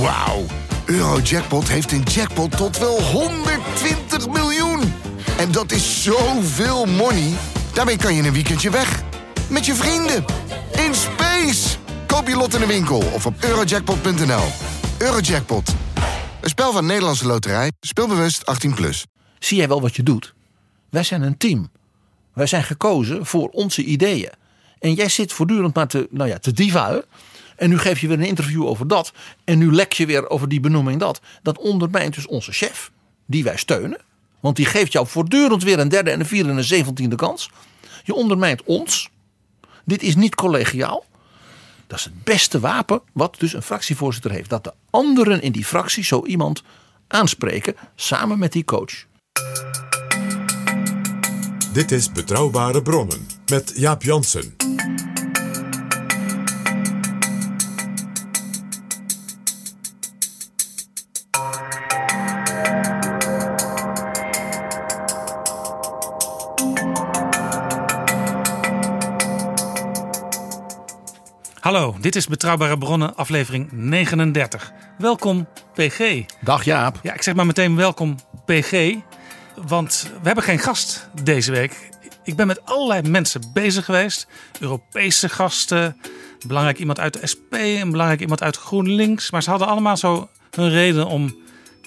Wauw. Eurojackpot heeft een jackpot tot wel 120 miljoen. En dat is zoveel money. Daarmee kan je een weekendje weg. Met je vrienden. In space. Koop je lot in de winkel of op eurojackpot.nl. Eurojackpot. Een spel van Nederlandse Loterij. Speelbewust 18+. Plus. Zie jij wel wat je doet? Wij zijn een team. Wij zijn gekozen voor onze ideeën. En jij zit voortdurend maar te, nou ja, te. En nu geef je weer een interview over dat. En nu lek je weer over die benoeming dat. Dat ondermijnt dus onze chef, die wij steunen. Want die geeft jou voortdurend weer een derde en een vierde en een zeventiende kans. Je ondermijnt ons. Dit is niet collegiaal. Dat is het beste wapen wat dus een fractievoorzitter heeft. Dat de anderen in die fractie zo iemand aanspreken samen met die coach. Dit is Betrouwbare Bronnen met Jaap Jansen. Dit is Betrouwbare Bronnen, aflevering 39. Welkom, PG. Dag Jaap. Ja, ik zeg maar meteen welkom, PG. Want we hebben geen gast deze week. Ik ben met allerlei mensen bezig geweest. Europese gasten, belangrijk iemand uit de SP, een belangrijk iemand uit GroenLinks. Maar ze hadden allemaal zo hun reden om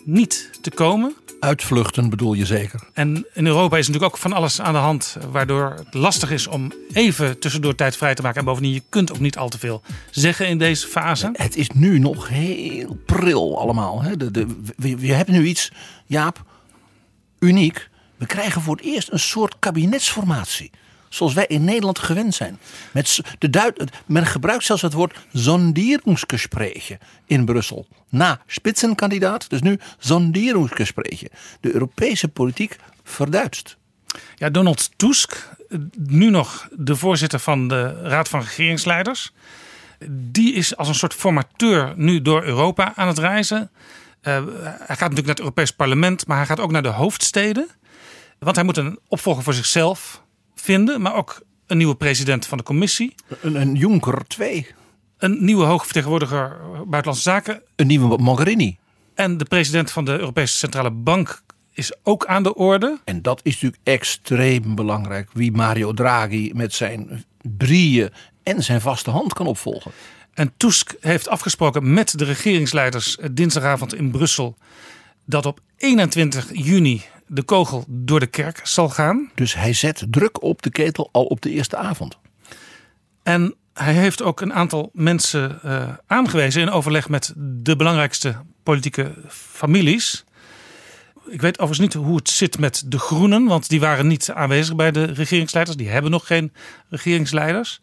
niet te komen. Uitvluchten bedoel je zeker? En in Europa is natuurlijk ook van alles aan de hand, waardoor het lastig is om even tussendoor tijd vrij te maken. En bovendien, je kunt ook niet al te veel zeggen in deze fase. Het is nu nog heel pril allemaal. Hè? De, de, we, je hebt nu iets, Jaap, uniek. We krijgen voor het eerst een soort kabinetsformatie. Zoals wij in Nederland gewend zijn. Met de Duit, men gebruikt zelfs het woord sonderingsgespräche in Brussel. Na spitsenkandidaat, dus nu sonderingsgespräche. De Europese politiek verduidst. Ja, Donald Tusk, nu nog de voorzitter van de Raad van Regeringsleiders. Die is als een soort formateur nu door Europa aan het reizen. Uh, hij gaat natuurlijk naar het Europees Parlement, maar hij gaat ook naar de hoofdsteden. Want hij moet een opvolger voor zichzelf vinden, maar ook een nieuwe president van de commissie. Een, een Juncker 2. Een nieuwe hoogvertegenwoordiger Buitenlandse Zaken. Een nieuwe Mogherini. En de president van de Europese Centrale Bank is ook aan de orde. En dat is natuurlijk extreem belangrijk. Wie Mario Draghi met zijn brieën en zijn vaste hand kan opvolgen. En Tusk heeft afgesproken met de regeringsleiders dinsdagavond in Brussel dat op 21 juni de kogel door de kerk zal gaan. Dus hij zet druk op de ketel al op de eerste avond. En hij heeft ook een aantal mensen uh, aangewezen in overleg met de belangrijkste politieke families. Ik weet overigens niet hoe het zit met de Groenen, want die waren niet aanwezig bij de regeringsleiders. Die hebben nog geen regeringsleiders.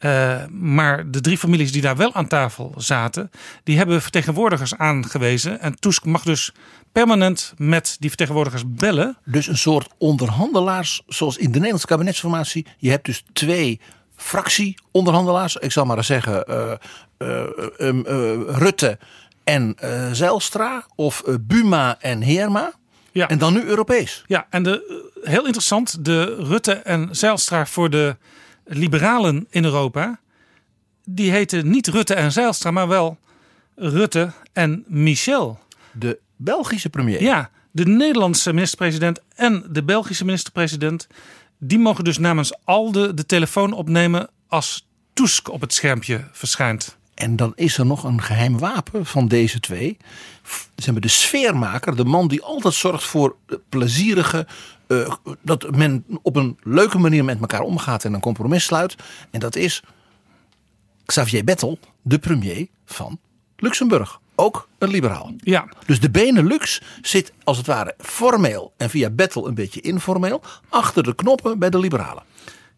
Uh, maar de drie families die daar wel aan tafel zaten, die hebben vertegenwoordigers aangewezen. En Tusk mag dus permanent met die vertegenwoordigers bellen. Dus een soort onderhandelaars, zoals in de Nederlandse kabinetsformatie. Je hebt dus twee fractieonderhandelaars. Ik zal maar eens zeggen uh, uh, Rutte en Zijlstra of Buma en Heerma. Ja. En dan nu Europees. Ja, en de, heel interessant, de Rutte en Zijlstra voor de liberalen in Europa. Die heten niet Rutte en Zijlstra, maar wel Rutte en Michel. De Belgische premier. Ja, de Nederlandse minister-president en de Belgische minister-president. Die mogen dus namens Alde de telefoon opnemen als Tusk op het schermpje verschijnt. En dan is er nog een geheim wapen van deze twee. Ze hebben de sfeermaker, de man die altijd zorgt voor plezierige. Uh, dat men op een leuke manier met elkaar omgaat en een compromis sluit. En dat is Xavier Bettel, de premier van Luxemburg ook een liberaal. Ja. Dus de Benelux zit als het ware formeel en via Battle een beetje informeel achter de knoppen bij de liberalen.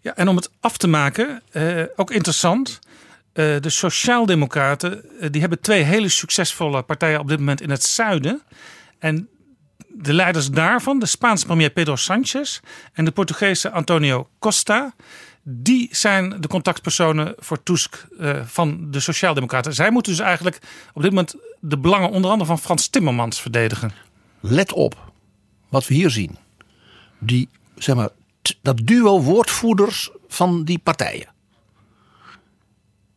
Ja, en om het af te maken, eh, ook interessant. Uh, de Sociaaldemocraten uh, die hebben twee hele succesvolle partijen op dit moment in het zuiden. En de leiders daarvan, de Spaanse premier Pedro Sánchez en de Portugese Antonio Costa, die zijn de contactpersonen voor Tusk uh, van de Sociaaldemocraten. Zij moeten dus eigenlijk op dit moment de belangen onder andere van Frans Timmermans verdedigen. Let op wat we hier zien. Die, zeg maar, dat duo woordvoerders van die partijen.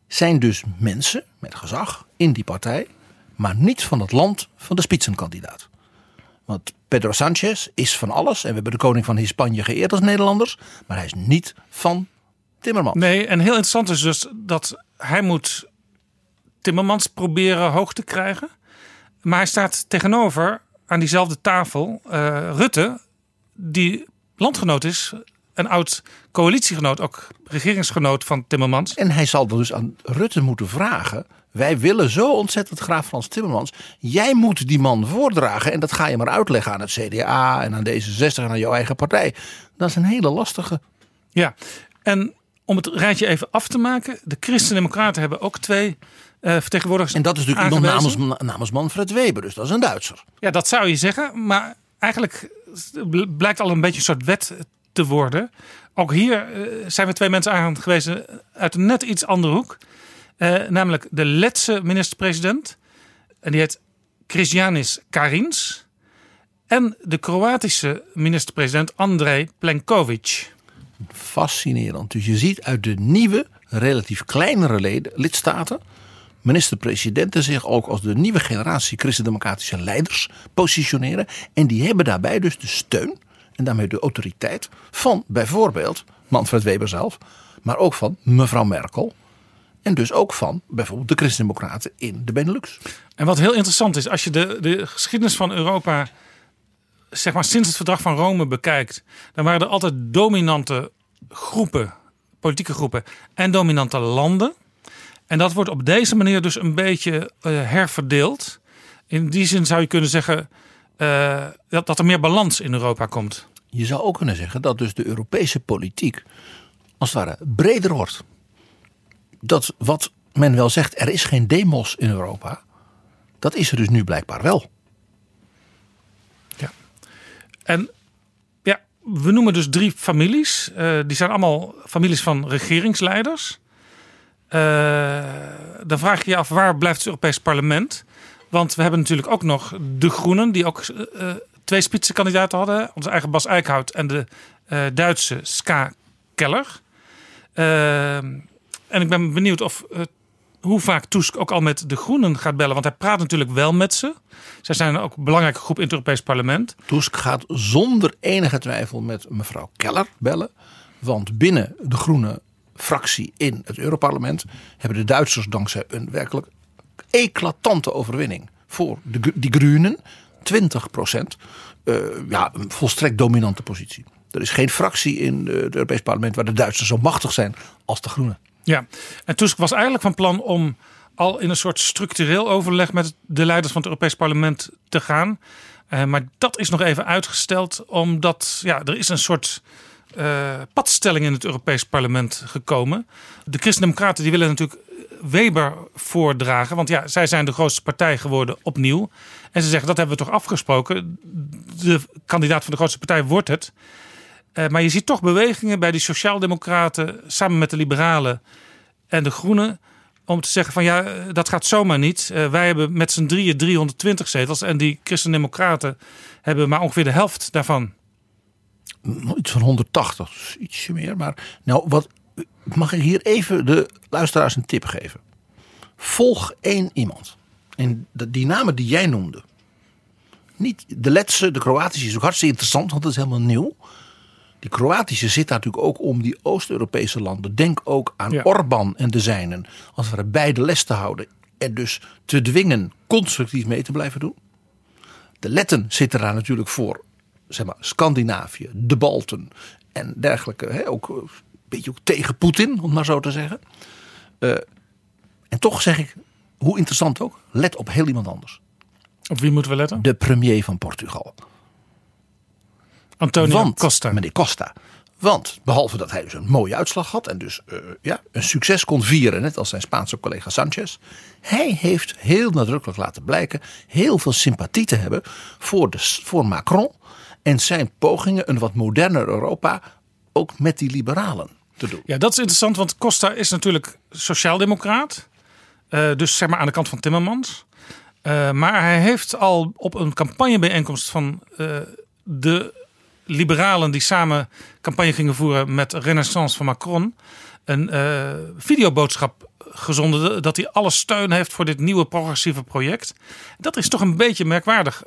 Zijn dus mensen met gezag in die partij maar niet van het land van de spitsenkandidaat. Want Pedro Sanchez is van alles. En we hebben de koning van Hispanje geëerd als Nederlanders. Maar hij is niet van Timmermans. Nee, en heel interessant is dus dat hij moet Timmermans proberen hoog te krijgen. Maar hij staat tegenover aan diezelfde tafel uh, Rutte, die landgenoot is, een oud coalitiegenoot, ook regeringsgenoot van Timmermans. En hij zal dus aan Rutte moeten vragen. Wij willen zo ontzettend graag Frans Timmermans. Jij moet die man voordragen. En dat ga je maar uitleggen aan het CDA en aan D66 en aan jouw eigen partij. Dat is een hele lastige. Ja, en om het rijtje even af te maken. De Christen-Democraten hebben ook twee uh, vertegenwoordigers En dat is natuurlijk iemand namens, namens Manfred Weber. Dus dat is een Duitser. Ja, dat zou je zeggen. Maar eigenlijk blijkt al een beetje een soort wet te worden. Ook hier uh, zijn we twee mensen aangewezen uit een net iets andere hoek. Uh, namelijk de Letse minister-president. En die heet Christianis Karins. En de Kroatische minister-president Andrei Plenković. Fascinerend. Dus je ziet uit de nieuwe, relatief kleinere leden, lidstaten minister-presidenten zich ook als de nieuwe generatie christendemocratische leiders positioneren. En die hebben daarbij dus de steun en daarmee de autoriteit van bijvoorbeeld Manfred Weber zelf, maar ook van mevrouw Merkel. En dus ook van bijvoorbeeld de christendemocraten in de Benelux. En wat heel interessant is, als je de, de geschiedenis van Europa, zeg maar sinds het verdrag van Rome bekijkt, dan waren er altijd dominante groepen, politieke groepen en dominante landen. En dat wordt op deze manier dus een beetje uh, herverdeeld. In die zin zou je kunnen zeggen uh, dat, dat er meer balans in Europa komt. Je zou ook kunnen zeggen dat dus de Europese politiek als het ware breder wordt. Dat wat men wel zegt, er is geen demos in Europa. Dat is er dus nu blijkbaar wel. Ja. En ja, we noemen dus drie families. Uh, die zijn allemaal families van regeringsleiders. Uh, dan vraag je je af waar blijft het Europees Parlement? Want we hebben natuurlijk ook nog de Groenen, die ook uh, twee spitsenkandidaten hadden. Onze eigen Bas Eickhout en de Duitse Ska Keller. En ik ben benieuwd of hoe vaak Tusk ook al met de Groenen gaat bellen. Want hij praat natuurlijk wel met ze. Zij zijn ook een belangrijke groep in het Europees Parlement. Tusk gaat zonder enige twijfel met mevrouw Keller bellen. Want binnen de Groenen fractie in het Europarlement hebben de Duitsers dankzij een werkelijk eclatante overwinning voor de, die Groenen 20 procent. Uh, ja, een volstrekt dominante positie. Er is geen fractie in het Europees Parlement waar de Duitsers zo machtig zijn als de Groenen. Ja, en Tusk was eigenlijk van plan om al in een soort structureel overleg met de leiders van het Europees Parlement te gaan. Uh, maar dat is nog even uitgesteld, omdat ja, er is een soort uh, padstelling in het Europees Parlement gekomen. De Christen-Democraten die willen natuurlijk Weber voordragen. Want ja, zij zijn de grootste partij geworden opnieuw. En ze zeggen dat hebben we toch afgesproken. De kandidaat van de grootste partij wordt het. Uh, maar je ziet toch bewegingen bij die Sociaaldemocraten samen met de Liberalen en de Groenen. Om te zeggen van ja, dat gaat zomaar niet. Uh, wij hebben met z'n drieën 320 zetels. En die Christen-Democraten hebben maar ongeveer de helft daarvan iets van 180, dus ietsje meer. Maar nou, wat, mag ik hier even de luisteraars een tip geven? Volg één iemand. En die namen die jij noemde. Niet de Letse, de Kroatische is ook hartstikke interessant, want dat is helemaal nieuw. Die Kroatische zit daar natuurlijk ook om die Oost-Europese landen. Denk ook aan ja. Orbán en de zijnen. Als we er beide les te houden. En dus te dwingen constructief mee te blijven doen. De Letten zitten daar natuurlijk voor zeg maar, Scandinavië, de Balten en dergelijke. Hè, ook een beetje ook tegen Poetin, om maar zo te zeggen. Uh, en toch zeg ik, hoe interessant ook, let op heel iemand anders. Op wie moeten we letten? De premier van Portugal. Antonio Want, Costa. Meneer Costa. Want behalve dat hij dus een mooie uitslag had en dus uh, ja, een succes kon vieren, net als zijn Spaanse collega Sanchez. Hij heeft heel nadrukkelijk laten blijken heel veel sympathie te hebben voor, de, voor Macron en zijn pogingen een wat moderner Europa ook met die liberalen te doen. Ja, dat is interessant, want Costa is natuurlijk sociaaldemocraat. Uh, dus zeg maar aan de kant van Timmermans. Uh, maar hij heeft al op een campagnebijeenkomst van de liberalen die samen campagne gingen voeren met Renaissance van Macron een videoboodschap gezonden dat hij alle steun heeft voor dit nieuwe progressieve project. Dat is toch een beetje merkwaardig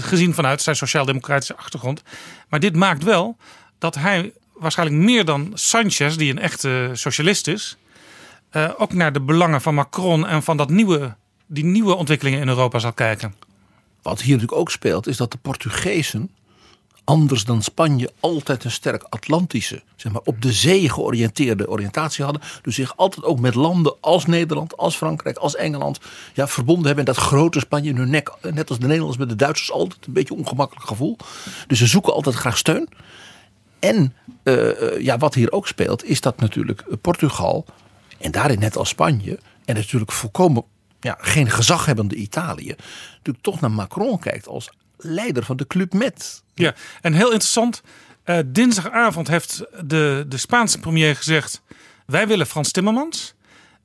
gezien vanuit zijn sociaal-democratische achtergrond. Maar dit maakt wel dat hij waarschijnlijk meer dan Sanchez, die een echte socialist is, uh, ook naar de belangen van Macron en van dat nieuwe, die nieuwe ontwikkelingen in Europa zal kijken. Wat hier natuurlijk ook speelt, is dat de Portugezen anders dan Spanje altijd een sterk Atlantische, zeg maar op de zee georiënteerde oriëntatie hadden. Dus zich altijd ook met landen als Nederland, als Frankrijk, als Engeland ja, verbonden hebben. En dat grote Spanje in hun nek, net als de Nederlanders met de Duitsers, altijd een beetje ongemakkelijk gevoel. Dus ze zoeken altijd graag steun. En uh, ja, wat hier ook speelt, is dat natuurlijk Portugal, en daarin net als Spanje, en natuurlijk volkomen ja, geen gezaghebbende Italië, natuurlijk toch naar Macron kijkt als leider van de Club Met. Ja, en heel interessant. Uh, dinsdagavond heeft de, de Spaanse premier gezegd: wij willen Frans Timmermans.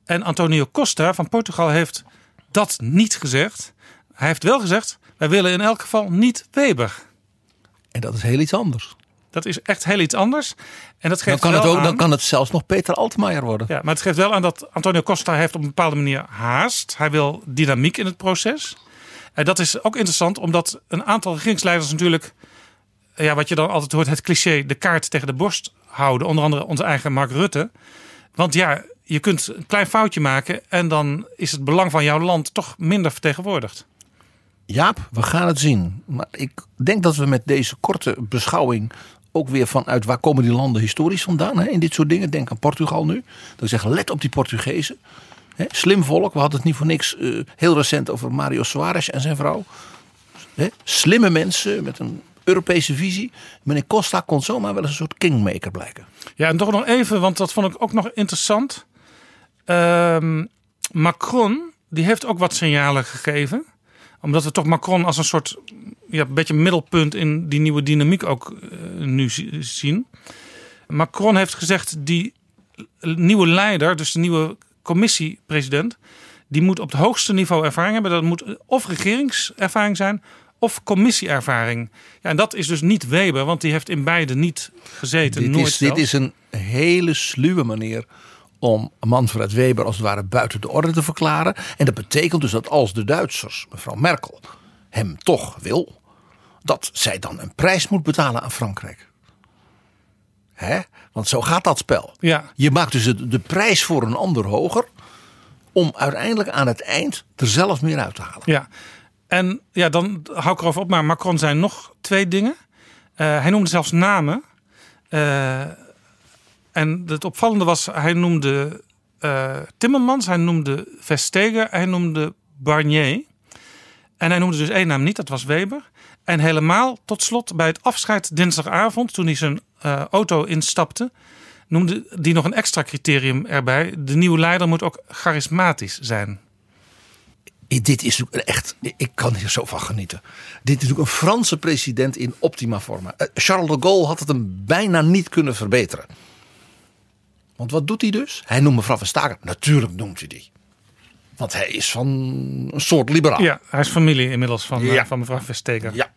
En Antonio Costa van Portugal heeft dat niet gezegd. Hij heeft wel gezegd: wij willen in elk geval niet Weber. En dat is heel iets anders. Dat is echt heel iets anders. En dat geeft dan, kan het ook, aan, dan kan het zelfs nog Peter Altmaier worden. Ja, maar het geeft wel aan dat Antonio Costa heeft op een bepaalde manier haast. Hij wil dynamiek in het proces. En dat is ook interessant, omdat een aantal regeringsleiders natuurlijk, ja, wat je dan altijd hoort, het cliché, de kaart tegen de borst houden. Onder andere onze eigen Mark Rutte. Want ja, je kunt een klein foutje maken en dan is het belang van jouw land toch minder vertegenwoordigd. Jaap, we gaan het zien. Maar ik denk dat we met deze korte beschouwing ook weer vanuit waar komen die landen historisch vandaan hè, in dit soort dingen. Denk aan Portugal nu. Dat ik zeg, let op die Portugezen. Hè, slim volk. We hadden het niet voor niks uh, heel recent over Mario Soares en zijn vrouw. Slimme mensen met een Europese visie. Meneer Costa kon zomaar wel eens een soort kingmaker blijken. Ja, en toch nog even, want dat vond ik ook nog interessant. Uh, Macron, die heeft ook wat signalen gegeven omdat we toch Macron als een soort ja, beetje middelpunt in die nieuwe dynamiek ook uh, nu zien. Macron heeft gezegd, die nieuwe leider, dus de nieuwe commissiepresident, die moet op het hoogste niveau ervaring hebben. Dat moet of regeringservaring zijn of commissieervaring. Ja, en dat is dus niet Weber, want die heeft in beide niet gezeten. Dit, nooit is, dit is een hele sluwe manier om Manfred Weber als het ware buiten de orde te verklaren. En dat betekent dus dat als de Duitsers, mevrouw Merkel, hem toch wil, dat zij dan een prijs moet betalen aan Frankrijk. Hè? Want zo gaat dat spel. Ja. Je maakt dus de prijs voor een ander hoger. Om uiteindelijk aan het eind er zelf meer uit te halen. Ja, en ja, dan hou ik erover op. Maar Macron zei nog twee dingen. Uh, hij noemde zelfs namen. Uh, en het opvallende was, hij noemde uh, Timmermans, hij noemde Vestager, hij noemde Barnier. En hij noemde dus één naam niet, dat was Weber. En helemaal tot slot bij het afscheid dinsdagavond, toen hij zijn uh, auto instapte, noemde die nog een extra criterium erbij. De nieuwe leider moet ook charismatisch zijn. Dit is echt, ik kan hier zo van genieten. Dit is natuurlijk een Franse president in optima forma. Uh, Charles de Gaulle had het hem bijna niet kunnen verbeteren. Want wat doet hij dus? Hij noemt mevrouw Verstager. Natuurlijk noemt hij die. Want hij is van een soort liberaal. Ja, hij is familie inmiddels van, ja. uh, van mevrouw Versteger. Ja.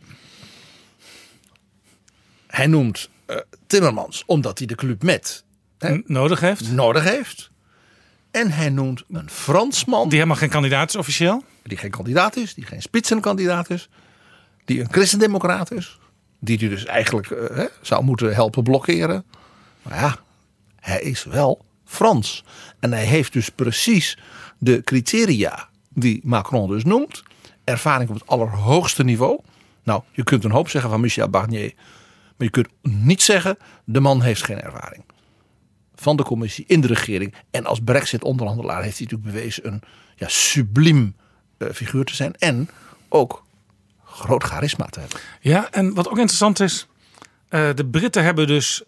Hij noemt Timmermans omdat hij de club met hè, nodig heeft. Nodig heeft. En hij noemt een Fransman. Die helemaal geen kandidaat is officieel. Die geen kandidaat is. Die geen spitsenkandidaat is. Die een christendemocraat is. Die hij dus eigenlijk uh, zou moeten helpen blokkeren. Maar ja, hij is wel Frans. En hij heeft dus precies de criteria die Macron dus noemt. Ervaring op het allerhoogste niveau. Nou, je kunt een hoop zeggen van Michel Barnier. Maar je kunt niet zeggen, de man heeft geen ervaring. Van de commissie, in de regering. En als brexit-onderhandelaar heeft hij natuurlijk bewezen een ja, subliem uh, figuur te zijn. En ook groot charisma te hebben. Ja, en wat ook interessant is. Uh, de Britten hebben dus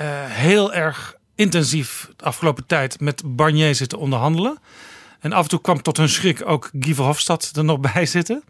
uh, heel erg intensief de afgelopen tijd met Barnier zitten onderhandelen. En af en toe kwam tot hun schrik ook Guy Verhofstadt er nog bij zitten.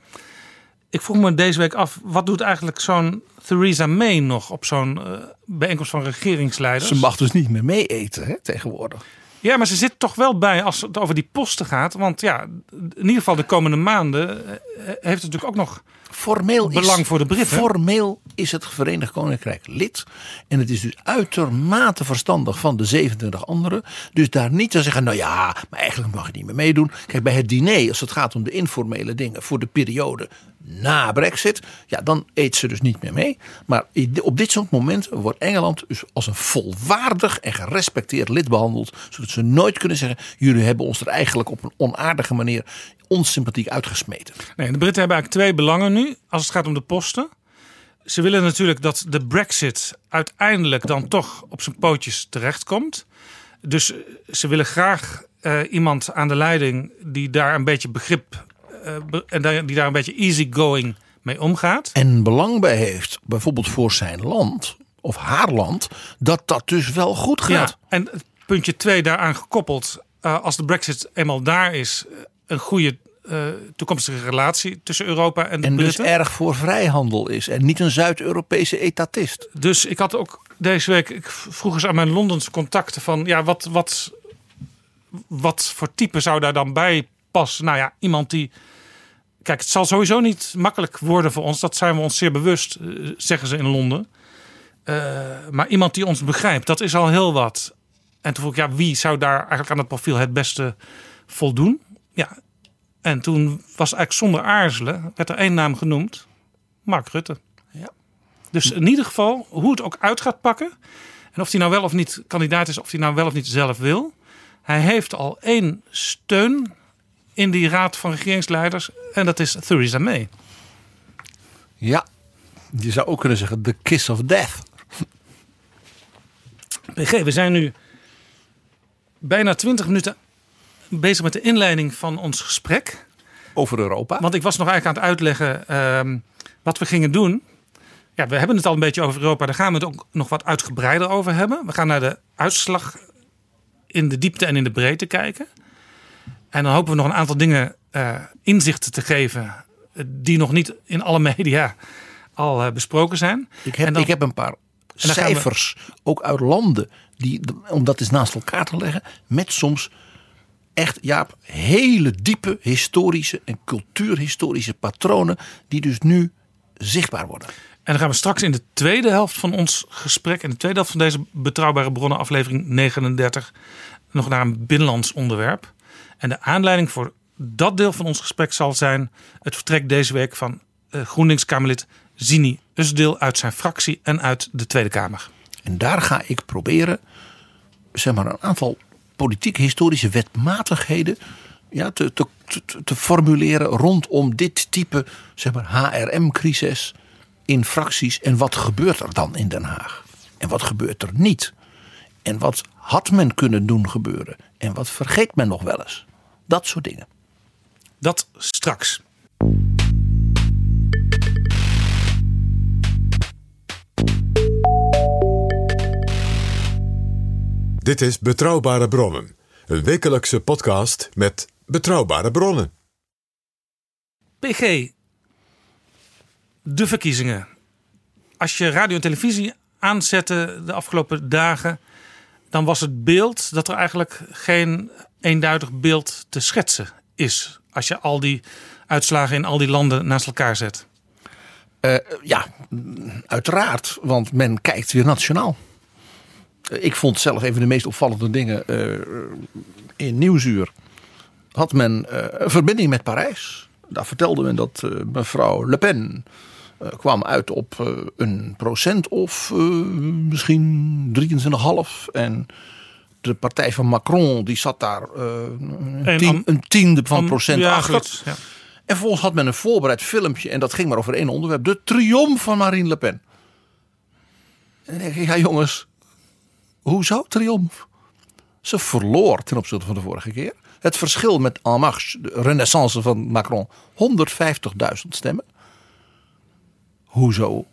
Ik vroeg me deze week af, wat doet eigenlijk zo'n Theresa May nog op zo'n uh, bijeenkomst van regeringsleiders? Ze mag dus niet meer mee eten hè, tegenwoordig. Ja, maar ze zit toch wel bij als het over die posten gaat. Want ja, in ieder geval de komende maanden heeft het natuurlijk ook nog formeel is, Belang voor de Britten. Formeel is het Verenigd Koninkrijk lid. En het is dus uitermate verstandig van de 27 anderen. Dus daar niet te zeggen, nou ja, maar eigenlijk mag je niet meer meedoen. Kijk, bij het diner, als het gaat om de informele dingen voor de periode na Brexit, ja, dan eet ze dus niet meer mee. Maar op dit soort momenten wordt Engeland dus als een volwaardig en gerespecteerd lid behandeld, zodat ze nooit kunnen zeggen: jullie hebben ons er eigenlijk op een onaardige manier onsympathiek uitgesmeten. Nee, de Britten hebben eigenlijk twee belangen nu als het gaat om de posten. Ze willen natuurlijk dat de Brexit uiteindelijk dan toch op zijn pootjes terechtkomt. Dus ze willen graag uh, iemand aan de leiding die daar een beetje begrip en die daar een beetje easygoing mee omgaat. En belang bij heeft, bijvoorbeeld voor zijn land of haar land, dat dat dus wel goed gaat. Ja, en puntje twee daaraan gekoppeld, uh, als de Brexit eenmaal daar is, een goede uh, toekomstige relatie tussen Europa en de en Britten. En dus erg voor vrijhandel is en niet een Zuid-Europese etatist. Dus ik had ook deze week, ik vroeg eens aan mijn Londense contacten van, ja, wat, wat, wat voor type zou daar dan bij passen? Nou ja, iemand die, kijk, het zal sowieso niet makkelijk worden voor ons, dat zijn we ons zeer bewust, uh, zeggen ze in Londen. Uh, maar iemand die ons begrijpt, dat is al heel wat. En toen vroeg ik, ja, wie zou daar eigenlijk aan het profiel het beste voldoen? Ja, en toen was eigenlijk zonder aarzelen, werd er één naam genoemd. Mark Rutte. Ja. Dus in ieder geval, hoe het ook uit gaat pakken. En of hij nou wel of niet kandidaat is, of hij nou wel of niet zelf wil. Hij heeft al één steun in die raad van regeringsleiders. En dat is Theresa May. Ja, je zou ook kunnen zeggen the kiss of death. PG, we zijn nu bijna twintig minuten bezig met de inleiding van ons gesprek. Over Europa. Want ik was nog eigenlijk aan het uitleggen uh, wat we gingen doen. Ja, we hebben het al een beetje over Europa. Daar gaan we het ook nog wat uitgebreider over hebben. We gaan naar de uitslag in de diepte en in de breedte kijken. En dan hopen we nog een aantal dingen uh, inzichten te geven. Die nog niet in alle media al uh, besproken zijn. Ik heb, dan, ik heb een paar cijfers, we... ook uit landen, die, om dat eens naast elkaar te leggen, met soms echt, Jaap, hele diepe historische en cultuurhistorische patronen die dus nu zichtbaar worden. En dan gaan we straks in de tweede helft van ons gesprek, in de tweede helft van deze betrouwbare bronnen, aflevering 39, nog naar een binnenlands onderwerp. En de aanleiding voor dat deel van ons gesprek zal zijn het vertrek deze week van uh, GroenLinks-Kamerlid Zini Usdeel uit zijn fractie en uit de Tweede Kamer. En daar ga ik proberen, zeg maar, een aantal politiek historische wetmatigheden ja, te, te, te, te, formuleren rondom dit type zeg maar, HRM-crisis in fracties. En wat gebeurt er dan in Den Haag? En wat gebeurt er niet? En wat had men kunnen doen gebeuren? En wat vergeet men nog wel eens? Dat soort dingen. Dat straks. Dit is Betrouwbare Bronnen, een wekelijkse podcast met betrouwbare bronnen. PG, de verkiezingen. Als je radio en televisie aanzette de afgelopen dagen, dan was het beeld dat er eigenlijk geen eenduidig beeld te schetsen is. Als je al die uitslagen in al die landen naast elkaar zet. Uh, ja, uiteraard, want men kijkt weer nationaal. Ik vond zelf een van de meest opvallende dingen uh, in Nieuwsuur. Had men een verbinding met Parijs. Daar vertelde men dat mevrouw Le Pen kwam uit op een procent of misschien 23,5. En de partij van Macron die zat daar een, tien, een, tiende van procent ja, achter. Goed, ja. En vervolgens had men een voorbereid filmpje en dat ging maar over één onderwerp. De triomf van Marine Le Pen. En dan denk ik, ja jongens, Hoezo triomf? Ze verloor ten opzichte van de vorige keer. Het verschil met En Marche, de renaissance van Macron, 150.000 stemmen. Hoezo?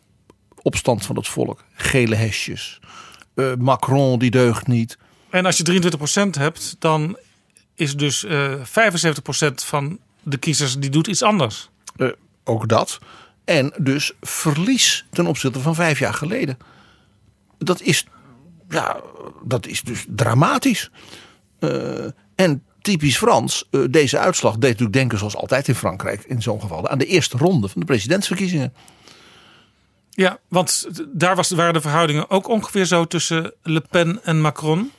Opstand van het volk, gele hesjes. Uh, Macron die deugt niet. En als je 23% hebt, dan is dus uh, 75% van de kiezers die doet iets anders. Uh, ook dat. En dus verlies ten opzichte van vijf jaar geleden. Dat is ja, dat is dus dramatisch. En typisch Frans. eh, deze uitslag deed natuurlijk denken zoals altijd in Frankrijk in zo'n geval aan de eerste ronde van de presidentsverkiezingen. Ja, want daar was, waren de verhoudingen ook ongeveer zo tussen Le Pen en Macron.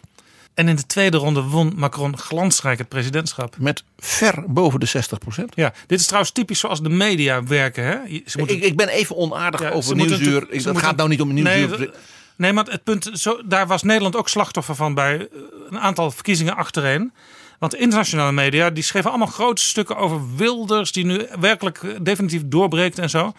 En in de tweede ronde won Macron glansrijk het presidentschap. Met ver boven de 60 procent. Ja, dit is trouwens typisch zoals de media werken. Hè? Ze moeten- Ik, ik ben even onaardig Ja, over Nieuwsuur. Dat moeten- gaat nou niet om Nee, Nieuwsuur. d- nee, maar het punt, zo, daar was Nederland ook slachtoffer van bij eh, een aantal verkiezingen achtereen. Want de internationale media die schreven allemaal grote stukken over Wilders, die nu werkelijk eh, definitief doorbreekt en zo.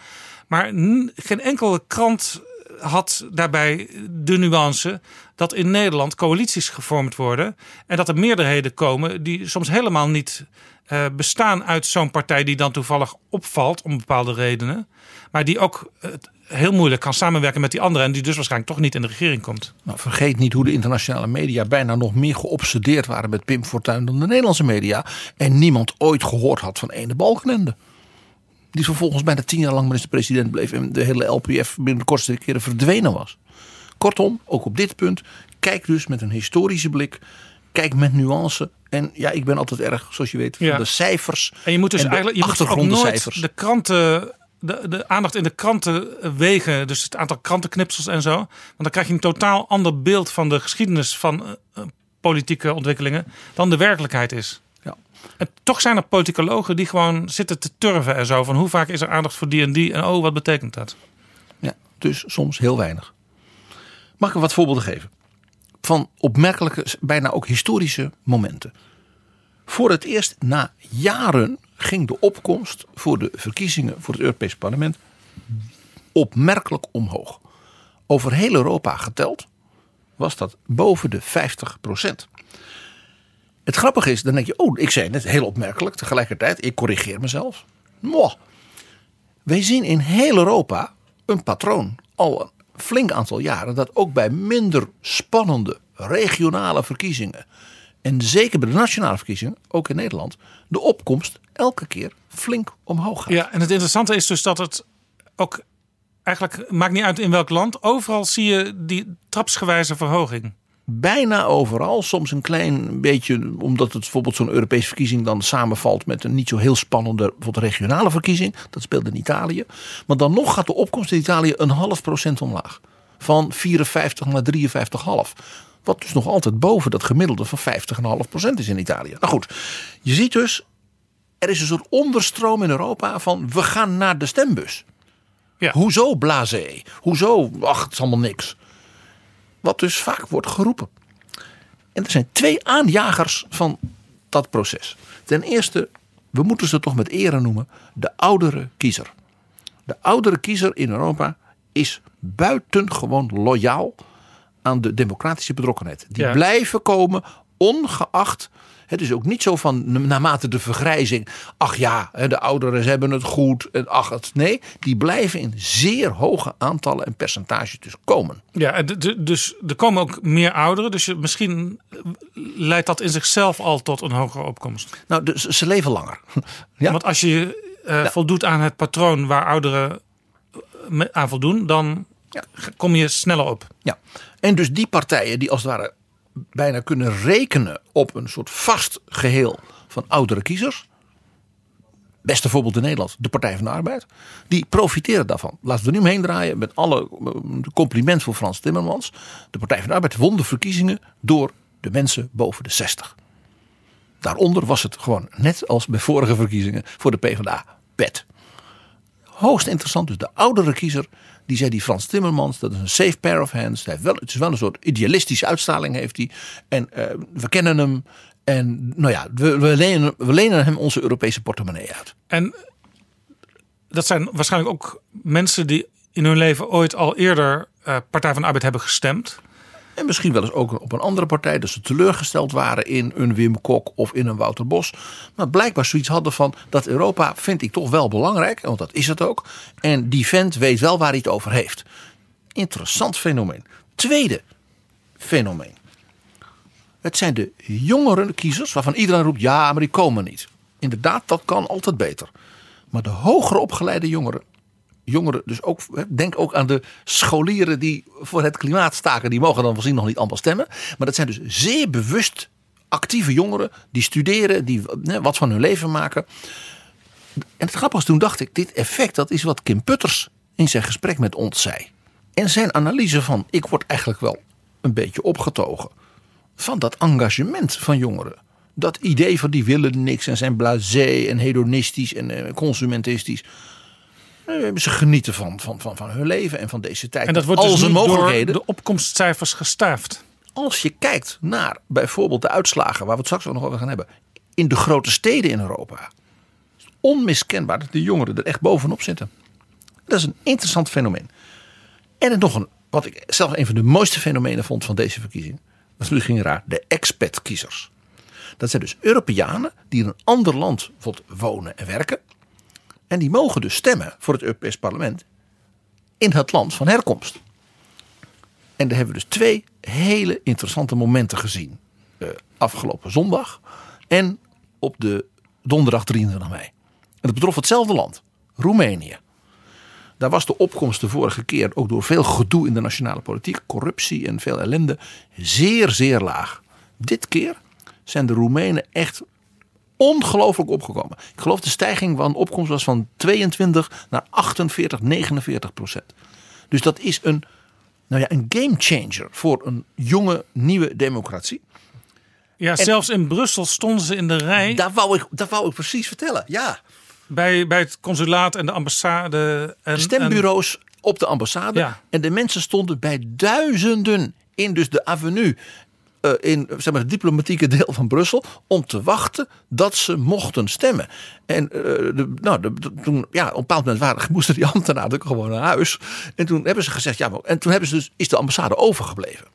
Maar geen enkele krant had daarbij de nuance dat in Nederland coalities gevormd worden en dat er meerderheden komen die soms helemaal niet eh, bestaan uit zo'n partij die dan toevallig opvalt om bepaalde redenen, maar die ook heel moeilijk kan samenwerken met die anderen en die dus waarschijnlijk toch niet in de regering komt. Nou, vergeet niet hoe de internationale media bijna nog meer geobsedeerd waren met Pim Fortuyn dan de Nederlandse media. En niemand ooit gehoord had van ene Balkenende. Die vervolgens bijna tien jaar lang minister-president bleef en de hele LPF binnen de kortste keren verdwenen was. Kortom, ook op dit punt, kijk dus met een historische blik. Kijk met nuance. En ja, ik ben altijd erg, zoals je weet, van Ja. de cijfers. En je moet dus eigenlijk je moet nooit de kranten, de, de aandacht in de kranten wegen, dus het aantal krantenknipsels en zo. Want dan krijg je een totaal ander beeld van de geschiedenis van eh, eh, politieke ontwikkelingen dan de werkelijkheid is. Toch zijn er politicologen die gewoon zitten te turven en zo. Van hoe vaak is er aandacht voor die en die en oh, wat betekent dat? Ja, dus soms heel weinig. Mag ik wat voorbeelden geven? Van opmerkelijke, bijna ook historische momenten. Voor het eerst na jaren ging de opkomst voor de verkiezingen voor het Europese parlement opmerkelijk omhoog. Over heel Europa geteld was dat boven de 50 Het grappige is, dan denk je, oh, ik zei net heel opmerkelijk. Tegelijkertijd, ik corrigeer mezelf. Mwah. Wij zien in heel Europa een patroon al een flink aantal jaren dat ook bij minder spannende regionale verkiezingen en zeker bij de nationale verkiezingen, ook in Nederland, de opkomst elke keer flink omhoog gaat. Ja, en het interessante is dus dat het ook eigenlijk maakt niet uit in welk land. Overal zie je die trapsgewijze verhoging. Bijna overal, soms een klein beetje, omdat het bijvoorbeeld zo'n Europese verkiezing dan samenvalt met een niet zo heel spannende bijvoorbeeld regionale verkiezing. Dat speelde in Italië. Maar dan nog gaat de opkomst in Italië een half procent omlaag. Van 54 naar 53,5. Wat dus nog altijd boven dat gemiddelde van 50,5 procent is in Italië. Nou goed, je ziet dus, er is een soort onderstroom in Europa van we gaan naar de stembus. Ja. Hoezo blasé? Hoezo, ach het is allemaal niks. Wat dus vaak wordt geroepen. En er zijn twee aanjagers van dat proces. Ten eerste, we moeten ze toch met ere noemen, de oudere kiezer. De oudere kiezer in Europa is buitengewoon loyaal aan de democratische betrokkenheid. Die Ja. blijven komen ongeacht. Het is ook niet zo van naarmate de vergrijzing. Ach ja, de ouderen hebben het goed. En ach, het, nee, die blijven in zeer hoge aantallen en percentages dus komen. Ja, dus er komen ook meer ouderen. Dus je, misschien leidt dat in zichzelf al tot een hogere opkomst. Nou, dus ze leven langer. Ja. Want als je eh, voldoet aan het patroon waar ouderen eh, aan voldoen, dan Ja. kom je sneller op. Ja. En dus die partijen die als het ware bijna kunnen rekenen op een soort vast geheel van oudere kiezers. Beste voorbeeld in Nederland, de Partij van de Arbeid. Die profiteren daarvan. Laten we er nu omheen draaien met alle eh, compliment voor Frans Timmermans. De Partij van de Arbeid won de verkiezingen door de mensen boven de 60. Daaronder was het gewoon net als bij vorige verkiezingen voor de PvdA pet. Hoogst interessant, dus de oudere kiezer, die zei die Frans Timmermans, dat is een safe pair of hands. Hij heeft wel, het is wel een soort idealistische uitstraling heeft hij. En eh, we kennen hem. En nou ja, we, we, lenen, we hem onze Europese portemonnee uit. En dat zijn waarschijnlijk ook mensen die in hun leven ooit al eerder eh, Partij van de Arbeid hebben gestemd. En misschien wel eens ook op een andere partij. Dat ze teleurgesteld waren in een Wim Kok of in een Wouter Bos. Maar blijkbaar zoiets hadden van dat Europa vind ik toch wel belangrijk. Want dat is het ook. En die vent weet wel waar hij het over heeft. Interessant fenomeen. Tweede fenomeen. Het zijn de jongere kiezers waarvan iedereen roept ja maar die komen niet. Inderdaad dat kan altijd beter. Maar de hoger opgeleide jongeren jongeren, dus ook, denk ook aan de scholieren die voor het klimaat staken. Die mogen dan voorzien nog niet allemaal stemmen. Maar dat zijn dus zeer bewust actieve jongeren die studeren, die wat van hun leven maken. En het grappige was, toen dacht ik, dit effect dat is wat Kim Putters in zijn gesprek met ons zei. En zijn analyse van, ik word eigenlijk wel een beetje opgetogen van dat engagement van jongeren. Dat idee van die willen niks en zijn blasé en hedonistisch en eh, consumentistisch. Eh, Ze genieten van, van, van, van hun leven en van deze tijd. En dat wordt dus door de opkomstcijfers gestaafd. Als je kijkt naar bijvoorbeeld de uitslagen, waar we het straks ook nog over gaan hebben, in de grote steden in Europa, onmiskenbaar dat de jongeren er echt bovenop zitten. Dat is een interessant fenomeen. En het nog een, wat ik zelf een van de mooiste fenomenen vond van deze verkiezing, dat is misschien raar, de expat-kiezers. Dat zijn dus Europeanen die in een ander land wonen en werken. En die mogen dus stemmen voor het Europees Parlement in het land van herkomst. En daar hebben we dus twee hele interessante momenten gezien. eh, afgelopen zondag en op de donderdag 23 mei. En dat betrof hetzelfde land, Roemenië. Daar was de opkomst de vorige keer ook door veel gedoe in de nationale politiek, corruptie en veel ellende, zeer, zeer laag. Dit keer zijn de Roemenen echt ongelooflijk opgekomen. Ik geloof de stijging van opkomst was van 22 naar 48, 49 procent. Dus dat is een, nou ja, een game changer voor een jonge nieuwe democratie. Ja, zelfs in Brussel stonden ze in de rij Daar wou ik, dat wou ik precies vertellen. Ja, bij, bij het consulaat en de ambassade. En, de stembureaus op de ambassade. Ja. En de mensen stonden bij duizenden in dus de avenue. Eh, in zeg maar, het diplomatieke deel van Brussel. om te wachten dat ze mochten stemmen. En eh, de, nou, toen, ja, op een bepaald moment waren, moesten die ambtenaren gewoon naar huis. En toen hebben ze gezegd. Ja, en toen hebben ze dus, is de ambassade overgebleven.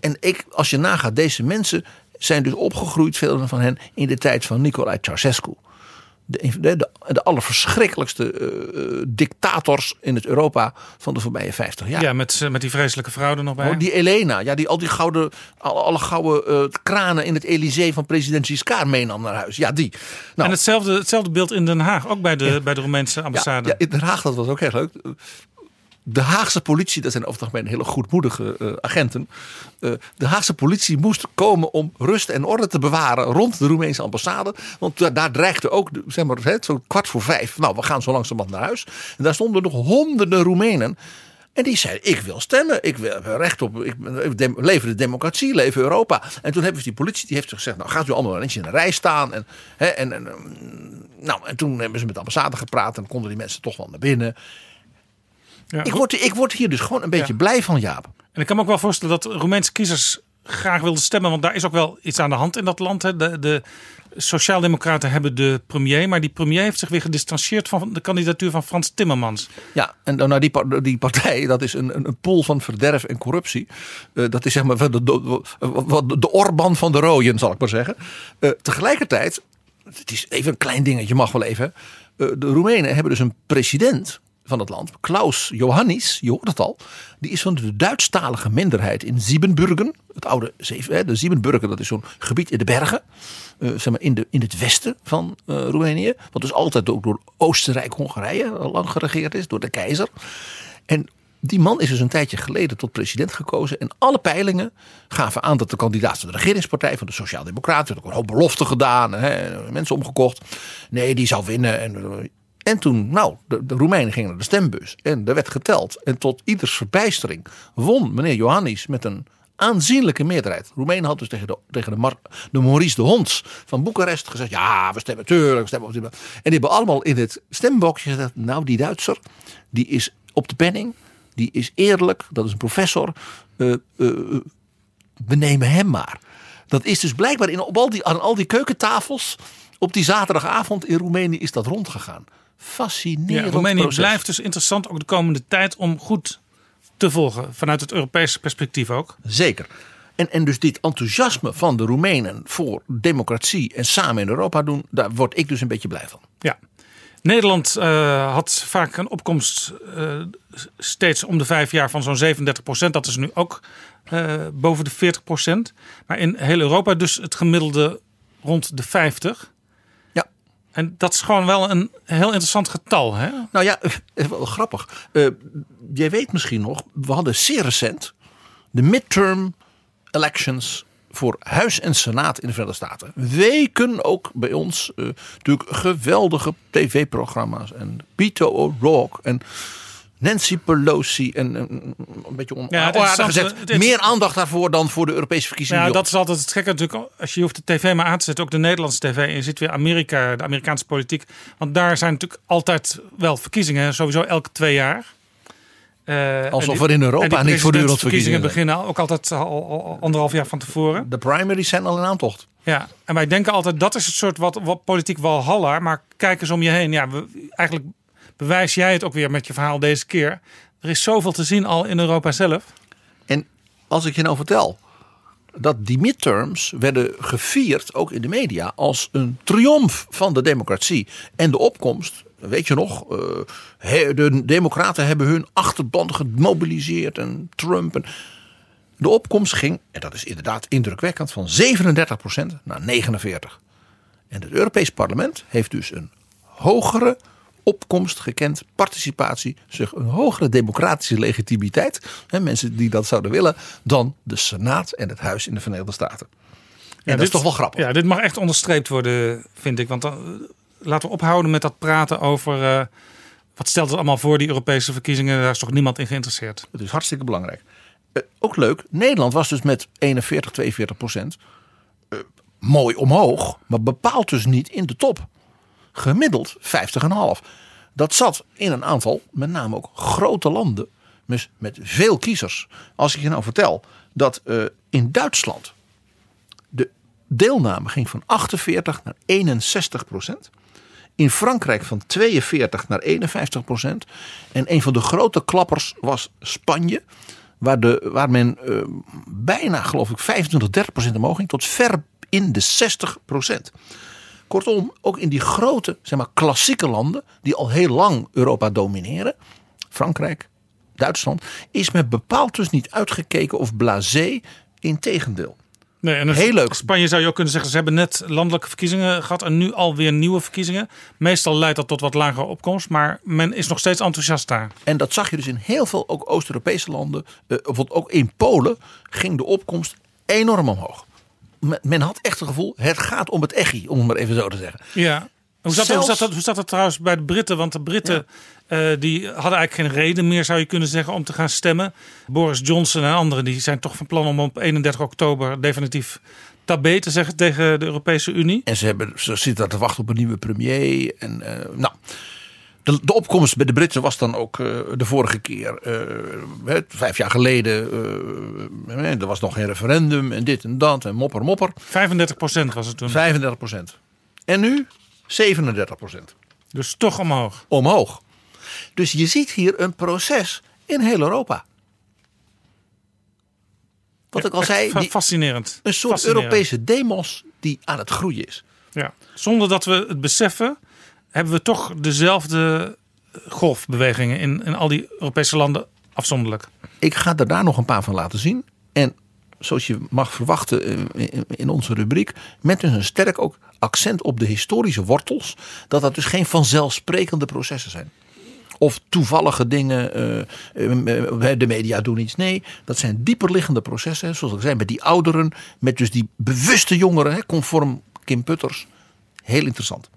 En ik, als je nagaat, deze mensen zijn dus opgegroeid, veel van hen, in de tijd van Nicolae Ceausescu. De, de, de, allerverschrikkelijkste eh, eh, dictators in het Europa van de voorbije 50 jaar. Ja, met, eh, met die vreselijke vrouw er nog bij. Oh, die Elena, ja, die al die gouden, alle, alle gouden kranen in het Elysée van president Giscard meenam naar huis. Ja, die. Nou, En hetzelfde, hetzelfde beeld in Den Haag, ook bij de, bij de Roemeense ja, ambassade. ja, in Den Haag, dat was ook heel leuk. De Haagse politie, dat zijn over het algemeen hele goedmoedige eh, agenten. Eh, de Haagse politie moest komen om rust en orde te bewaren rond de Roemeense ambassade. Want daar, dreigde ook, de- zeg maar, hè, zo'n kwart voor vijf. Nou, we gaan zo langzamerhand naar huis. En daar stonden nog honderden Roemenen. En die zeiden, ik wil stemmen. Ik wil heb recht op, ik, leven de democratie, leven Europa. En toen hebben ze die politie, die heeft gezegd, nou gaat u allemaal eens in een rij staan. En, hè, en, mm, nou, en toen hebben ze met de ambassade gepraat en konden die mensen toch wel naar binnen. Ja, Ik word, ik word hier dus gewoon een beetje Ja. blij van, Jaap. En ik kan me ook wel voorstellen dat Roemeense kiezers graag wilden stemmen. Want daar is ook wel iets aan de hand in dat land. Hè. De, de Sociaaldemocraten hebben de premier. Maar die premier heeft zich weer gedistanceerd van de kandidatuur van Frans Timmermans. Ja, en nou die, die partij, dat is een, een, een pool van verderf en corruptie. Eh, dat is zeg maar de, de, de, de Orban van de rooien, zal ik maar zeggen. Eh, tegelijkertijd, het is even een klein dingetje, mag wel even. Eh, de Roemenen hebben dus een president van het land, Klaus Johannis, je hoort het al. Die is van de Duitsstalige minderheid in Siebenburgen. Het oude de Siebenburgen, dat is zo'n gebied in de bergen. eh, zeg maar in, de, in het westen van eh, Roemenië. Wat dus altijd ook door Oostenrijk-Hongarije lang geregeerd is, door de keizer. En die man is dus een tijdje geleden tot president gekozen. En alle peilingen gaven aan dat de kandidaat van de regeringspartij, van de Sociaaldemocraten, had ook een hoop beloften gedaan, hè, mensen omgekocht. Nee, die zou winnen. En, eh, en toen, nou, de, de Roemenen gingen naar de stembus. En er werd geteld. En tot ieders verbijstering won meneer Johannis met een aanzienlijke meerderheid. Roemenen had dus tegen de, tegen de, Maurice de Honds van Boekarest gezegd: ja, we stemmen tuurlijk, we stemmen op. En die hebben allemaal in het stembokje gezegd: nou, die Duitser, die is op de penning, die is eerlijk, dat is een professor. eh, we nemen hem maar. Dat is dus blijkbaar in, op al die, aan al die keukentafels op die zaterdagavond in Roemenië is dat rondgegaan. Fascinerend Ja, Roemenië proces. blijft dus interessant ook de komende tijd om goed te volgen. Vanuit het Europese perspectief ook. Zeker. En, en dus dit enthousiasme van de Roemenen voor democratie en samen in Europa doen, daar word ik dus een beetje blij van. Ja. Nederland eh, had vaak een opkomst eh, steeds om de vijf jaar van zo'n 37 procent. Dat is nu ook eh, boven de 40 procent. Maar in heel Europa dus het gemiddelde rond de 50. En dat is gewoon wel een heel interessant getal. Hè? Nou ja, wel grappig. Eh, jij weet misschien nog, we hadden zeer recent de midterm elections voor Huis en Senaat in de Verenigde Staten. Weken ook bij ons eh, natuurlijk geweldige tv-programma's. En Pito O'Rourke en Nancy Pelosi. En, en een beetje on, Ja, onaardig gezegd. meer aandacht daarvoor dan voor de Europese verkiezingen. Ja, dat is altijd het gekke natuurlijk. Als je hoeft de tv maar aan te zetten, ook de Nederlandse tv. En je ziet weer Amerika, de Amerikaanse politiek. Want daar zijn natuurlijk altijd wel verkiezingen. Sowieso elke twee jaar. Eh, Alsof er in Europa niet voortdurend presidentsverkiezingen verkiezingen beginnen ook altijd al, al- al anderhalf jaar van tevoren. De primaries zijn al in aantocht. Ja, en wij denken altijd dat is het soort wat, wat politiek walhalla. Maar kijk eens om je heen. Ja, we, eigenlijk bewijs jij het ook weer met je verhaal deze keer. Er is zoveel te zien al in Europa zelf. En als ik je nou vertel dat die midterms werden gevierd, ook in de media, als een triomf van de democratie en de opkomst. Weet je nog, eh, de democraten hebben hun achterban gemobiliseerd en Trump. En de opkomst ging, en dat is inderdaad indrukwekkend, van 37% naar 49%. En het Europees Parlement heeft dus een hogere opkomst gekend, participatie, zeg een hogere democratische legitimiteit, hè, mensen die dat zouden willen, dan de Senaat en het Huis in de Verenigde Staten. En dat is toch wel grappig. Ja, dit mag echt onderstreept worden, vind ik. Want dan, eh, laten we ophouden met dat praten over... eh, wat stelt het allemaal voor, die Europese verkiezingen? Daar is toch niemand in geïnteresseerd? Het is hartstikke belangrijk. Eh, ook leuk, Nederland was dus met 41, 42 procent mooi omhoog, maar bepaalt dus niet in de top. Gemiddeld 50,5. Dat zat in een aantal, met name ook grote landen, dus met veel kiezers. Als ik je nou vertel dat eh, in Duitsland de deelname ging van 48 naar 61 procent. In Frankrijk van 42 naar 51 procent. En een van de grote klappers was Spanje. Waar, de, waar men eh, bijna, geloof ik, 25, 30 procent omhoog ging. Tot ver in de 60 procent. Kortom, ook in die grote, zeg maar, klassieke landen. die al heel lang Europa domineren. Frankrijk, Duitsland. is men bepaald dus niet uitgekeken of blasé. Integendeel. Nee, en Heel leuk. Spanje zou je ook kunnen zeggen, ze hebben net landelijke verkiezingen gehad en nu alweer nieuwe verkiezingen. Meestal leidt dat tot wat lagere opkomst, maar men is nog steeds enthousiast daar. En dat zag je dus in heel veel ook Oost-Europese landen. Eh, bijvoorbeeld ook in Polen ging de opkomst enorm omhoog. Men, had echt het gevoel, het gaat om het echi, om het maar even zo te zeggen. Ja. Hoe zat, Zelfs- hoe, zat dat, hoe zat dat trouwens bij de Britten? Want de Britten eh, die hadden eigenlijk geen reden meer, zou je kunnen zeggen, om te gaan stemmen. Boris Johnson en anderen die zijn toch van plan om op 31 oktober definitief tabé te zeggen tegen de Europese Unie. En ze, hebben, ze zitten daar te wachten op een nieuwe premier. En, eh, nou, de, de opkomst bij de Britten was dan ook eh, de vorige keer, eh, vijf jaar geleden. eh, er was nog geen referendum en dit en dat en mopper mopper. 35% was het toen. 35 procent. En nu 37 procent. Dus toch omhoog. omhoog. Dus je ziet hier een proces in heel Europa. Wat ik al zei, die- fascinerend. een soort Fascinerend. Europese demos die aan het groeien is. Ja. Zonder dat we het beseffen, hebben we toch dezelfde golfbewegingen in, in al die Europese landen afzonderlijk. Ik ga er daar nog een paar van laten zien. En zoals je mag verwachten eh, in- onze rubriek, met dus een sterk ook accent op de historische wortels, dat dat dus geen vanzelfsprekende processen zijn. Of toevallige dingen, eh, eh, de media doen iets. Nee, dat zijn dieperliggende processen. Zoals ik zei, met die ouderen, met dus die bewuste jongeren, conform Kim Putters. Heel interessant.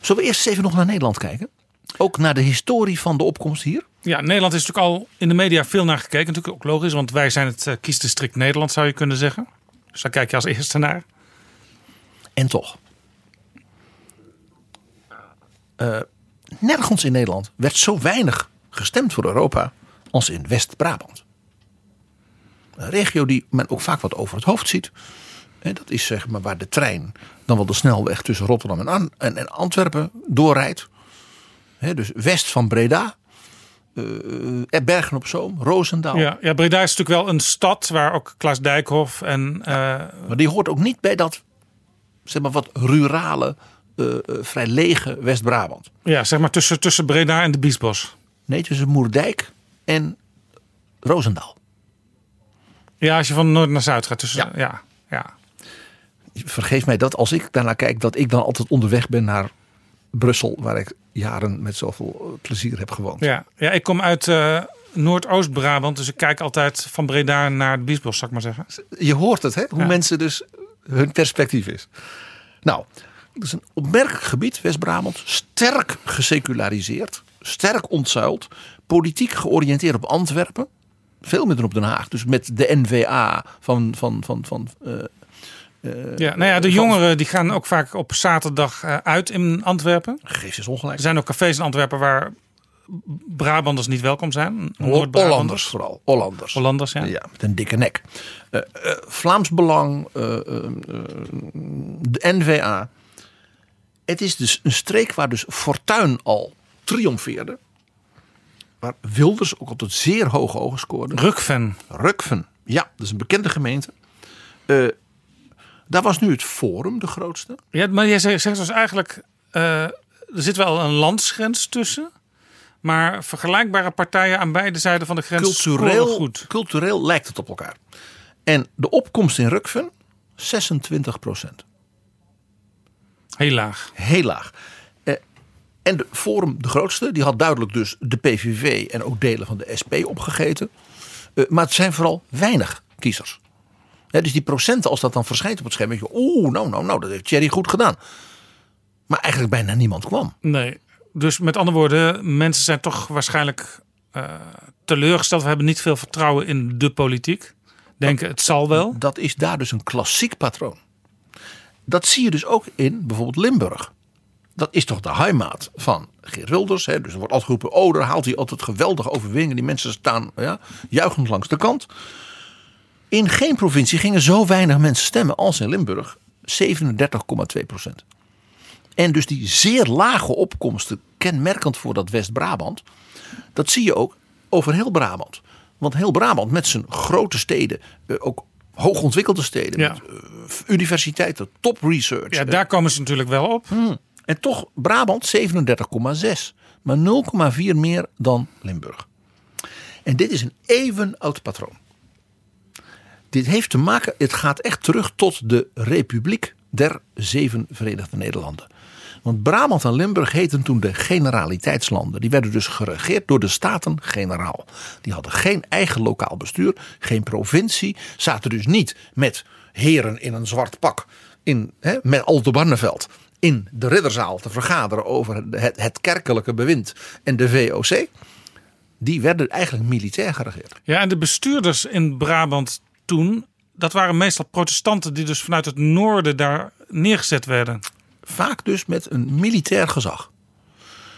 Zullen we eerst even nog naar Nederland kijken? Ook naar de historie van de opkomst hier. Ja, Nederland is natuurlijk al in de media veel naar gekeken. Natuurlijk ook logisch, want wij zijn het eh, kiesdistrict Nederland, zou je kunnen zeggen. Dus daar kijk je als eerste naar. En toch. Eh, nergens in Nederland werd zo weinig gestemd voor Europa als in West-Brabant. Een regio die men ook vaak wat over het hoofd ziet. Dat is zeg maar waar de trein dan wel de snelweg tussen Rotterdam en, An- en, en Antwerpen doorrijdt. Hè, dus west van Breda. eh, Bergen op Zoom, Roosendaal. Ja, ja, Breda is natuurlijk wel een stad waar ook Klaas Dijkhoff en eh, Maar die hoort ook niet bij dat zeg maar, wat rurale, vrij lege West-Brabant. ja, zeg maar tussen, tussen Breda en de Biesbos. Nee, tussen Moerdijk en Roosendaal. Ja, als je van noord naar zuid gaat. Tussen, Ja. ja. Ja, Vergeef mij dat als ik daarnaar kijk, dat ik dan altijd onderweg ben naar Brussel, waar ik jaren met zoveel eh, plezier heb gewoond. ja. ja, ik kom uit eh, Noordoost-Brabant. Dus ik kijk altijd van Breda naar het Biesbos, zou ik maar zeggen. Je hoort het, hè? hoe Ja. mensen dus hun perspectief is. Nou, het is een opmerkelijk gebied, West-Brabant. Sterk geseculariseerd, sterk ontzuild, politiek georiënteerd op Antwerpen. Veel minder op Den Haag. Dus met de NVA van. van, van, van eh, Ja, nou ja, de jongeren die gaan ook vaak op zaterdag eh, uit in Antwerpen. geef eens ongelijk. Er zijn ook cafés in Antwerpen waar Brabanders niet welkom zijn. Hollanders vooral. Hollanders. Hollanders, ja. Ja, met een dikke nek. Eh, eh, Vlaams Belang, eh, eh, eh, de NVA. Het is dus een streek waar dus Fortuin al triomfeerde. Waar Wilders ook altijd zeer hoge ogen scoorde. Rukven. Rukven, ja, dat is een bekende gemeente. Daar was nu het Forum de grootste. Ja, maar jij zegt zegt dus eigenlijk, eh, er zit wel een landsgrens tussen. Maar vergelijkbare partijen aan beide zijden van de grens Cultureel, goed. cultureel lijkt het op elkaar. En de opkomst in Rukven, 26 procent. Heel laag. heel laag. Eh, en de Forum, de grootste, die had duidelijk dus de PVV en ook delen van de SP opgegeten. Eh, maar het zijn vooral weinig kiezers. Ja, dus die procenten, als dat dan verschijnt op het scherm, denk je, oeh, nou, nou, nou, dat heeft Thierry goed gedaan. Maar eigenlijk bijna niemand kwam. Nee. Dus met andere woorden, mensen zijn toch waarschijnlijk eh, teleurgesteld. We hebben niet veel vertrouwen in de politiek. Denken, het zal wel. Dat is daar dus een klassiek patroon. Dat zie je dus ook in bijvoorbeeld Limburg. Dat is toch de heimaat van Geert Wilders. Hè? Dus er wordt altijd geroepen, oh, daar haalt hij altijd geweldige overwinningen. Die mensen staan ja, juichend langs de kant. In geen provincie gingen zo weinig mensen stemmen als in Limburg. 37,2 procent. En dus die zeer lage opkomsten, kenmerkend voor dat West-Brabant. Dat zie je ook over heel Brabant. Want heel Brabant met zijn grote steden, eh, ook hoogontwikkelde steden, Ja. met eh, universiteiten, top research. Ja, eh, daar komen ze natuurlijk wel op. en toch Brabant 37,6. Maar 0,4 meer dan Limburg. En dit is een even oud patroon. Dit heeft te maken, het gaat echt terug tot de Republiek der Zeven Verenigde Nederlanden. Want Brabant en Limburg heten toen de generaliteitslanden. Die werden dus geregeerd door de Staten-Generaal. Die hadden geen eigen lokaal bestuur, geen provincie. Zaten dus niet met heren in een zwart pak in, hè, met Oldenbarneveld in de ridderzaal te vergaderen over het kerkelijke bewind en de VOC. Die werden eigenlijk militair geregeerd. Ja, en de bestuurders in Brabant toen, dat waren meestal protestanten die dus vanuit het noorden daar neergezet werden. Vaak dus met een militair gezag.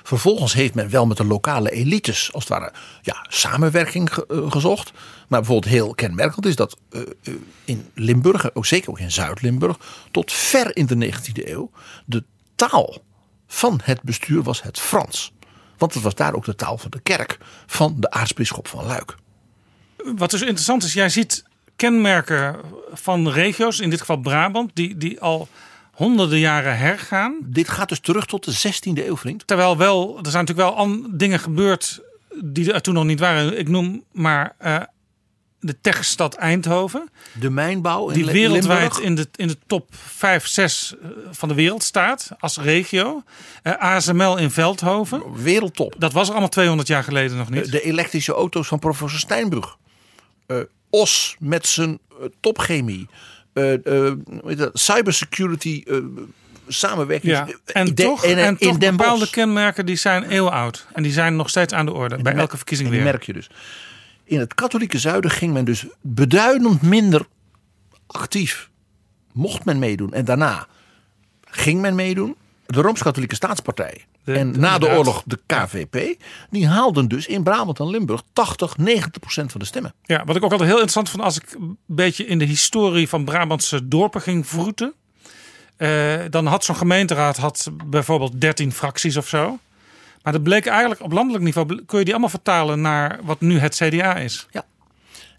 Vervolgens heeft men wel met de lokale elites, als het ware, ja, samenwerking ge- eh, gezocht. Maar bijvoorbeeld heel kenmerkend is dat eh, eh, in Limburg, ook zeker ook in Zuid-Limburg, tot ver in de 19e eeuw, de taal van het bestuur was het Frans. Want het was daar ook de taal van de kerk van de aartsbisschop van Luik. Wat dus interessant is, jij ziet kenmerken van regio's, in dit geval Brabant, die, die al honderden jaren hergaan. Dit gaat dus terug tot de 16e eeuw, vriend. Terwijl wel, er zijn natuurlijk wel dingen gebeurd die er toen nog niet waren. Ik noem maar eh, de techstad Eindhoven. De mijnbouw in Die wereldwijd Limburg. in de, in de top 5, 6 eh, van de wereld staat als regio. Eh, ASML in Veldhoven. wereldtop. Dat was er allemaal 200 jaar geleden nog niet. De elektrische auto's van professor Steinbrug. OS met zijn eh, topchemie. Eh, eh, cybersecurity samenwerking. Ja, en De- toch, en in toch bepaalde Bosch. kenmerken die zijn eeuwenoud. En die zijn nog steeds aan de orde. bij elke verkiezing en weer. merk je dus. In het katholieke zuiden ging men dus beduidend minder actief. Mocht men meedoen. En daarna ging men meedoen. De Rooms-Katholieke Staatspartij. De- en de- na de oorlog de KVP. Die haalden dus in Brabant en Limburg 80, 90 procent van de stemmen. Ja, wat ik ook altijd heel interessant vond als ik een beetje in de historie van Brabantse dorpen ging vroeten. eh, dan had zo'n gemeenteraad had bijvoorbeeld 13 fracties of zo. Maar dat bleek eigenlijk op landelijk niveau, kun je die allemaal vertalen naar wat nu het CDA is.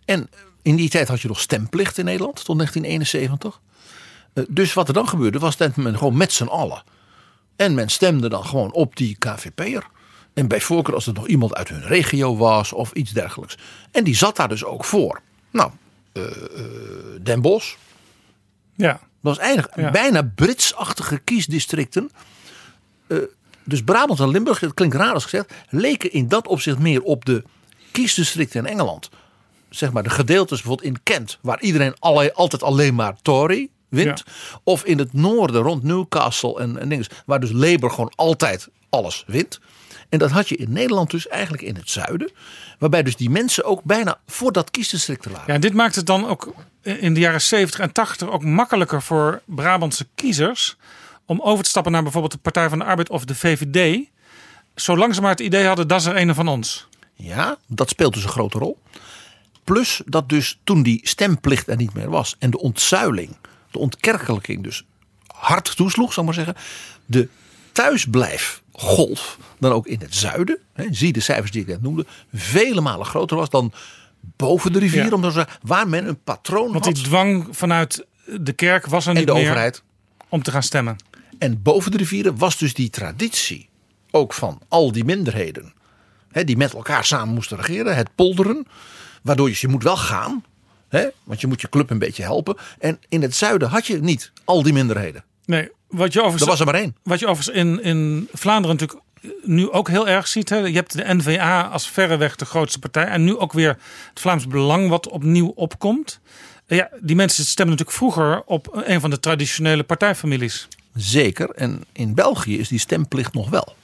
En in die tijd had je nog stemplicht in Nederland tot 1971. Eh, Dus wat er dan gebeurde was dat men gewoon met z'n allen. En men stemde dan gewoon op die KVP'er. En bij voorkeur als er nog iemand uit hun regio was of iets dergelijks. En die zat daar dus ook voor. Nou, eh, Den Bosch. Ja, Dat was eigenlijk Ja. bijna Britsachtige kiesdistricten. Eh, dus Brabant en Limburg, het klinkt raar als gezegd, leken in dat opzicht meer op de kiesdistricten in Engeland, zeg maar de gedeeltes bijvoorbeeld in Kent, waar iedereen alle, altijd alleen maar Tory wint, of in het noorden rond Newcastle en, en dingen, waar dus Labour gewoon altijd alles wint. En dat had je in Nederland dus eigenlijk in het zuiden. Waarbij dus die mensen ook bijna voor dat kiesdistrict lagen. Ja, en dit maakt het dan ook in de jaren 70 en 80 ook makkelijker voor Brabantse kiezers om over te stappen naar bijvoorbeeld de Partij van de Arbeid of de VVD. Zolang ze maar het idee hadden, dat is er een van ons. Ja, dat speelt dus een grote rol. Plus dat dus toen die stemplicht er niet meer was en de ontzuiling, de ontkerkelijking dus hard toesloeg, zal ik maar zeggen. De thuisblijfgolf dan ook in het zuiden, hè, zie de cijfers die ik net noemde, vele malen groter was dan boven de rivier, Ja. om te zeggen, waar men een patroon Want had die dwang vanuit de kerk was er en niet de meer overheid. om te gaan stemmen. En boven de rivieren was dus die traditie ook van al die minderheden. Hè, die met elkaar samen moesten regeren. Het polderen. Waardoor je, je moet wel gaan. Hè, want je moet je club een beetje helpen. En in het zuiden had je niet al die minderheden. Nee, wat je Er overigens, was er maar één. wat je overigens in, in Vlaanderen natuurlijk nu ook heel erg ziet. Hè. Je hebt de NVA als verreweg de grootste partij. En nu ook weer het Vlaams Belang wat opnieuw opkomt. Ja, die mensen stemmen natuurlijk vroeger op een van de traditionele partijfamilies. Zeker. En in België is die stemplicht nog wel.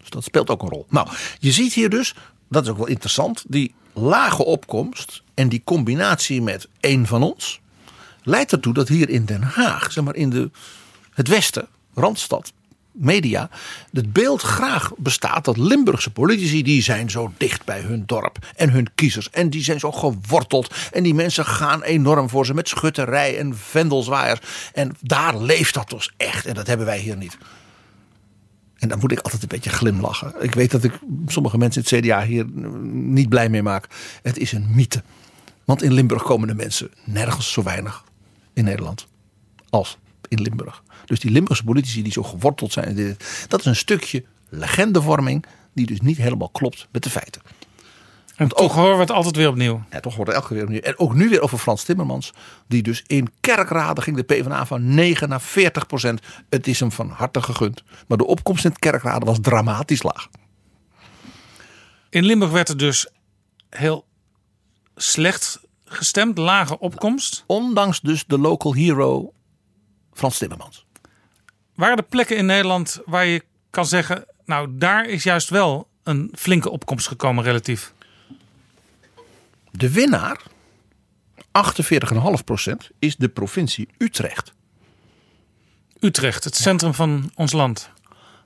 Dus dat speelt ook een rol. Nou, je ziet hier dus, dat is ook wel interessant, die lage opkomst en die combinatie met één van ons leidt ertoe dat hier in Den Haag, zeg maar in de, het Westen, Randstad, media, het beeld graag bestaat dat Limburgse politici die zijn zo dicht bij hun dorp en hun kiezers en die zijn zo geworteld en die mensen gaan enorm voor ze met schutterij en vendelzwaaiers en daar leeft dat dus echt en dat hebben wij hier niet. En dan moet ik altijd een beetje glimlachen. Ik weet dat ik sommige mensen in het CDA hier niet blij mee maak. Het is een mythe. Want in Limburg komen de mensen nergens zo weinig in Nederland als in Limburg. Dus die Limburgse politici die zo geworteld zijn, dat is een stukje legendevorming die dus niet helemaal klopt met de feiten. En toch horen we het altijd weer opnieuw. Ja, toch wordt er elke keer opnieuw. En ook nu weer over Frans Timmermans. Die dus in kerkraden ging de PvdA van 9 naar 40 procent. Het is hem van harte gegund. Maar de opkomst in het kerkraden was dramatisch laag. In Limburg werd er dus heel slecht gestemd, lage opkomst. Ondanks dus de local hero Frans Timmermans. Waren er plekken in Nederland waar je kan zeggen, nou daar is juist wel een flinke opkomst gekomen relatief. De winnaar, 48,5 procent, is de provincie Utrecht. Utrecht, het centrum van ons land.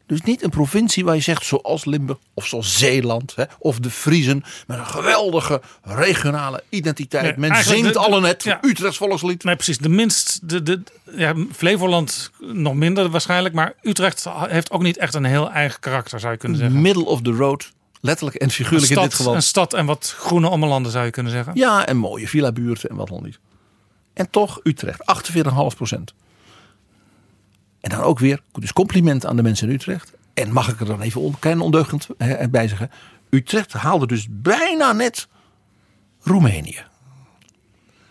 Dus niet een provincie waar je zegt zoals Limburg of zoals Zeeland hè, of de Friezen met een geweldige regionale identiteit. Nee, Men zingt allen het ja. Utrechts volkslied. Nee, precies. De minst, de, de, ja, Flevoland nog minder waarschijnlijk. Maar Utrecht heeft ook niet echt een heel eigen karakter, zou je kunnen zeggen. Middle of the road, letterlijk en figuurlijk in dit geval. een stad en wat groene ommelanden, zou je kunnen zeggen. Ja, en mooie villa-buurten en wat dan niet. En toch Utrecht, 48,5 procent. En dan ook weer, dus compliment aan de mensen in Utrecht. En mag ik er dan even een klein ondeugend bij zeggen. Utrecht haalde dus bijna net Roemenië.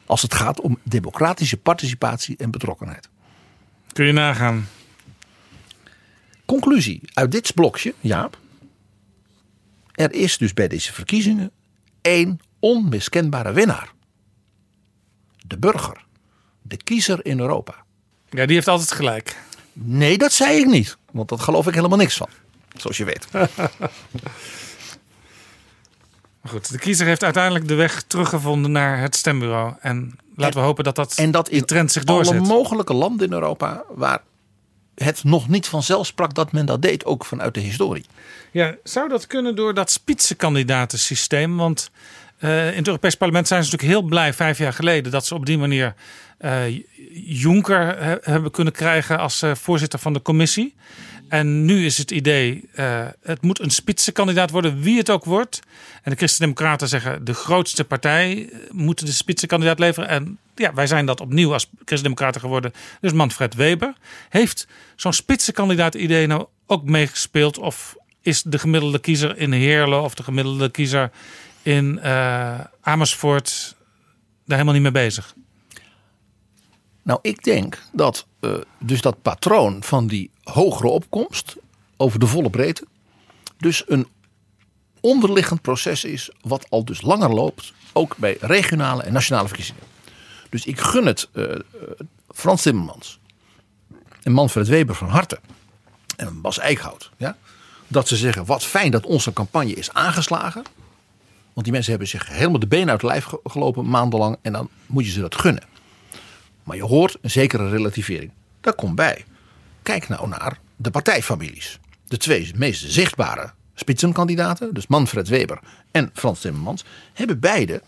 Als het gaat om democratische participatie en betrokkenheid. Kun je nagaan. Conclusie uit dit blokje, Jaap. Er is dus bij deze verkiezingen één onmiskenbare winnaar. De burger. De kiezer in Europa. Ja, die heeft altijd gelijk. Nee, dat zei ik niet. Want dat geloof ik helemaal niks van. Zoals je weet. Goed, de kiezer heeft uiteindelijk de weg teruggevonden naar het stembureau. En laten we hopen dat, dat, En dat die in trend zich alle doorzet. mogelijke landen in Europa waar het nog niet vanzelf sprak dat men dat deed. Ook vanuit de historie. Ja, zou dat kunnen door dat spitsenkandidatensysteem? Want eh, in het Europees Parlement zijn ze natuurlijk heel blij vijf jaar geleden dat ze op die manier eh Juncker he- hebben kunnen krijgen als eh, voorzitter van de commissie. En nu is het idee, eh, het moet een spitsenkandidaat worden, wie het ook wordt. En de Christen-Democraten zeggen, de grootste partij eh, moet de spitsenkandidaat leveren. En ja, wij zijn dat opnieuw als Christen-Democraten geworden. Dus Manfred Weber. Heeft zo'n spitsenkandidaat idee nou ook meegespeeld? Of is de gemiddelde kiezer in Heerlen of de gemiddelde kiezer in eh, Amersfoort daar helemaal niet mee bezig? Nou, ik denk dat eh, dus dat patroon van die hogere opkomst over de volle breedte, dus een onderliggend proces is wat al dus langer loopt, ook bij regionale en nationale verkiezingen. Dus ik gun het eh, Frans Timmermans en Manfred Weber van harte en Bas Eickhout, ja, dat ze zeggen wat fijn dat onze campagne is aangeslagen. Want die mensen hebben zich helemaal de benen uit de lijf ge- gelopen maandenlang en dan moet je ze dat gunnen. Maar je hoort een zekere relativering. Daar komt bij. Kijk nou naar de partijfamilies. De twee meest zichtbare spitsenkandidaten, dus Manfred Weber en Frans Timmermans, hebben beide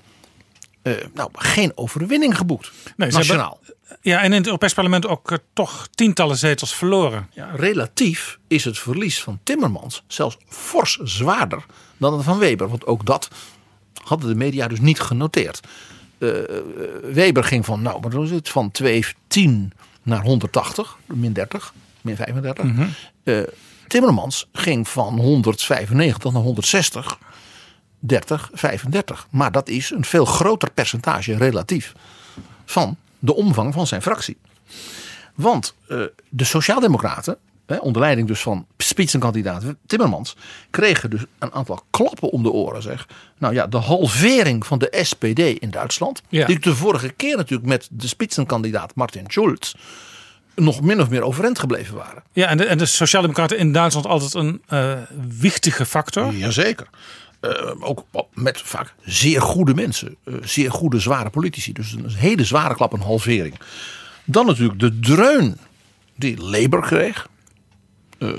eh, nou, geen overwinning geboekt. Nee, nationaal. Ja, en in het Europees Parlement ook eh, toch tientallen zetels verloren. Ja, relatief is het verlies van Timmermans zelfs fors zwaarder dan het van Weber. Want ook dat hadden de media dus niet genoteerd. Eh, eh, Weber ging van, nou, wat was het, van 210 naar 180, min 30, min 35. Eh, Timmermans ging van 195 naar 160, 30, 35. Maar dat is een veel groter percentage relatief van de omvang van zijn fractie. Want eh, de Sociaaldemocraten, hè, onder leiding dus van spitsenkandidaat Timmermans, kregen dus een aantal klappen om de oren. Zeg. Nou ja, de halvering van de SPD in Duitsland, Ja. die de vorige keer natuurlijk met de spitsenkandidaat Martin Schulz nog min of meer overeind gebleven waren. Ja, en de, en de Sociaaldemocraten in Duitsland altijd een eh wichtige factor. Jazeker. Eh, ook met vaak zeer goede mensen. eh, zeer goede, zware politici. Dus een hele zware klap, een halvering. Dan natuurlijk de dreun die Labour kreeg. Eh,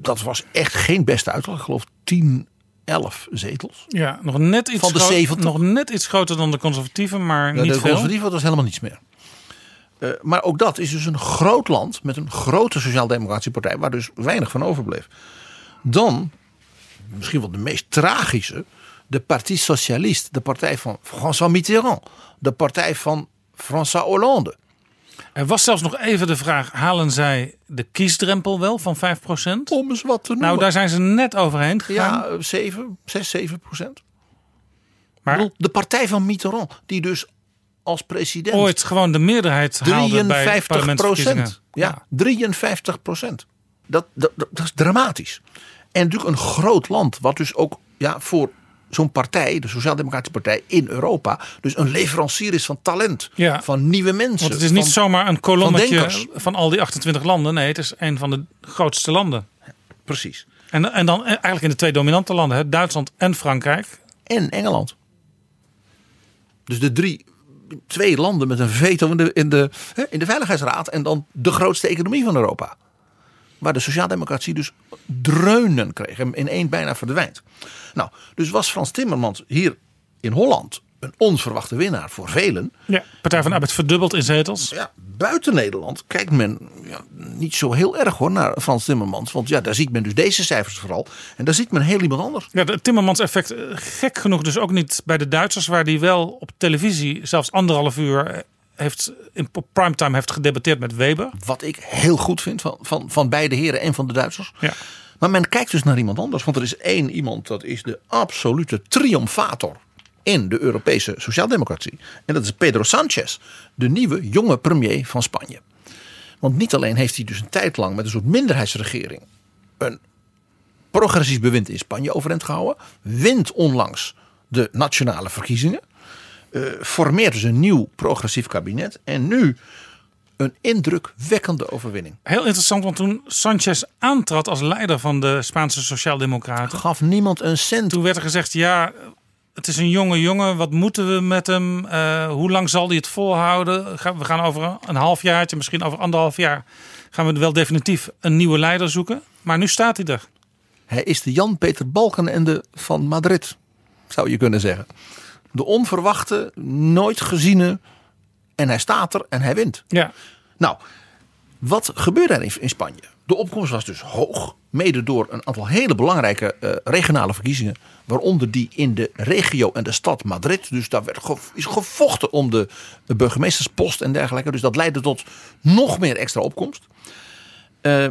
dat was echt geen beste uitslag. Ik geloof 10, 11 zetels. Ja, nog net iets, Van de groot- 70. nog net iets groter dan de conservatieven, maar Ja, niet de veel. conservatieven was helemaal niets meer. Maar ook dat is dus een groot land met een grote sociaal-democratische partij, waar dus weinig van overbleef. Dan, misschien wel de meest tragische, de Parti Socialiste, de partij van François Mitterrand, de partij van François Hollande. Er was zelfs nog even de vraag, halen zij de kiesdrempel wel van 5%? Om eens wat te noemen. Nou, daar zijn ze net overheen gegaan. ja, 7, 6, 7 procent. maar De partij van Mitterrand, die dus als president ooit gewoon de meerderheid haalde bij 53 parlementsverkiezingen. procent. Ja, 53 procent. Dat, dat, dat is dramatisch. En natuurlijk een groot land, wat dus ook ja, voor zo'n partij, de Sociaal-Democratische Partij in Europa, dus een leverancier is van talent, Ja. van nieuwe mensen. Want het is niet van- zomaar een denkers. van, al die 28 landen. Nee, het is een van de grootste landen. Precies. En, en dan eigenlijk in de twee dominante landen, hè, Duitsland en Frankrijk. En Engeland. Dus de drie, twee landen met een veto in de, in de, in de Veiligheidsraad en dan de grootste economie van Europa. Waar de sociaaldemocratie dus dreunen kreeg en in één bijna verdwijnt. Nou, dus was Frans Timmermans hier in Holland een onverwachte winnaar voor velen. Ja. Partij van de Arbeid verdubbeld in zetels. Ja, buiten Nederland kijkt men ja, niet zo heel erg hoor naar Frans Timmermans. Want ja, daar ziet men dus deze cijfers vooral. En daar ziet men heel iemand anders. Ja, het Timmermans effect eh, gek genoeg dus ook niet bij de Duitsers, waar die wel op televisie zelfs anderhalf uur eh, heeft in primetime heeft gedebatteerd met Weber. Wat ik heel goed vind van, van, van beide heren en van de Duitsers. Ja. Maar men kijkt dus naar iemand anders. Want er is één iemand dat is de absolute triomfator in de Europese sociaaldemocratie. En dat is Pedro Sanchez, de nieuwe jonge premier van Spanje. Want niet alleen heeft hij dus een tijd lang met een soort minderheidsregering een progressief bewind in Spanje overeind gehouden. Wint onlangs de nationale verkiezingen. Eh, formeert dus een nieuw progressief kabinet. En nu een indrukwekkende overwinning. Heel interessant, want toen Sanchez aantrad als leider van de Spaanse Sociaaldemocraten, Gaf niemand een cent. toen werd er gezegd: ja, het is een jonge jongen, wat moeten we met hem? Eh, hoe lang zal hij het volhouden? We gaan over een half jaartje, misschien over anderhalf jaar, gaan we wel definitief een nieuwe leider zoeken. Maar nu staat hij er. Hij is de Jan-Peter Balkenende van Madrid, zou je kunnen zeggen. De onverwachte, nooit geziene. En hij staat er en hij wint. Ja, Nou, wat gebeurde er in, in Spanje? De opkomst was dus hoog. Mede door een aantal hele belangrijke eh, regionale verkiezingen. Waaronder die in de regio en de stad Madrid. Dus daar werd is gevochten om de, de burgemeesterspost en dergelijke. Dus dat leidde tot nog meer extra opkomst. Eh,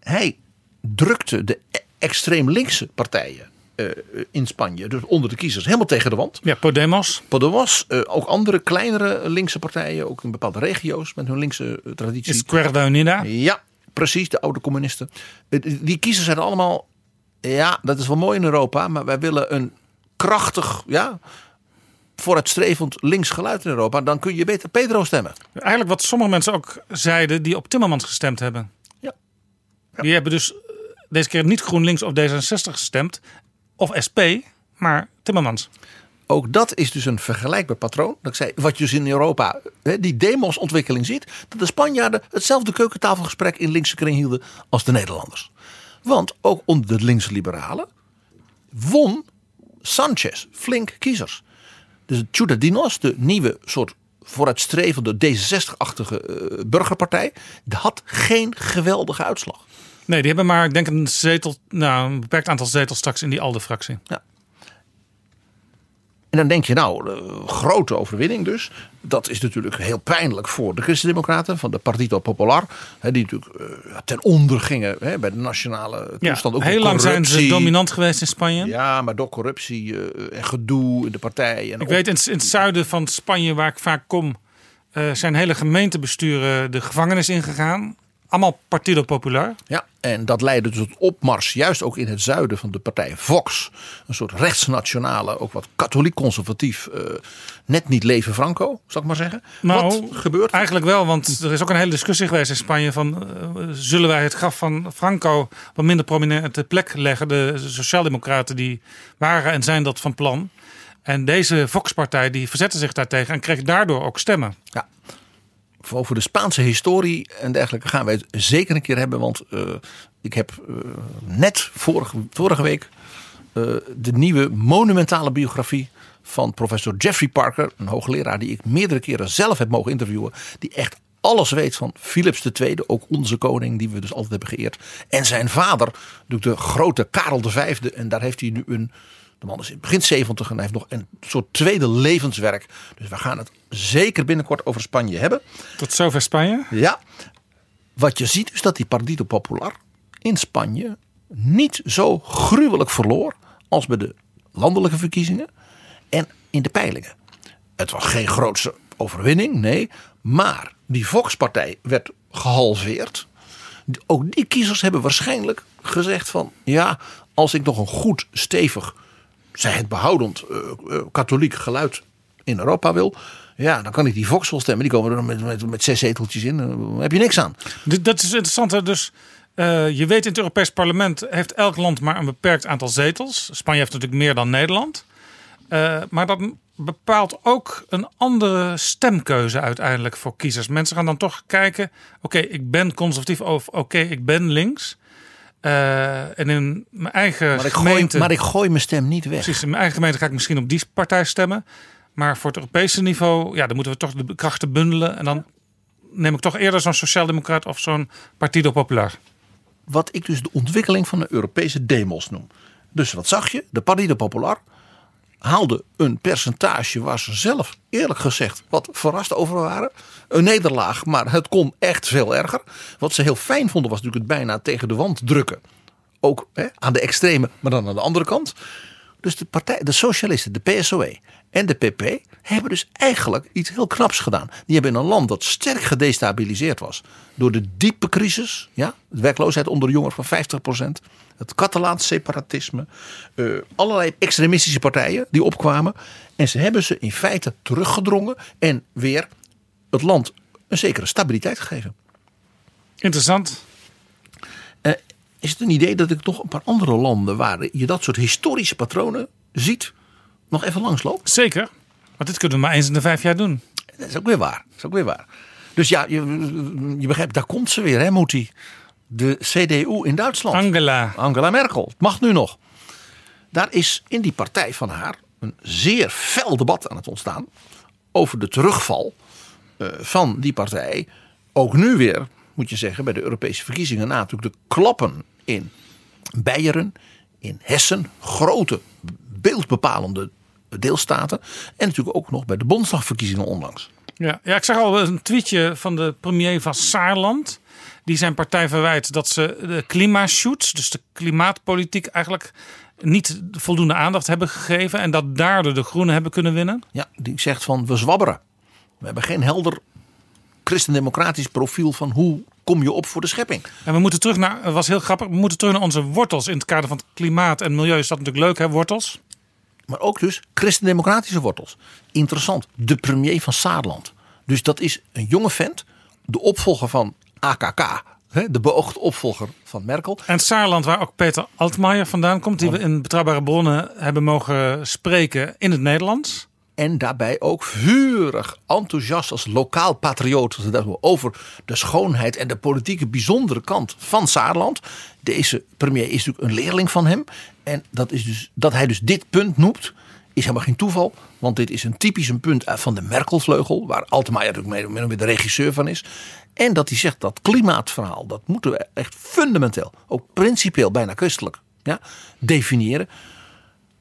hij drukte de e- extreem linkse partijen eh, in Spanje, dus onder de kiezers, helemaal tegen de wand. ja Podemos. Podemos, eh, ook andere kleinere linkse partijen, ook in bepaalde regio's met hun linkse eh, traditie. Izquierda Unida. Ja, precies, de oude communisten. Die kiezers zijn allemaal Ja, dat is wel mooi in Europa, maar wij willen een krachtig, ja, vooruitstrevend links geluid in Europa. Dan kun je beter Pedro stemmen. Eigenlijk wat sommige mensen ook zeiden die op Timmermans gestemd hebben. Ja. Die hebben dus deze keer niet GroenLinks of D66 gestemd. Of SP, maar Timmermans. Ook dat is dus een vergelijkbaar patroon. Dat ik zei, wat je dus in Europa, die demosontwikkeling ziet. Dat de Spanjaarden hetzelfde keukentafelgesprek in linkse kring hielden als de Nederlanders. Want ook onder de linkse liberalen won Sanchez flink kiezers. Dus Ciudadanos, de nieuwe soort vooruitstrevende D66-achtige eh, burgerpartij, had geen geweldige uitslag. Nee, die hebben maar, ik denk, een zetel, nou, een beperkt aantal zetels straks in die ALDE-fractie. En dan denk je nou, eh, grote overwinning dus. Dat is natuurlijk heel pijnlijk voor de Christendemocraten van de Partito Popular. Hè, die natuurlijk eh, ten onder gingen hè, bij de nationale Ja, toestand. ook heel lang zijn ze dominant geweest in Spanje. Ja, maar door corruptie eh, en gedoe in de partij. En Ik weet in, in het zuiden van Spanje, waar ik vaak kom, zijn hele gemeentebesturen de gevangenis ingegaan. Allemaal Partido Popular. Ja, en dat leidde tot opmars, juist ook in het zuiden van de partij Vox. Een soort rechtsnationale, ook wat katholiek-conservatief, eh, net niet leven Franco, zal ik maar zeggen. Nou, wat gebeurt? Eigenlijk wel, want er is ook een hele discussie geweest in Spanje van eh, zullen wij het graf van Franco op een minder prominente plek leggen. De sociaaldemocraten die waren en zijn dat van plan. En deze Vox-partij die verzette zich daartegen en kreeg daardoor ook stemmen. Ja. Over de Spaanse historie en dergelijke gaan wij het zeker een keer hebben. Want eh, ik heb eh, net vorige, vorige week eh, de nieuwe monumentale biografie van professor Jeffrey Parker, een hoogleraar die ik meerdere keren zelf heb mogen interviewen, die echt alles weet van Philips II, ook onze koning die we dus altijd hebben geëerd. En zijn vader, de grote Karel V. En daar heeft hij nu een, de man is in begin 70 en hij heeft nog een soort tweede levenswerk. Dus we gaan het zeker binnenkort over Spanje hebben. Tot zover Spanje. Ja, wat je ziet is dat die Partido Popular in Spanje niet zo gruwelijk verloor als bij de landelijke verkiezingen en in de peilingen. Het was geen grootse overwinning, nee, maar die Vox-partij werd gehalveerd. Ook die kiezers hebben waarschijnlijk gezegd van ja, als ik nog een goed, stevig, zij het behoudend eh, eh, katholiek geluid in Europa wil, ja, dan kan ik die Vox wel stemmen. Die komen er met, met, met zes zeteltjes in. Dan heb je niks aan. Dat is interessant. Dus eh, je weet in het Europees Parlement heeft elk land maar een beperkt aantal zetels. Spanje heeft natuurlijk meer dan Nederland. Eh, maar dat bepaalt ook een andere stemkeuze uiteindelijk voor kiezers. Mensen gaan dan toch kijken: oké, ik ben conservatief of oké, ik ben links. Eh, en in mijn eigen Maar ik, gooi, gemeente. maar ik gooi mijn stem niet weg. Precies, in mijn eigen gemeente ga ik misschien op die partij stemmen. Maar voor het Europese niveau, ja, dan moeten we toch de krachten bundelen. En dan neem ik toch eerder zo'n sociaaldemocraat of zo'n Partido Popular. Wat ik dus de ontwikkeling van de Europese demos noem. Dus wat zag je? De Partido Popular haalde een percentage waar ze zelf eerlijk gezegd wat verrast over waren. Een nederlaag, maar het kon echt veel erger. Wat ze heel fijn vonden was natuurlijk het bijna tegen de wand drukken. Ook hè, aan de extreme, maar dan aan de andere kant. Dus de, partij, de socialisten, de PSOE en de PP hebben dus eigenlijk iets heel knaps gedaan. Die hebben in een land dat sterk gedestabiliseerd was door de diepe crisis, ja, de werkloosheid onder de jongeren van 50%, het Catalaans separatisme, eh, allerlei extremistische partijen die opkwamen. En ze hebben ze in feite teruggedrongen en weer het land een zekere stabiliteit gegeven. Interessant. Eh, is het een idee dat ik toch een paar andere landen waar je dat soort historische patronen ziet, nog even langsloop? Zeker. Want dit kunnen we maar eens in de vijf jaar doen. Dat is ook weer waar. Dat is ook weer waar. Dus ja, je, je begrijpt, daar komt ze weer, hè, Moetie. De CDU in Duitsland. Angela. Angela Merkel. Het mag nu nog. Daar is in die partij van haar een zeer fel debat aan het ontstaan. Over de terugval eh, van die partij. Ook nu weer, moet je zeggen, bij de Europese verkiezingen. Na natuurlijk de klappen in Beieren, in Hessen. Grote, beeldbepalende deelstaten. En natuurlijk ook nog bij de Bondsdagverkiezingen onlangs. Ja, ja, ik zag al een tweetje van de premier van Saarland. Die zijn partij verwijt dat ze de klimaatshoots, dus de klimaatpolitiek, eigenlijk niet voldoende aandacht hebben gegeven. En dat daardoor de Groenen hebben kunnen winnen. Ja, die zegt van we zwabberen. We hebben geen helder christendemocratisch profiel van hoe kom je op voor de schepping. En we moeten terug naar, het was heel grappig, we moeten terug naar onze wortels. In het kader van het klimaat en milieu is dat natuurlijk leuk, hè, wortels. Maar ook dus christendemocratische wortels. Interessant, de premier van Saarland. Dus dat is een jonge vent, de opvolger van AKK. De beoogde opvolger van Merkel. En het Saarland, waar ook Peter Altmaier vandaan komt, die we in betrouwbare bronnen hebben mogen spreken in het Nederlands. En daarbij ook vurig enthousiast als lokaal patrioot over de schoonheid en de politieke bijzondere kant van Saarland. Deze premier is natuurlijk een leerling van hem. En dat, is dus, dat hij dus dit punt noemt, is helemaal geen toeval. Want dit is een typisch een punt van de Merkelvleugel, waar Altmaier natuurlijk meer de regisseur van is. En dat hij zegt dat klimaatverhaal, dat moeten we echt fundamenteel, ook principieel, bijna christelijk, ja, definiëren.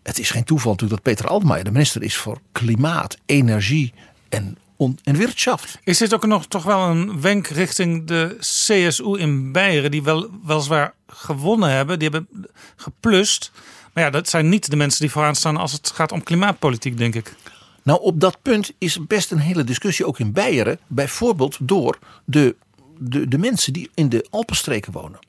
Het is geen toeval natuurlijk dat Peter Altmaier de minister is voor klimaat, energie en, en wirtschaft. Is dit ook nog toch wel een wenk richting de CSU in Beieren, die wel, weliswaar gewonnen hebben, die hebben geplust. Maar ja, dat zijn niet de mensen die vooraan staan als het gaat om klimaatpolitiek, denk ik. Nou, op dat punt is best een hele discussie ook in Beieren. Bijvoorbeeld door de, de, de mensen die in de Alpenstreken wonen.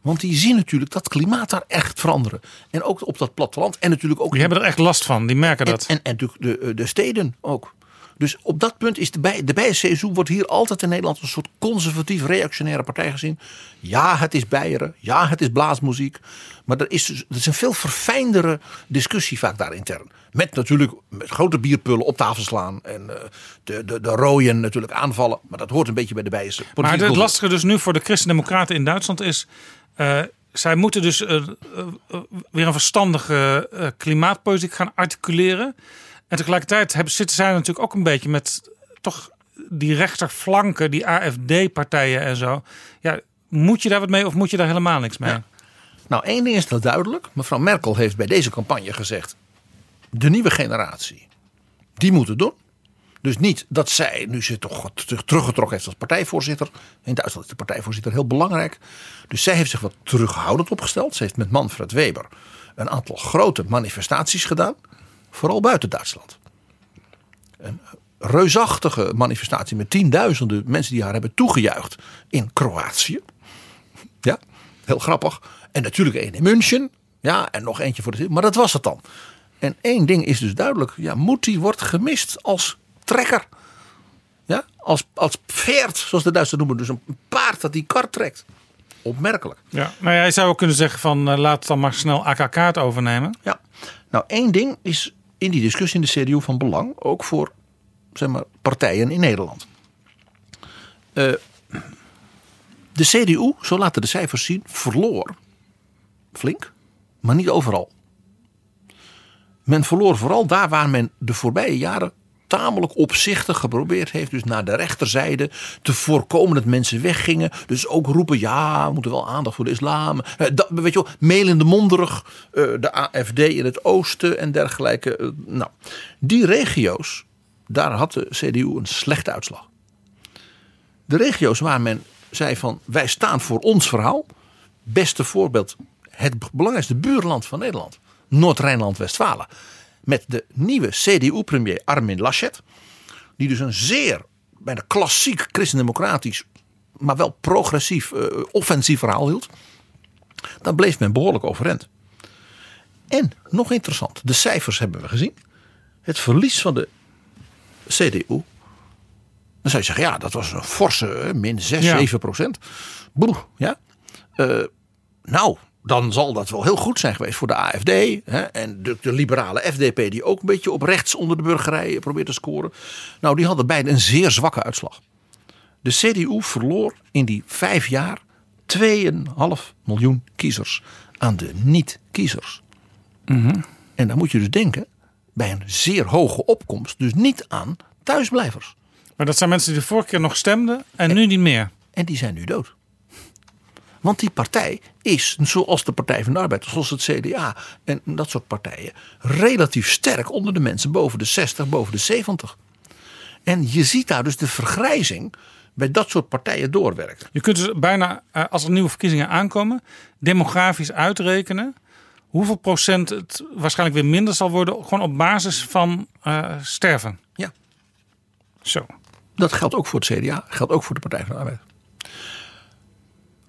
Want die zien natuurlijk dat klimaat daar echt veranderen. En ook op dat platteland. En natuurlijk ook Die hebben er echt last van, die merken en, dat. en, en natuurlijk de, eh, de steden ook. Dus op dat punt is de, bij, de wordt hier altijd in Nederland een soort conservatief reactionaire partij gezien. Ja, het is Beieren. Ja, het is blaasmuziek. Maar er is, dus, er is een veel verfijndere discussie vaak daar intern. Met natuurlijk met grote bierpullen op tafel slaan. En eh, de, de, de rooien natuurlijk aanvallen. Maar dat hoort een beetje bij de Bijense Maar het lastige dus nu voor de christendemocraten in Duitsland is... eh, zij moeten dus eh, weer een verstandige klimaatpolitiek gaan articuleren. En tegelijkertijd hebben, zitten zij natuurlijk ook een beetje met toch die rechterflanken, die AFD-partijen en zo. Ja, moet je daar wat mee of moet je daar helemaal niks mee? Nou, één ding is wel duidelijk. Mevrouw Merkel heeft bij deze campagne gezegd: de nieuwe generatie, die moet het doen. Dus niet dat zij nu zich toch teruggetrokken heeft als partijvoorzitter. In Duitsland is de partijvoorzitter heel belangrijk. Dus zij heeft zich wat terughoudend opgesteld. Ze heeft met Manfred Weber een aantal grote manifestaties gedaan. Vooral buiten Duitsland. Een reusachtige manifestatie met tienduizenden mensen die haar hebben toegejuicht in Kroatië. Ja, heel grappig. En natuurlijk één in München. Ja, en nog eentje voor de. Maar dat was het dan. En één ding is dus duidelijk. Ja, Moetie wordt gemist als trekker. Ja, als, als pferd, zoals de Duitsers noemen. Dus een paard dat die kar trekt. Opmerkelijk. Ja, nou ja, je zou ook kunnen zeggen van eh, laat dan maar snel AKK het overnemen. Ja. Nou, één ding is in die discussie in de CDU van belang. Ook voor zeg maar, partijen in Nederland. Eh, de CDU, zo laten de cijfers zien, verloor flink, maar niet overal. Men verloor vooral daar waar men de voorbije jaren tamelijk opzichtig geprobeerd heeft. Dus naar de rechterzijde te voorkomen dat mensen weggingen. Dus ook roepen, ja, we moeten wel aandacht voor de islam. Eh, dat, weet je wel, melende monderig. eh, de AFD in het oosten en dergelijke. Eh, nou, die regio's, daar had de CDU een slechte uitslag. De regio's waar men zei van, wij staan voor ons verhaal. Beste voorbeeld, het belangrijkste buurland van Nederland. Noord-Rijnland-Westfalen. Met de nieuwe CDU-premier Armin Laschet. Die dus een zeer, bijna klassiek christendemocratisch, maar wel progressief, eh, offensief verhaal hield. Dan bleef men behoorlijk overeind. En, nog interessant, de cijfers hebben we gezien. Het verlies van de CDU. Dan zou je zeggen, ja, dat was een forse, min 6, Ja. 7 procent. Boe, ja. Eh, nou, dan zal dat wel heel goed zijn geweest voor de AFD. Hè, en de, de liberale FDP, die ook een beetje op rechts onder de burgerij probeert te scoren. Nou, die hadden beide een zeer zwakke uitslag. De CDU verloor in die vijf jaar 2,5 miljoen kiezers aan de niet-kiezers. En dan moet je dus denken, bij een zeer hoge opkomst, dus niet aan thuisblijvers. Maar dat zijn mensen die de vorige keer nog stemden en nu niet meer. En die zijn nu dood. Want die partij is, zoals de Partij van de Arbeid, zoals het CDA en dat soort partijen, relatief sterk onder de mensen boven de 60, boven de 70. En je ziet daar dus de vergrijzing bij dat soort partijen doorwerken. Je kunt dus bijna, eh, als er nieuwe verkiezingen aankomen, demografisch uitrekenen hoeveel procent het waarschijnlijk weer minder zal worden, gewoon op basis van eh, sterven. Ja. Zo. Dat geldt ook voor het CDA, geldt ook voor de Partij van de Arbeid.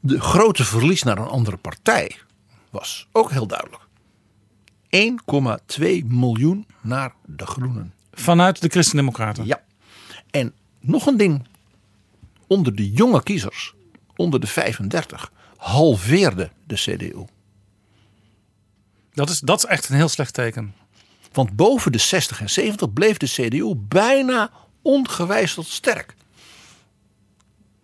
De grote verlies naar een andere partij was ook heel duidelijk. 1,2 miljoen naar de Groenen. Vanuit de Christen-Democraten. Ja. En nog een ding. Onder de jonge kiezers, onder de 35, halveerde de CDU. Dat, is, dat is echt een heel slecht teken. Want boven de 60 en 70 bleef de CDU bijna ongewijzigd sterk.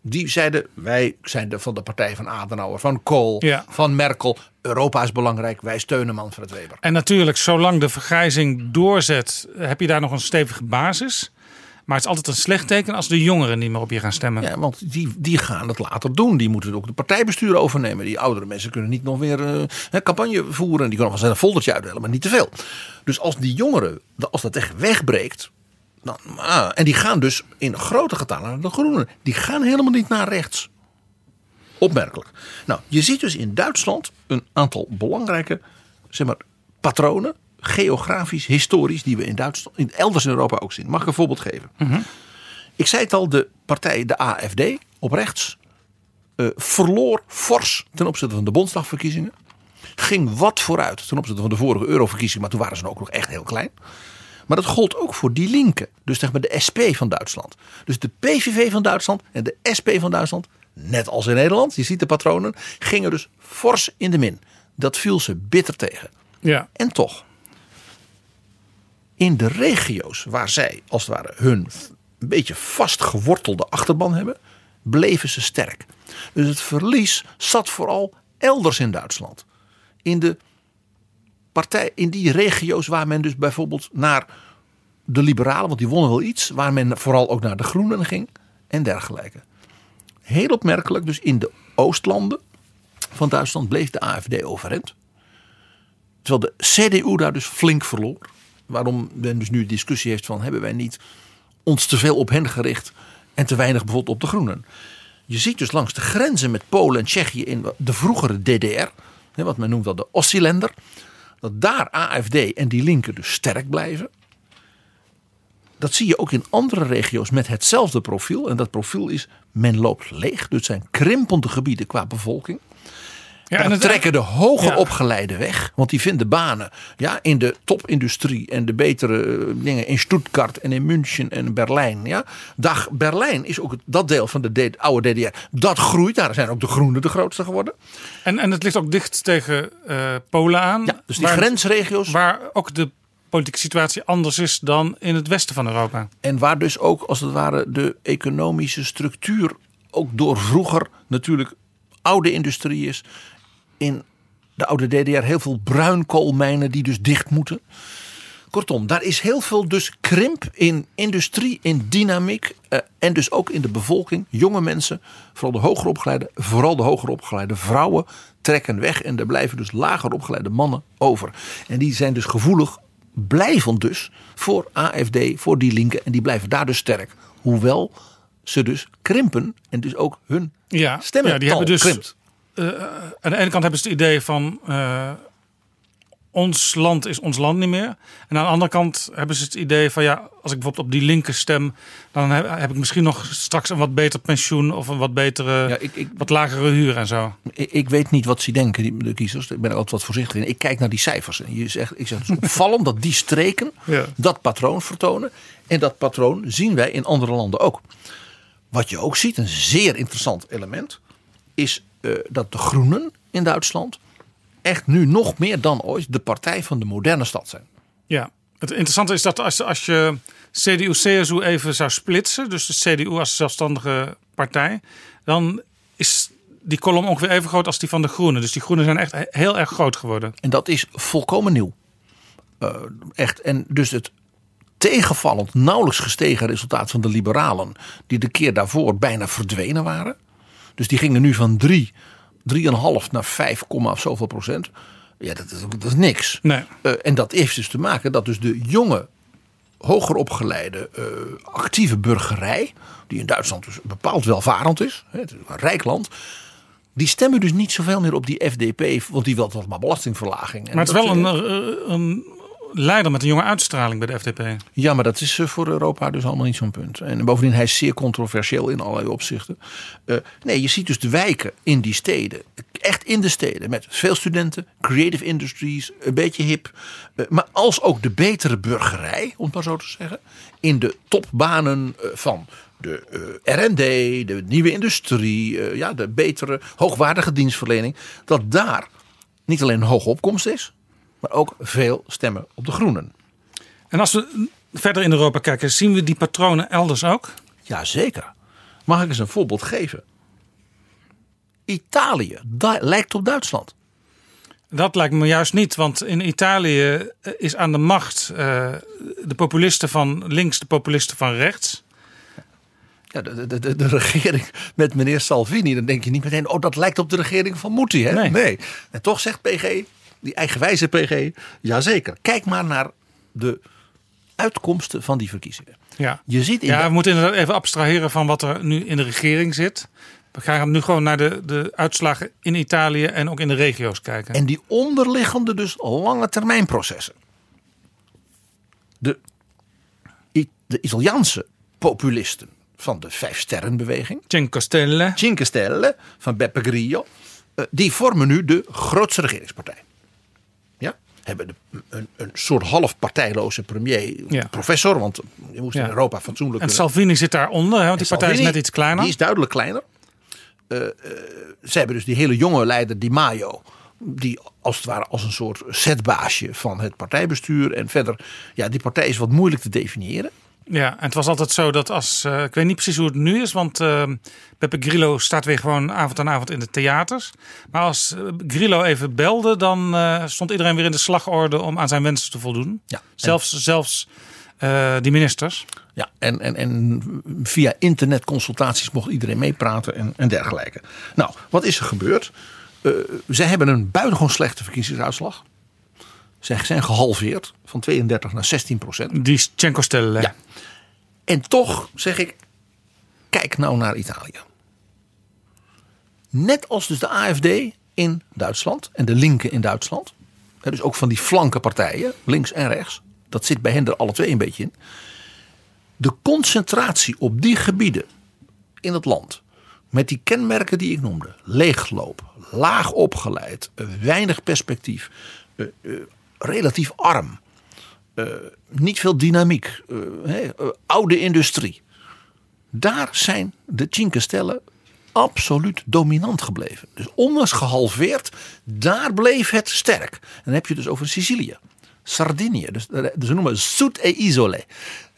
Die zeiden, wij zijn de, van de partij van Adenauer, van Kool, Ja. van Merkel. Europa is belangrijk, wij steunen Manfred Weber. En natuurlijk, zolang de vergrijzing doorzet, heb je daar nog een stevige basis. Maar het is altijd een slecht teken als de jongeren niet meer op je gaan stemmen. Ja, want die, die gaan het later doen. Die moeten ook de partijbestuur overnemen. Die oudere mensen kunnen niet nog weer eh, hè, campagne voeren. Die kunnen wel eens een foldertje uitdelen, maar niet te veel. Dus als die jongeren, als dat echt wegbreekt. Dan, ah, en die gaan dus in grote getalen naar de groenen. Die gaan helemaal niet naar rechts. Opmerkelijk. Nou, je ziet dus in Duitsland een aantal belangrijke zeg maar, patronen. Geografisch, historisch, die we in Duitsland, in elders in Europa ook zien. Mag ik een voorbeeld geven? Ik zei het al, de partij, de AFD, op rechts, eh, verloor fors ten opzichte van de Bondsdagverkiezingen. Ging wat vooruit ten opzichte van de vorige Euroverkiezingen, maar toen waren ze ook nog echt heel klein. Maar dat gold ook voor die linken, dus zeg maar de SP van Duitsland. Dus de PVV van Duitsland en de SP van Duitsland, net als in Nederland, je ziet de patronen, gingen dus fors in de min. Dat viel ze bitter tegen. Ja. En toch, in de regio's waar zij als het ware hun een beetje vastgewortelde achterban hebben, bleven ze sterk. Dus het verlies zat vooral elders in Duitsland. In, de partij, in die regio's waar men dus bijvoorbeeld naar de liberalen, want die wonnen wel iets, waar men vooral ook naar de groenen ging en dergelijke. Heel opmerkelijk, dus in de oostlanden van Duitsland bleef de AFD overeind. Terwijl de CDU daar dus flink verloor. Waarom men dus nu discussie heeft van hebben wij niet ons te veel op hen gericht en te weinig bijvoorbeeld op de groenen. Je ziet dus langs de grenzen met Polen en Tsjechië in de vroegere DDR, wat men noemt wel de Ossiländer, dat daar AFD en die linken dus sterk blijven. Dat zie je ook in andere regio's met hetzelfde profiel. En dat profiel is, men loopt leeg. Dus het zijn krimpende gebieden qua bevolking. Ja, en dan trekken de hoger Ja. opgeleide weg. Want die vinden banen ja, in de topindustrie en de betere eh, dingen in Stuttgart en in München en Berlijn. Ja. Dag, Berlijn is ook dat deel van de oude DDR. Dat groeit. Daar zijn ook de groenen de grootste geworden. En, en het ligt ook dicht tegen eh, Polen aan. Ja, dus die waar, grensregio's. Waar ook de politieke situatie anders is dan in het westen van Europa. En waar dus ook als het ware de economische structuur ook door vroeger natuurlijk oude industrie is. In de oude DDR heel veel bruinkoolmijnen die dus dicht moeten. Kortom, daar is heel veel dus krimp in industrie, in dynamiek eh, en dus ook in de bevolking. Jonge mensen, vooral de hoger opgeleide, vooral de hoger opgeleide vrouwen trekken weg en er blijven dus lager opgeleide mannen over. En die zijn dus gevoelig, blijvend dus voor AFD, voor die linken en die blijven daar dus sterk. Hoewel ze dus krimpen en dus ook hun Ja, stemmen ja die hebben dus krimpt. Aan de ene kant hebben ze het idee van eh, ons land is ons land niet meer. En aan de andere kant hebben ze het idee van ja, als ik bijvoorbeeld op die linker stem, dan heb, heb ik misschien nog straks een wat beter pensioen of een wat betere, Ja, ik, ik, wat lagere huur en zo. Ik, ik weet niet wat ze denken, die, de kiezers. Ik ben er altijd wat voorzichtig in. Ik kijk naar die cijfers. En je zegt, ik zeg, het is opvallend dat die streken Ja. dat patroon vertonen. En dat patroon zien wij in andere landen ook. Wat je ook ziet, een zeer interessant element, is eh, dat de Groenen in Duitsland echt nu nog meer dan ooit de partij van de moderne stad zijn. Ja, het interessante is dat als, als je CDU-CSU even zou splitsen, dus de CDU als zelfstandige partij, dan is die kolom ongeveer even groot als die van de Groenen. Dus die Groenen zijn echt he- heel erg groot geworden. En dat is volkomen nieuw. Eh, echt. En dus het tegenvallend, nauwelijks gestegen resultaat van de liberalen, die de keer daarvoor bijna verdwenen waren. Dus die gingen nu van 3, 3,5 naar 5, of zoveel procent. Ja, dat is, dat is niks. Nee. Eh, en dat heeft dus te maken dat dus de jonge, hoger opgeleide, eh, actieve burgerij, die in Duitsland dus bepaald welvarend is, hè, het is een rijk land, die stemmen dus niet zoveel meer op die FDP, want die wil toch maar belastingverlaging. En Maar het is wel een, eh, een leider met een jonge uitstraling bij de FDP. Ja, maar dat is eh, voor Europa dus allemaal niet zo'n punt. En bovendien, hij is zeer controversieel in allerlei opzichten. Uh, nee, je ziet dus de wijken in die steden. Echt in de steden. Met veel studenten, creative industries, een beetje hip. Uh, maar als ook de betere burgerij, om het maar zo te zeggen. In de topbanen van de RD, de nieuwe industrie, ja, de betere, hoogwaardige dienstverlening. Dat daar niet alleen een hoge opkomst is, maar ook veel stemmen op de groenen. En als we verder in Europa kijken, zien we die patronen elders ook? Jazeker. Mag ik eens een voorbeeld geven? Italië lijkt op Duitsland. Dat lijkt me juist niet, want in Italië is aan de macht uh, de populisten van links, de populisten van rechts. Ja, de, de, de, de, regering met meneer Salvini, dan denk je niet meteen, oh dat lijkt op de regering van Mutti. Hè? Nee. nee. En toch zegt PG, die eigenwijze PG, jazeker. Kijk maar naar de uitkomsten van die verkiezingen. Ja, je ziet in ja de- we moeten inderdaad even abstraheren van wat er nu in de regering zit. We gaan nu gewoon naar de, de uitslagen in Italië en ook in de regio's kijken. En die onderliggende dus lange termijn processen. De, de Italiaanse populisten van de Vijf Sterrenbeweging. Cinque Stelle. Cinque Stelle van Beppe Grillo. eh, die vormen nu de grootste regeringspartij. Hebben de, een, een soort half partijloze premier, Ja. professor. Want je moest Ja. in Europa fatsoenlijk En kunnen- Salvini zit daaronder, hè, want die partij is net iets kleiner. Die is duidelijk kleiner. Eh, eh, ze hebben dus die hele jonge leider Di Maio. Die als het ware als een soort zetbaasje van het partijbestuur. En verder, ja, die partij is wat moeilijk te definiëren. Ja, en het was altijd zo dat als. eh, ik weet niet precies hoe het nu is, want Beppe Grillo staat weer gewoon avond aan avond in de theaters. Maar als eh, Grillo even belde, dan stond iedereen weer in de slagorde om aan zijn wensen te voldoen. Ja, Zelfs, zelfs die ministers. Ja, en, en, en via internetconsultaties mocht iedereen meepraten en, en dergelijke. Nou, wat is er gebeurd? Zij hebben een buitengewoon slechte verkiezingsuitslag. Zij zijn gehalveerd van 32 naar 16 procent. Die Cenco Stelle. Ja. En toch zeg ik, kijk nou naar Italië. Net als dus de AFD in Duitsland en de linken in Duitsland. Dus ook van die flanke partijen, links en rechts. Dat zit bij hen er alle twee een beetje in. De concentratie op die gebieden in het land. Met die kenmerken die ik noemde. Leegloop, laag opgeleid, eh, weinig perspectief. Eh, eh, relatief arm niet veel dynamiek, eh, eh, oude industrie. Daar zijn de Cinque Stellen absoluut dominant gebleven. Dus ondanks gehalveerd, daar bleef het sterk. En dan heb je het dus over Sicilië, Sardinië, dus, eh, ze noemen Sud e Isole.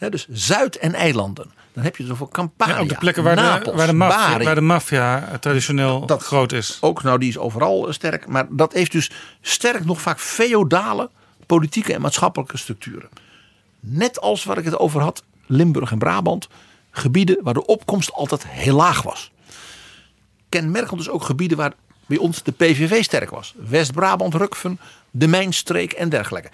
Dus Zuid- en eilanden. Dan heb je het over Campania, Ja, ook de plekken waar, Napels, de, waar, de waar de maffia traditioneel Dat- groot is. Ook nou, die is overal eh, sterk. Maar dat heeft dus sterk nog vaak feodale politieke en maatschappelijke structuren. Net als waar ik het over had, Limburg en Brabant. Gebieden waar de opkomst altijd heel laag was. Kenmerkend dus ook gebieden waar bij ons de PVV sterk was. West-Brabant, Rukven, de Mijnstreek en dergelijke.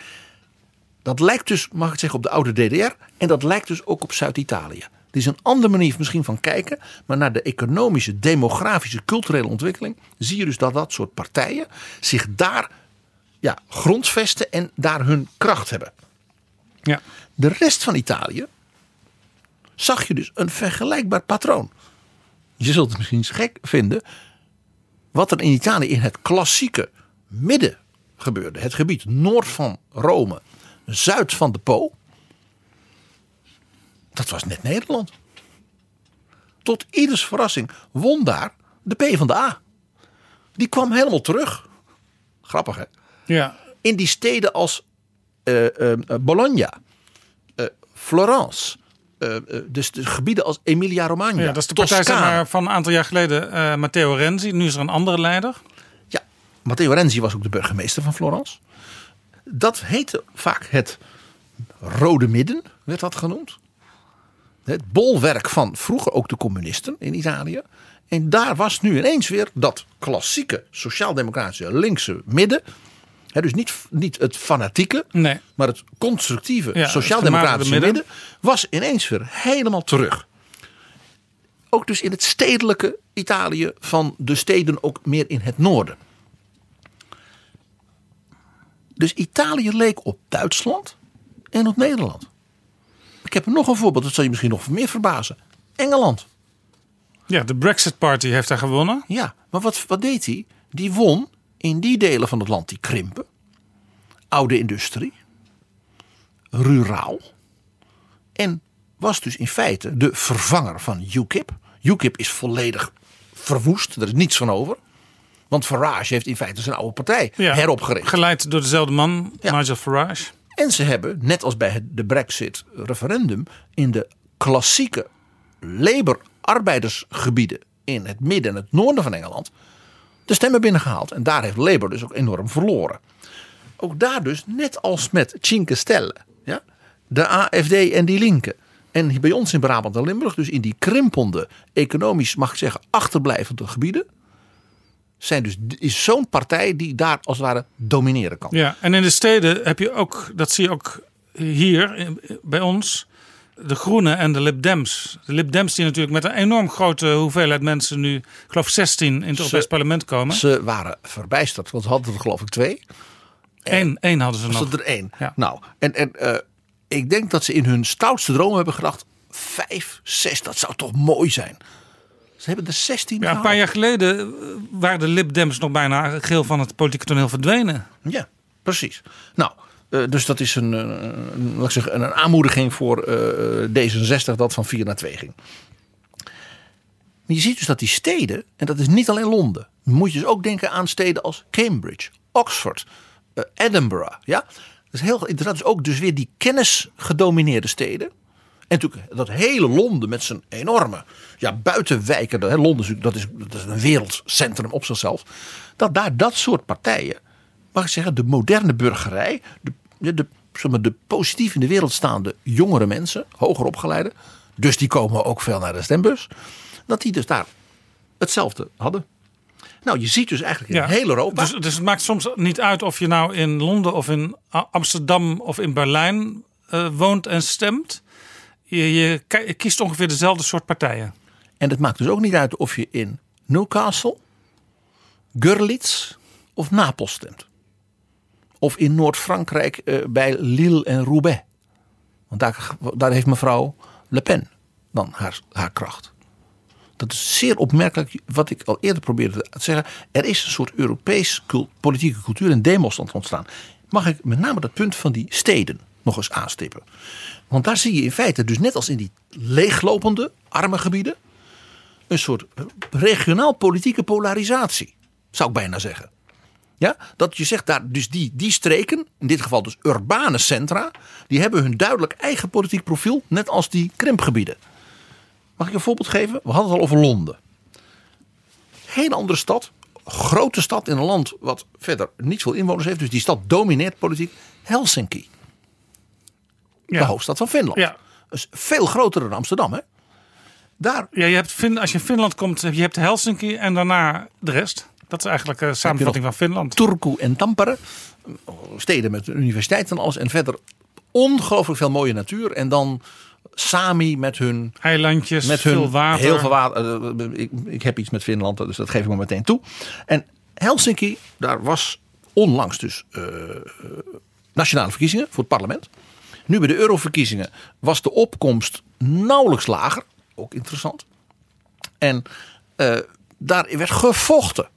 Dat lijkt dus, mag ik zeggen, op de oude DDR. En dat lijkt dus ook op Zuid-Italië. Het is een andere manier misschien van kijken. Maar naar de economische, demografische, culturele ontwikkeling. zie je dus dat dat soort partijen zich daar ja, grondvesten en daar hun kracht hebben. Ja. De rest van Italië zag je dus een vergelijkbaar patroon. Je zult het misschien gek vinden. Wat er in Italië in het klassieke midden gebeurde. Het gebied noord van Rome, zuid van de Po. Dat was net Nederland. Tot ieders verrassing won daar de P van de A. Die kwam helemaal terug. Grappig hè? Ja. in die steden als eh, eh, Bologna, eh, Florence, dus de gebieden als Emilia-Romagna, ja, dat is de partij zeg maar, van een aantal jaar geleden, Matteo Renzi. Nu is er een andere leider. Ja, Matteo Renzi was ook de burgemeester van Florence. Dat heette vaak het Rode Midden, werd dat genoemd. Het bolwerk van vroeger ook de communisten in Italië. En daar was nu ineens weer dat klassieke sociaal-democratische linkse midden. Dus niet, niet het fanatieke, Nee. maar het constructieve Ja, sociaal-democratische gematigde midden. was ineens weer helemaal terug. Ook dus in het stedelijke Italië van de steden ook meer in het noorden. Dus Italië leek op Duitsland en op Nederland. Ik heb nog een voorbeeld, dat zal je misschien nog meer verbazen. Engeland. Ja, de Brexit Party heeft daar gewonnen. Ja, maar wat, wat deed hij? Die won in die delen van het land die krimpen. Oude industrie. Ruraal. En was dus in feite de vervanger van UKIP. UKIP is volledig verwoest, er is niets van over. Want Farage heeft in feite zijn oude partij Ja, heropgericht. Geleid door dezelfde man, Ja. Nigel Farage. En ze hebben, net als bij de Brexit-referendum, in de klassieke Labour-arbeidersgebieden in het midden en het noorden van Engeland de stemmen binnengehaald. En daar heeft Labour dus ook enorm verloren. Ook daar dus, net als met Cinque Stelle, ja, de AFD en die linken. En bij ons in Brabant en Limburg, dus in die krimpende, economisch mag ik zeggen, achterblijvende gebieden, zijn dus, is zo'n partij die daar als het ware domineren kan. Ja, en in de steden heb je ook, dat zie je ook hier bij ons, de Groenen en de Lib Dems. De Lib Dems die natuurlijk met een enorm grote hoeveelheid mensen nu, ik geloof 16 in het Europees Parlement komen. Ze waren verbijsterd, want ze hadden er geloof ik twee. Eén, één hadden ze Was nog. dat er één? Ja. Nou, en, en eh, ik denk dat ze in hun stoutste droom hebben gedacht: vijf, zes, dat zou toch mooi zijn. Ze hebben er 16 Ja, een paar jaar geleden eh, waren de Lib Dems nog bijna geel van het politieke toneel verdwenen. Ja, precies. Nou, eh, dus dat is een, eh, een, laat ik zeggen, een aanmoediging voor eh, D66 dat van 4 naar 2 ging. Maar je ziet dus dat die steden, en dat is niet alleen Londen, moet je dus ook denken aan steden als Cambridge, Oxford, Edinburgh. Ja? Dat is heel interessant. Dus ook dus weer die kennisgedomineerde steden. En natuurlijk dat hele Londen met zijn enorme ja, buitenwijken. Hè, Londen dat is, dat is een wereldcentrum op zichzelf. Dat daar dat soort partijen, mag ik zeggen, de moderne burgerij, de, de, de, zeg maar, de positief in de wereld staande jongere mensen, hoger opgeleide, dus die komen ook veel naar de stembus, dat die dus daar hetzelfde hadden. Nou, je ziet dus eigenlijk in heel Europa. Dus, dus het maakt soms niet uit of je nou in Londen of in Amsterdam of in Berlijn eh, woont en stemt. Je, je ki- je kiest ongeveer dezelfde soort partijen. En het maakt dus ook niet uit of je in Newcastle, Görlitz of Napels stemt. Of in Noord-Frankrijk eh, bij Lille en Roubaix. Want daar, daar heeft mevrouw Le Pen dan haar, haar kracht. Dat is zeer opmerkelijk wat ik al eerder probeerde te zeggen. Er is een soort Europees politieke cultuur en demonstrant ontstaan. Mag ik met name dat punt van die steden nog eens aanstippen. Want daar zie je in feite, dus net als in die leeglopende arme gebieden, een soort regionaal politieke polarisatie. Zou ik bijna zeggen. Ja, dat je zegt daar, dus die, die streken, in dit geval dus urbane centra, die hebben hun duidelijk eigen politiek profiel, net als die krimpgebieden. Mag ik een voorbeeld geven? We hadden het al over Londen. Hele andere stad, grote stad in een land wat verder niet veel inwoners heeft, dus die stad domineert politiek. Helsinki. De hoofdstad van Finland. Ja. Is veel groter dan Amsterdam, hè? Daar Ja, je hebt, Fin- als je in Finland komt, je hebt Helsinki en daarna de rest. Dat is eigenlijk een samenvatting van Finland. Turku en Tampere. Steden met een universiteit en alles. En verder ongelooflijk veel mooie natuur. En dan Sami met hun, Eilandjes, met hun veel water. heel veel water. Eh, Ik, ik heb iets met Finland, dus dat geef ik maar meteen toe. En Helsinki, daar was onlangs dus eh, nationale verkiezingen voor het parlement. Nu bij de euroverkiezingen was de opkomst nauwelijks lager. Ook interessant. En eh, daar werd gevochten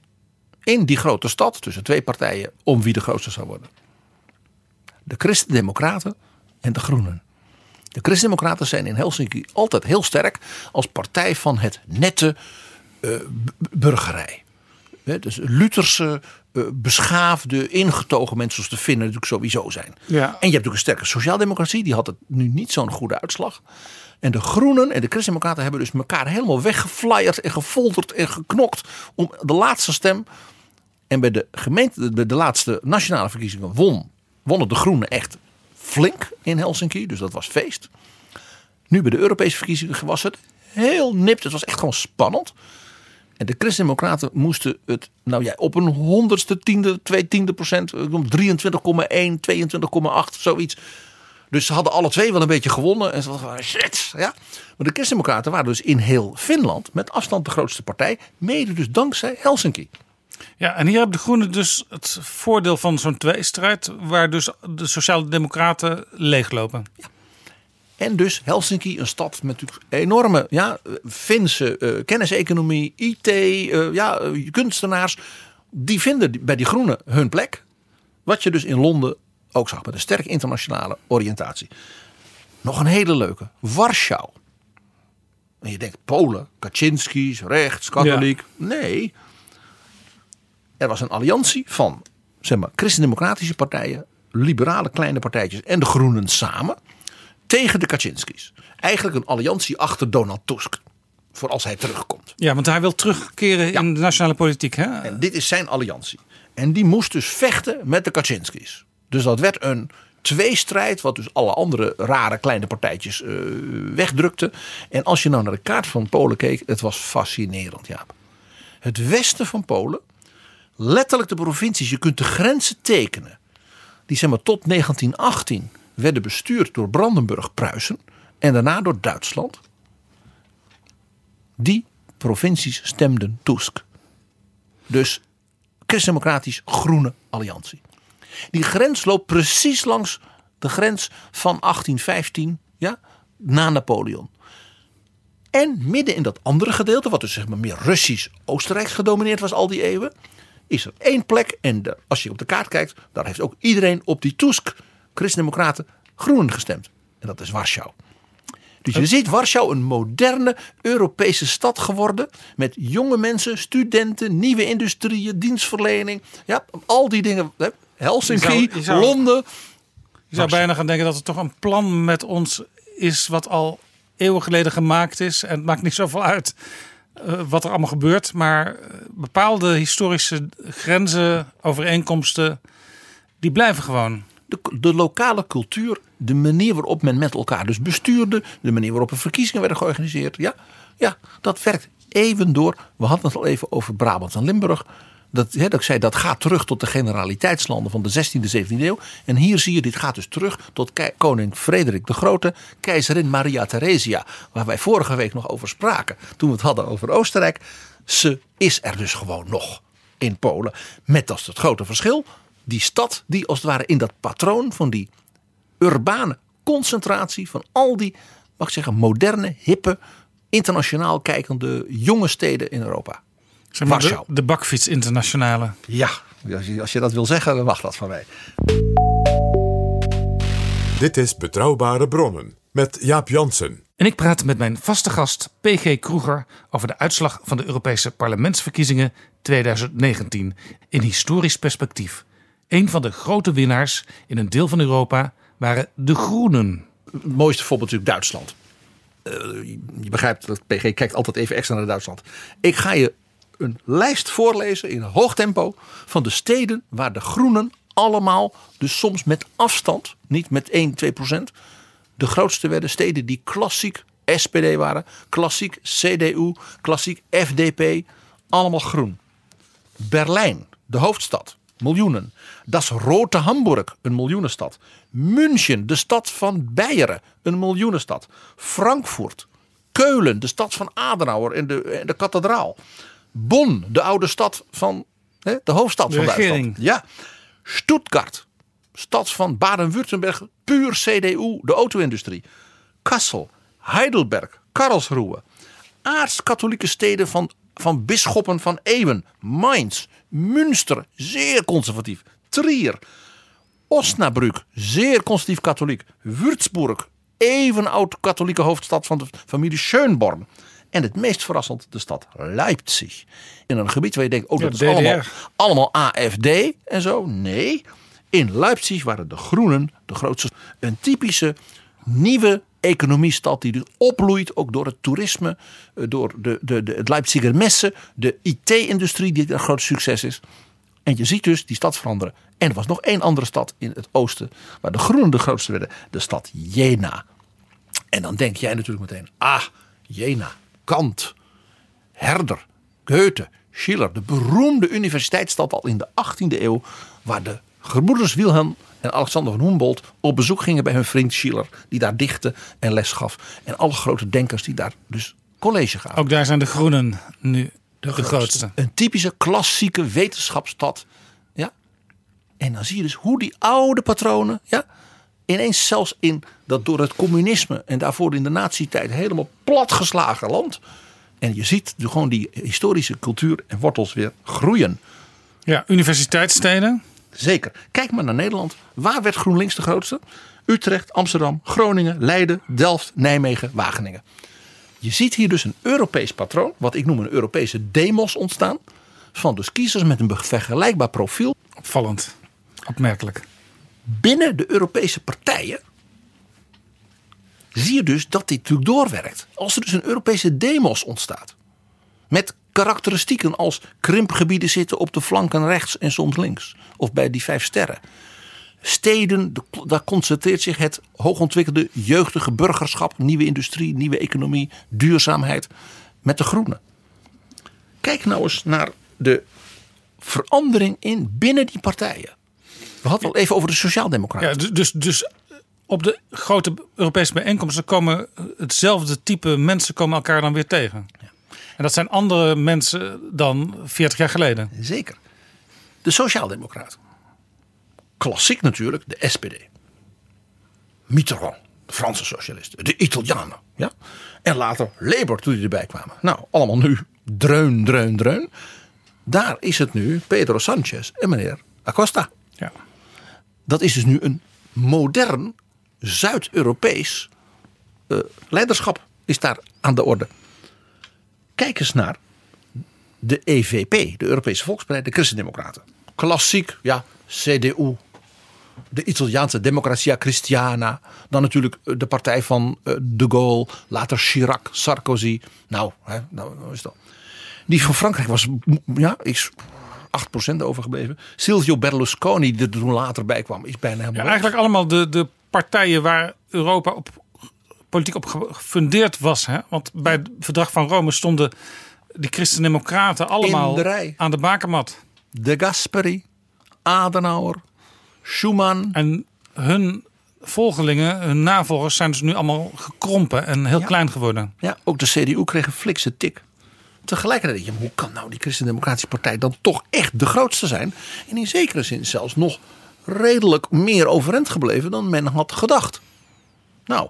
in die grote stad tussen twee partijen om wie de grootste zou worden. De Christen-Democraten en de Groenen. De Christen-Democraten zijn in Helsinki altijd heel sterk als partij van het nette eh, burgerij. Hè, dus Lutherse, eh, beschaafde, ingetogen mensen zoals de Finnen natuurlijk sowieso zijn. Ja. En je hebt natuurlijk een sterke sociaaldemocratie, die had het nu niet zo'n goede uitslag. En de Groenen en de Christendemocraten hebben dus elkaar helemaal weggeflyerd en gefolterd en geknokt om de laatste stem. En bij de gemeente, bij de laatste nationale verkiezingen won, wonnen de Groenen echt flink in Helsinki, dus dat was feest. Nu bij de Europese verkiezingen was het heel nipt, het was echt gewoon spannend. En de Christen-Democraten moesten het nou ja, op een honderdste, tiende, twee tiende procent, ik noem 23,1, 22,8, zoiets. Dus ze hadden alle twee wel een beetje gewonnen. En ze hadden van shit. Ja. Maar de Christen-Democraten waren dus in heel Finland met afstand de grootste partij. Mede dus dankzij Helsinki. Ja, en hier hebben de Groenen dus het voordeel van zo'n tweestrijd, waar dus de Sociaal-Democraten leeglopen. En dus Helsinki, een stad met natuurlijk enorme ja, Finse eh, kenniseconomie, IT, eh, ja, eh, kunstenaars. Die vinden bij die groenen hun plek. Wat je dus in Londen ook zag, met een sterk internationale oriëntatie. Nog een hele leuke, Warschau. En je denkt Polen, Kaczynski's, rechts, katholiek. Nee, er was een alliantie van zeg maar, christendemocratische partijen, liberale kleine partijtjes en de groenen samen tegen de Kaczynski's. Eigenlijk een alliantie achter Donald Tusk. Voor als hij terugkomt. Ja, want hij wil terugkeren in de nationale politiek. Hè? En dit is zijn alliantie. En die moest dus vechten met de Kaczynski's. Dus dat werd een tweestrijd, wat dus alle andere rare kleine partijtjes uh, wegdrukte. En als je nou naar de kaart van Polen keek, het was fascinerend, ja. Het westen van Polen, letterlijk de provincies, je kunt de grenzen tekenen. Die zeg maar tot 1918 werden bestuurd door Brandenburg-Pruisen en daarna door Duitsland. Die provincies stemden Tusk. Dus christendemocratisch groene alliantie. Die grens loopt precies langs de grens van 1815 ja, na Napoleon. En midden in dat andere gedeelte, wat dus zeg maar meer Russisch-Oostenrijks gedomineerd was al die eeuwen, is er één plek. En als je op de kaart kijkt, daar heeft ook iedereen op die Tusk Christendemocraten groen gestemd. En dat is Warschau. Dus je ziet Warschau een moderne Europese stad geworden. Met jonge mensen, studenten, nieuwe industrieën, dienstverlening. Ja, al die dingen. Helsinki, Londen. Je zou bijna gaan denken dat het toch een plan met ons is wat al eeuwen geleden gemaakt is. En het maakt niet zoveel uit uh, wat er allemaal gebeurt. Maar eh, bepaalde historische grenzen, overeenkomsten, die blijven gewoon de, de, lokale cultuur, de manier waarop men met elkaar dus bestuurde, de manier waarop er verkiezingen werden georganiseerd. Ja, ja dat werkt even door. We hadden het al even over Brabant en Limburg. Dat, dat ik zei, dat gaat terug tot de generaliteitslanden van de 16e, 17e eeuw. En hier zie je, dit gaat dus terug tot koning Frederik de Grote, keizerin Maria Theresia, waar wij vorige week nog over spraken toen we het hadden over Oostenrijk. Ze is er dus gewoon nog in Polen. Met dat het grote verschil die stad die als het ware in dat patroon van die urbane concentratie van al die, mag ik zeggen, moderne, hippe, internationaal kijkende jonge steden in Europa. Zeg maar de, de bakfiets internationale. Ja, als je dat wil zeggen, dan mag dat van mij. Dit is Betrouwbare Bronnen met Jaap Jansen. En ik praat met mijn vaste gast PG Kroeger over de uitslag van de Europese parlementsverkiezingen 2019 in historisch perspectief. Een van de grote winnaars in een deel van Europa waren de Groenen. Het mooiste voorbeeld natuurlijk Duitsland. Uh, je begrijpt dat PG kijkt altijd even extra naar Duitsland. Ik ga je een lijst voorlezen in hoog tempo van de steden waar de Groenen allemaal, dus soms met afstand, niet met 1, 2 procent, de grootste werden. Steden die klassiek SPD waren, klassiek CDU, klassiek FDP, allemaal groen. Berlijn, de hoofdstad, miljoenen. Dat is Rote Hamburg, een miljoenenstad. München, de stad van Beieren, een miljoenenstad. Frankfurt, Keulen, de stad van Adenauer en de, en de kathedraal. Bonn, de oude stad van hè, de hoofdstad van Duitsland. Ja. Stuttgart, stad van Baden-Württemberg, puur CDU, de auto-industrie. Kassel, Heidelberg, Karlsruhe. Aards-katholieke steden van, van bisschoppen van eeuwen. Mainz, Münster, zeer conservatief. Trier, Osnabrück, zeer conservatief katholiek. Würzburg, even oud katholieke hoofdstad van de familie Schönborn. En het meest verrassend, de stad Leipzig. In een gebied waar je denkt, oh dat is allemaal, allemaal AFD en zo. Nee, in Leipzig waren de Groenen de grootste. Een typische nieuwe economiestad die dus opbloeit. Ook door het toerisme, eh, door de, de, de, het Leipziger Messen, de IT-industrie die een groot succes is. En je ziet dus die stad veranderen. En er was nog één andere stad in het oosten waar de groenen de grootste werden. De stad Jena. En dan denk jij natuurlijk meteen, ah, Jena, Kant, Herder, Goethe, Schiller. De beroemde universiteitsstad al in de 18e eeuw. Waar de gebroeders Wilhelm en Alexander van Humboldt op bezoek gingen bij hun vriend Schiller. Die daar dichtte en les gaf. En alle grote denkers die daar dus college gaven. Ook daar zijn de groenen nu de, grootste. Een typische klassieke wetenschapsstad. Ja. En dan zie je dus hoe die oude patronen. Ja, ineens zelfs in dat door het communisme en daarvoor in de nazi-tijd helemaal platgeslagen land. En je ziet gewoon die historische cultuur en wortels weer groeien. Ja, universiteitssteden. Zeker. Kijk maar naar Nederland. Waar werd GroenLinks de grootste? Utrecht, Amsterdam, Groningen, Leiden, Delft, Nijmegen, Wageningen. Je ziet hier dus een Europees patroon, wat ik noem een Europese demos ontstaan. Van dus kiezers met een vergelijkbaar profiel Opvallend. Opmerkelijk. binnen de Europese partijen. Zie je dus dat dit natuurlijk doorwerkt. Als er dus een Europese demos ontstaat. Met karakteristieken als krimpgebieden zitten op de flanken rechts en soms links. Of bij die vijf sterren. Steden, de- daar concentreert zich het hoogontwikkelde jeugdige burgerschap. Nieuwe industrie, nieuwe economie, duurzaamheid. Met de groenen. Kijk nou eens naar de verandering in binnen die partijen. We hadden het al even over de Sociaaldemocraten. Ja, dus, dus, dus op de grote Europese bijeenkomsten komen hetzelfde type mensen komen elkaar dan weer tegen. En dat zijn andere mensen dan 40 jaar geleden. Zeker. De Sociaaldemocraten. Klassiek natuurlijk, de SPD. Mitterrand, de Franse socialisten. De Italianen. Ja? En later Labour toen die erbij kwamen. Nou, allemaal nu dreun, dreun, dreun. Daar is het nu Pedro Sanchez en meneer Acosta. Ja. Dat is dus nu een modern Zuid-Europees eh, leiderschap is daar aan de orde. Kijk eens naar de EVP, de Europese Volkspartij, de Christendemocraten. Klassiek, ja, CDU. De Italiaanse Democratia Cristiana. Dan natuurlijk eh, de partij van eh, de Gaulle. Later Chirac, Sarkozy. Nou, hè, nou nou is dat. Die van Frankrijk was, ja, is 8% overgebleven. Silvio Berlusconi, die er toen later bij kwam, is bijna helemaal Ja, eigenlijk allemaal de, de partijen waar Europa op politiek op gefundeerd was. Hè? Want bij het verdrag van Rome stonden die christendemocraten allemaal de aan de bakermat. De Gasperi, Adenauer, Schuman. En hun volgelingen, hun navolgers zijn dus nu allemaal gekrompen en heel Ja. klein geworden. Ja, ook de CDU kreeg een flikse tik. Tegelijkertijd denk je, hoe kan nou die Christendemocratische Partij dan toch echt de grootste zijn? En in zekere zin zelfs nog redelijk meer overeind gebleven dan men had gedacht. Nou,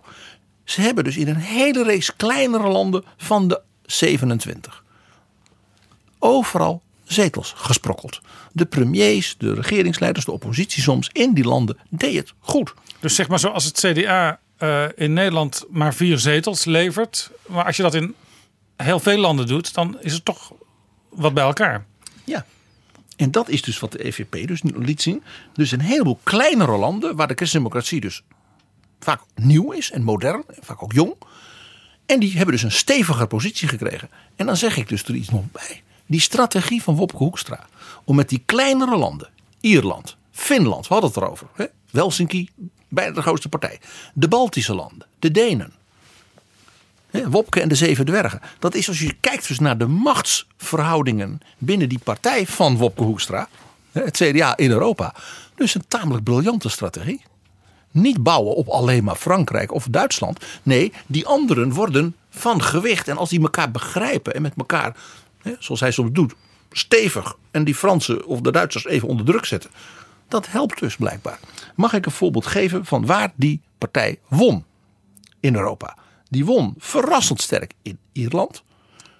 ze hebben dus in een hele race kleinere landen van de 27 overal zetels gesprokkeld. De premiers, de regeringsleiders, de oppositie soms in die landen deed het goed. Dus zeg maar zoals het CDA eh, in Nederland maar vier zetels levert. Maar als je dat in heel veel landen doet, dan is het toch wat bij elkaar. Ja. En dat is dus wat de EVP dus liet zien. Dus een heleboel kleinere landen waar de christendemocratie dus vaak nieuw is en modern, vaak ook jong. En die hebben dus een steviger positie gekregen. En dan zeg ik dus er iets nog bij. Die strategie van Wopke Hoekstra om met die kleinere landen, Ierland, Finland, we hadden het erover. Hè? Helsinki, bijna de grootste partij. De Baltische landen, de Denen. Hè, Wopke en de Zeven Dwergen. Dat is als je kijkt dus naar de machtsverhoudingen binnen die partij van Wopke Hoekstra. Het CDA in Europa. Dus een tamelijk briljante strategie. Niet bouwen op alleen maar Frankrijk of Duitsland. Nee, die anderen worden van gewicht. En als die elkaar begrijpen en met elkaar, hè, zoals hij soms doet, stevig. En die Fransen of de Duitsers even onder druk zetten. Dat helpt dus blijkbaar. Mag ik een voorbeeld geven van waar die partij won in Europa? Die won verrassend sterk in Ierland.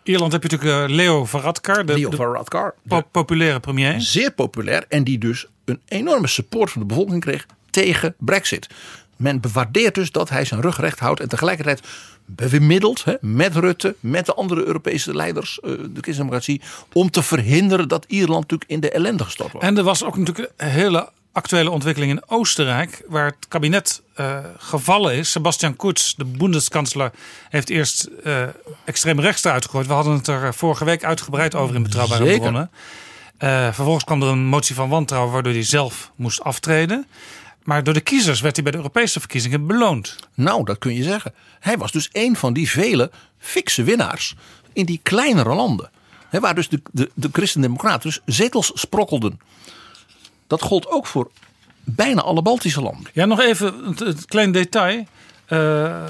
Ierland heb je natuurlijk eh, Leo Varadkar, de, Leo de Varadkar. de po- populaire premier. zeer populair en die dus een enorme support van de bevolking kreeg tegen Brexit. Men bewaardeert dus dat hij zijn rug recht houdt en tegelijkertijd bemiddelt hè, met Rutte, met de andere Europese leiders, eh, de christendemocratie, om te verhinderen dat Ierland natuurlijk in de ellende gestort wordt. En er was ook natuurlijk een hele actuele ontwikkeling in Oostenrijk, waar het kabinet eh, gevallen is. Sebastian Kurz, de Bundeskanzler, heeft eerst eh extreem rechts eruit gegooid. We hadden het er vorige week uitgebreid over in Betrouwbare Zeker. Bronnen. Vervolgens kwam er een motie van wantrouwen, waardoor hij zelf moest aftreden. Maar door de kiezers werd hij bij de Europese verkiezingen beloond. Nou, dat kun je zeggen. Hij was dus een van die vele fikse winnaars in die kleinere landen. Waar dus de, de, de christendemocraten dus zetels sprokkelden. Dat gold ook voor bijna alle Baltische landen. Ja, nog even een, klein detail. Eh,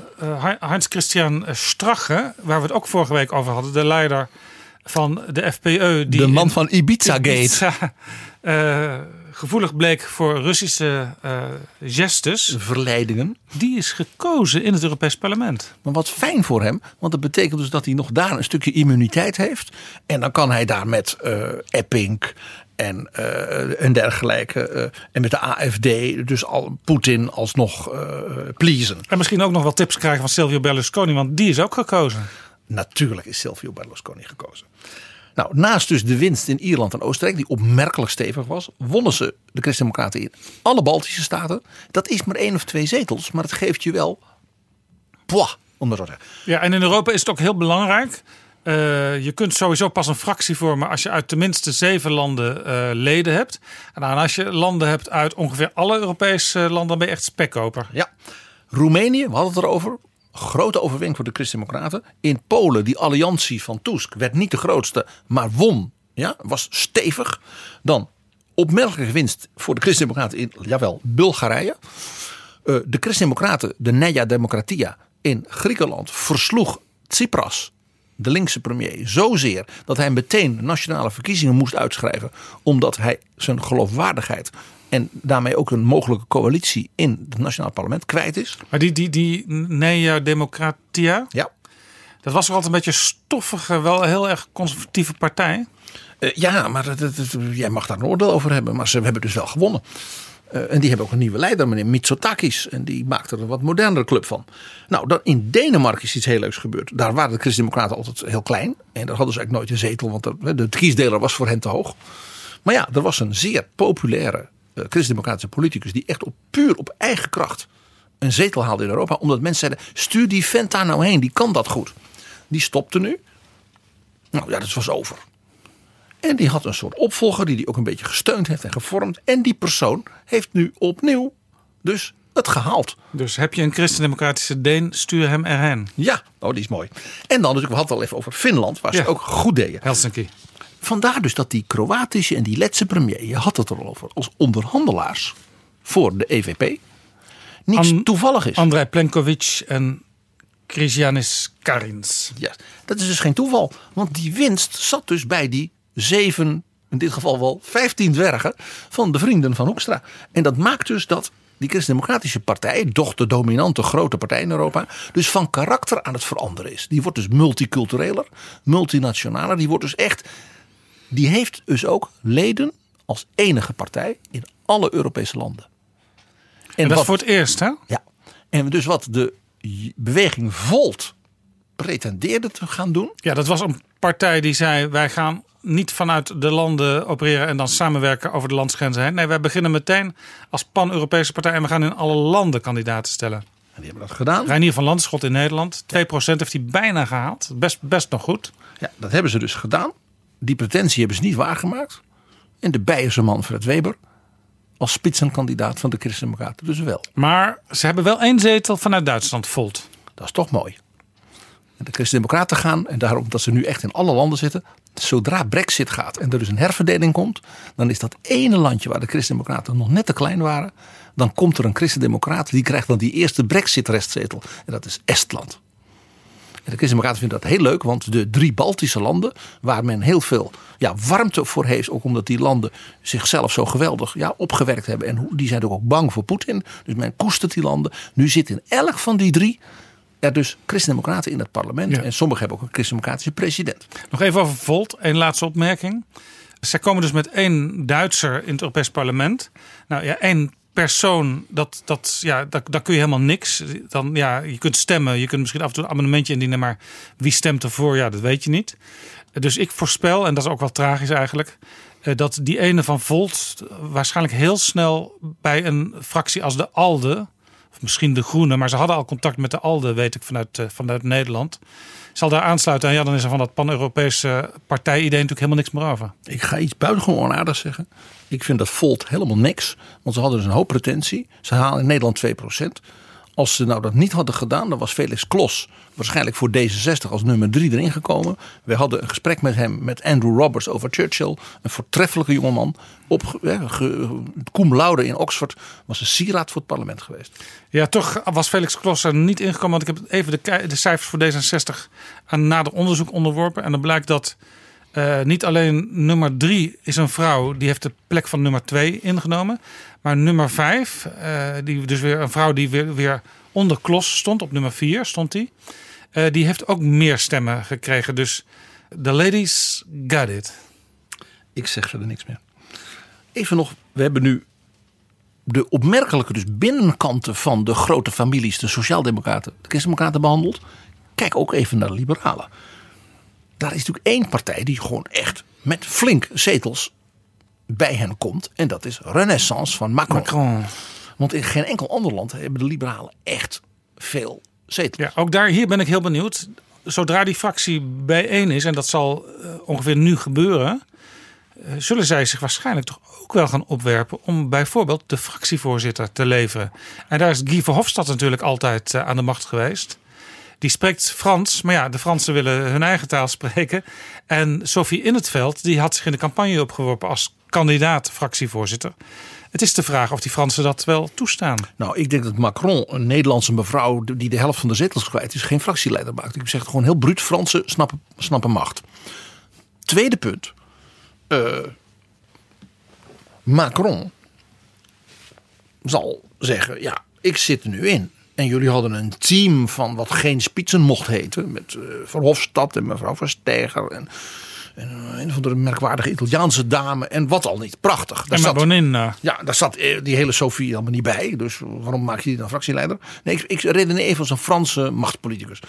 Heinz Christian Strache, waar we het ook vorige week over hadden, de leider van de FPE. Die de man van Ibiza-gate. Ibiza, eh, gevoelig bleek voor Russische eh, gestes. Verleidingen. Die is gekozen in het Europees Parlement. Maar wat fijn voor hem, want dat betekent dus dat hij nog daar een stukje immuniteit heeft. En dan kan hij daar met eh Epping en, en dergelijke. en met de AFD, dus al Poetin alsnog eh pleasen. En misschien ook nog wel tips krijgen van Silvio Berlusconi, want die is ook gekozen. Natuurlijk is Silvio Berlusconi gekozen. Nou, naast dus de winst in Ierland en Oostenrijk, die opmerkelijk stevig was, wonnen ze de Christen-Democraten in alle Baltische staten. Dat is maar één of twee zetels, maar het geeft je wel. Pwah, om dat zo te zeggen. Ja, en in Europa is het ook heel belangrijk. Eh, je kunt sowieso pas een fractie vormen als je uit tenminste zeven landen eh, leden hebt. En dan als je landen hebt uit ongeveer alle Europese landen, dan ben je echt spekkoper. Ja, Roemenië, we hadden het erover. Grote overwinning voor de Christen-Democraten. In Polen, die alliantie van Tusk werd niet de grootste, maar won. Ja, was stevig. Dan opmerkelijke winst voor de Christen-Democraten in, jawel, Bulgarije. Eh, de Christen-Democraten, de Nea Democratia in Griekenland, versloeg Tsipras, de linkse premier, zozeer dat hij meteen nationale verkiezingen moest uitschrijven. Omdat hij zijn geloofwaardigheid en daarmee ook een mogelijke coalitie in het nationaal parlement kwijt is. Maar die, die, die Nea Democratia, Ja, dat was toch altijd een beetje stoffige, wel heel erg conservatieve partij. Eh, ja, maar dat, dat- dat- jij mag daar een oordeel over hebben. Maar ze hebben dus wel gewonnen. Eh, en die hebben ook een nieuwe leider, meneer Mitsotakis. En die maakt er een wat modernere club van. Nou, dan in Denemarken is iets heel leuks gebeurd. Daar waren de Christen-Democraten altijd heel klein. En daar hadden ze eigenlijk nooit een zetel, want de, de kiesdeler was voor hen te hoog. Maar ja, er was een zeer populaire Christen-Democratische politicus. die echt op, puur op eigen kracht een zetel haalde in Europa. Omdat mensen zeiden: stuur die vent daar nou heen, die kan dat goed. Die stopte nu. Nou ja, dat was over. En die had een soort opvolger die die ook een beetje gesteund heeft en gevormd. En die persoon heeft nu opnieuw dus het gehaald. Dus heb je een christendemocratische Deen, stuur hem erheen. Ja, oh, die is mooi. En dan natuurlijk, we hadden het al even over Finland, waar Ja. ze ook goed deden. Helsinki. Vandaar dus dat die Kroatische en die Letse premier, je had het er al over, als onderhandelaars voor de EVP, niets An- toevallig is. Andrei Plenkovic en Christianis Karins. Ja, dat is dus geen toeval. Want die winst zat dus bij die zeven, in dit geval wel vijftien dwergen van de vrienden van Hoekstra. En dat maakt dus dat die Christen-Democratische Partij, toch de dominante grote partij in Europa, dus van karakter aan het veranderen is. Die wordt dus multicultureler, multinationaler. Die wordt dus echt, die heeft dus ook leden als enige partij in alle Europese landen. En dat wat- is voor het eerst, hè? ja, en dus wat de beweging Volt pretendeerde te gaan doen. Ja, dat was een partij die zei: wij gaan niet vanuit de landen opereren en dan samenwerken over de landsgrenzen heen. Nee, wij beginnen meteen als pan-Europese partij en we gaan in alle landen kandidaten stellen. En die hebben dat gedaan. Reinier van Landschot in Nederland, 2% heeft hij bijna gehaald. Best, best nog goed. Ja, dat hebben ze dus gedaan. Die pretentie hebben ze niet waargemaakt. En de Beierse man Fred Weber als spitsenkandidaat van de Christen-Democraten dus wel. Maar ze hebben wel één zetel vanuit Duitsland, Volt. Dat is toch mooi. En de Christen-Democraten gaan, en daarom dat ze nu echt in alle landen zitten. Zodra Brexit gaat en er dus een herverdeling komt. dan is dat ene landje waar de Christen-Democraten nog net te klein waren. dan komt er een Christen-Democraat die krijgt dan die eerste Brexit-restzetel. En dat is Estland. En de Christen-Democraten vinden dat heel leuk, want de drie Baltische landen, waar men heel veel ja, warmte voor heeft, ook omdat die landen zichzelf zo geweldig ja, opgewerkt hebben. En die zijn ook bang voor Poetin. Dus men koestert die landen. Nu zit in elk van die drie er dus Christen-Democraten in het parlement. Ja. En sommigen hebben ook een Christen-Democratische president. Nog even over Volt, één laatste opmerking. Zij komen dus met één Duitser in het Europees Parlement. Nou ja, één persoon, dat, dat, ja, daar, daar kun je helemaal niks. Dan, ja, je kunt stemmen, je kunt misschien af en toe een amendementje indienen, maar wie stemt ervoor, ja, dat weet je niet. Dus ik voorspel, en dat is ook wel tragisch eigenlijk, eh, dat die ene van Volt waarschijnlijk heel snel bij een fractie als de ALDE, of misschien de Groene, maar ze hadden al contact met de ALDE, weet ik vanuit, eh, vanuit Nederland, zal daar aansluiten. En ja, dan is er van dat pan-Europese partij-idee natuurlijk helemaal niks meer over. Ik ga iets buitengewoon onaardigs zeggen. Ik vind dat Volt helemaal niks. Want ze hadden dus een hoop pretentie. Ze halen in Nederland 2%. Als ze nou dat niet hadden gedaan, dan was Felix Klos waarschijnlijk voor D66 als nummer 3 erin gekomen. We hadden een gesprek met hem, met Andrew Roberts over Churchill. Een voortreffelijke jongeman. Op, eh, ge- laude in Oxford. Was een sieraad voor het parlement geweest. Ja, toch was Felix Klos er niet ingekomen. Want ik heb even de, de cijfers voor D66 aan nader onderzoek onderworpen. En dan blijkt dat Eh, niet alleen nummer drie is een vrouw, die heeft de plek van nummer twee ingenomen. Maar nummer vijf, eh, die, dus weer een vrouw die weer, weer onder Klos stond, op nummer vier stond die. Eh, die heeft ook meer stemmen gekregen. Dus de ladies got it. Ik zeg verder niks meer. Even nog, we hebben nu de opmerkelijke dus binnenkanten van de grote families, de Sociaaldemocraten, de Christendemocraten behandeld. Kijk ook even naar de Liberalen. Daar is natuurlijk één partij die gewoon echt met flink zetels bij hen komt. En dat is Renaissance van Macron. Macron. Want in geen enkel ander land hebben de Liberalen echt veel zetels. Ja, ook daar, hier ben ik heel benieuwd. Zodra die fractie bijeen is, en dat zal eh, ongeveer nu gebeuren, eh, zullen zij zich waarschijnlijk toch ook wel gaan opwerpen om bijvoorbeeld de fractievoorzitter te leveren. En daar is Guy Verhofstadt natuurlijk altijd eh, aan de macht geweest. Die spreekt Frans, maar ja, de Fransen willen hun eigen taal spreken. En Sophie In het Veld, die had zich in de campagne opgeworpen als kandidaat fractievoorzitter. Het is de vraag of die Fransen dat wel toestaan. Nou, ik denk dat Macron, een Nederlandse mevrouw die de helft van de zetels kwijt is, geen fractieleider maakt. Ik zeg het gewoon heel bruut: Fransen snappen, snappen macht. Tweede punt. Eh, Macron zal zeggen: Ja, ik zit er nu in. En jullie hadden een team van wat geen spitsen mocht heten. Met uh, Verhofstadt en mevrouw Versteiger. En, en een van de merkwaardige Italiaanse dame. En wat al niet. Prachtig. Daar En zat, Bonin, eh, ja, daar zat eh, die hele Sophie allemaal niet bij. Dus waarom maak je die dan fractieleider? Nee, ik, ik redeneer even als een Franse machtspoliticus.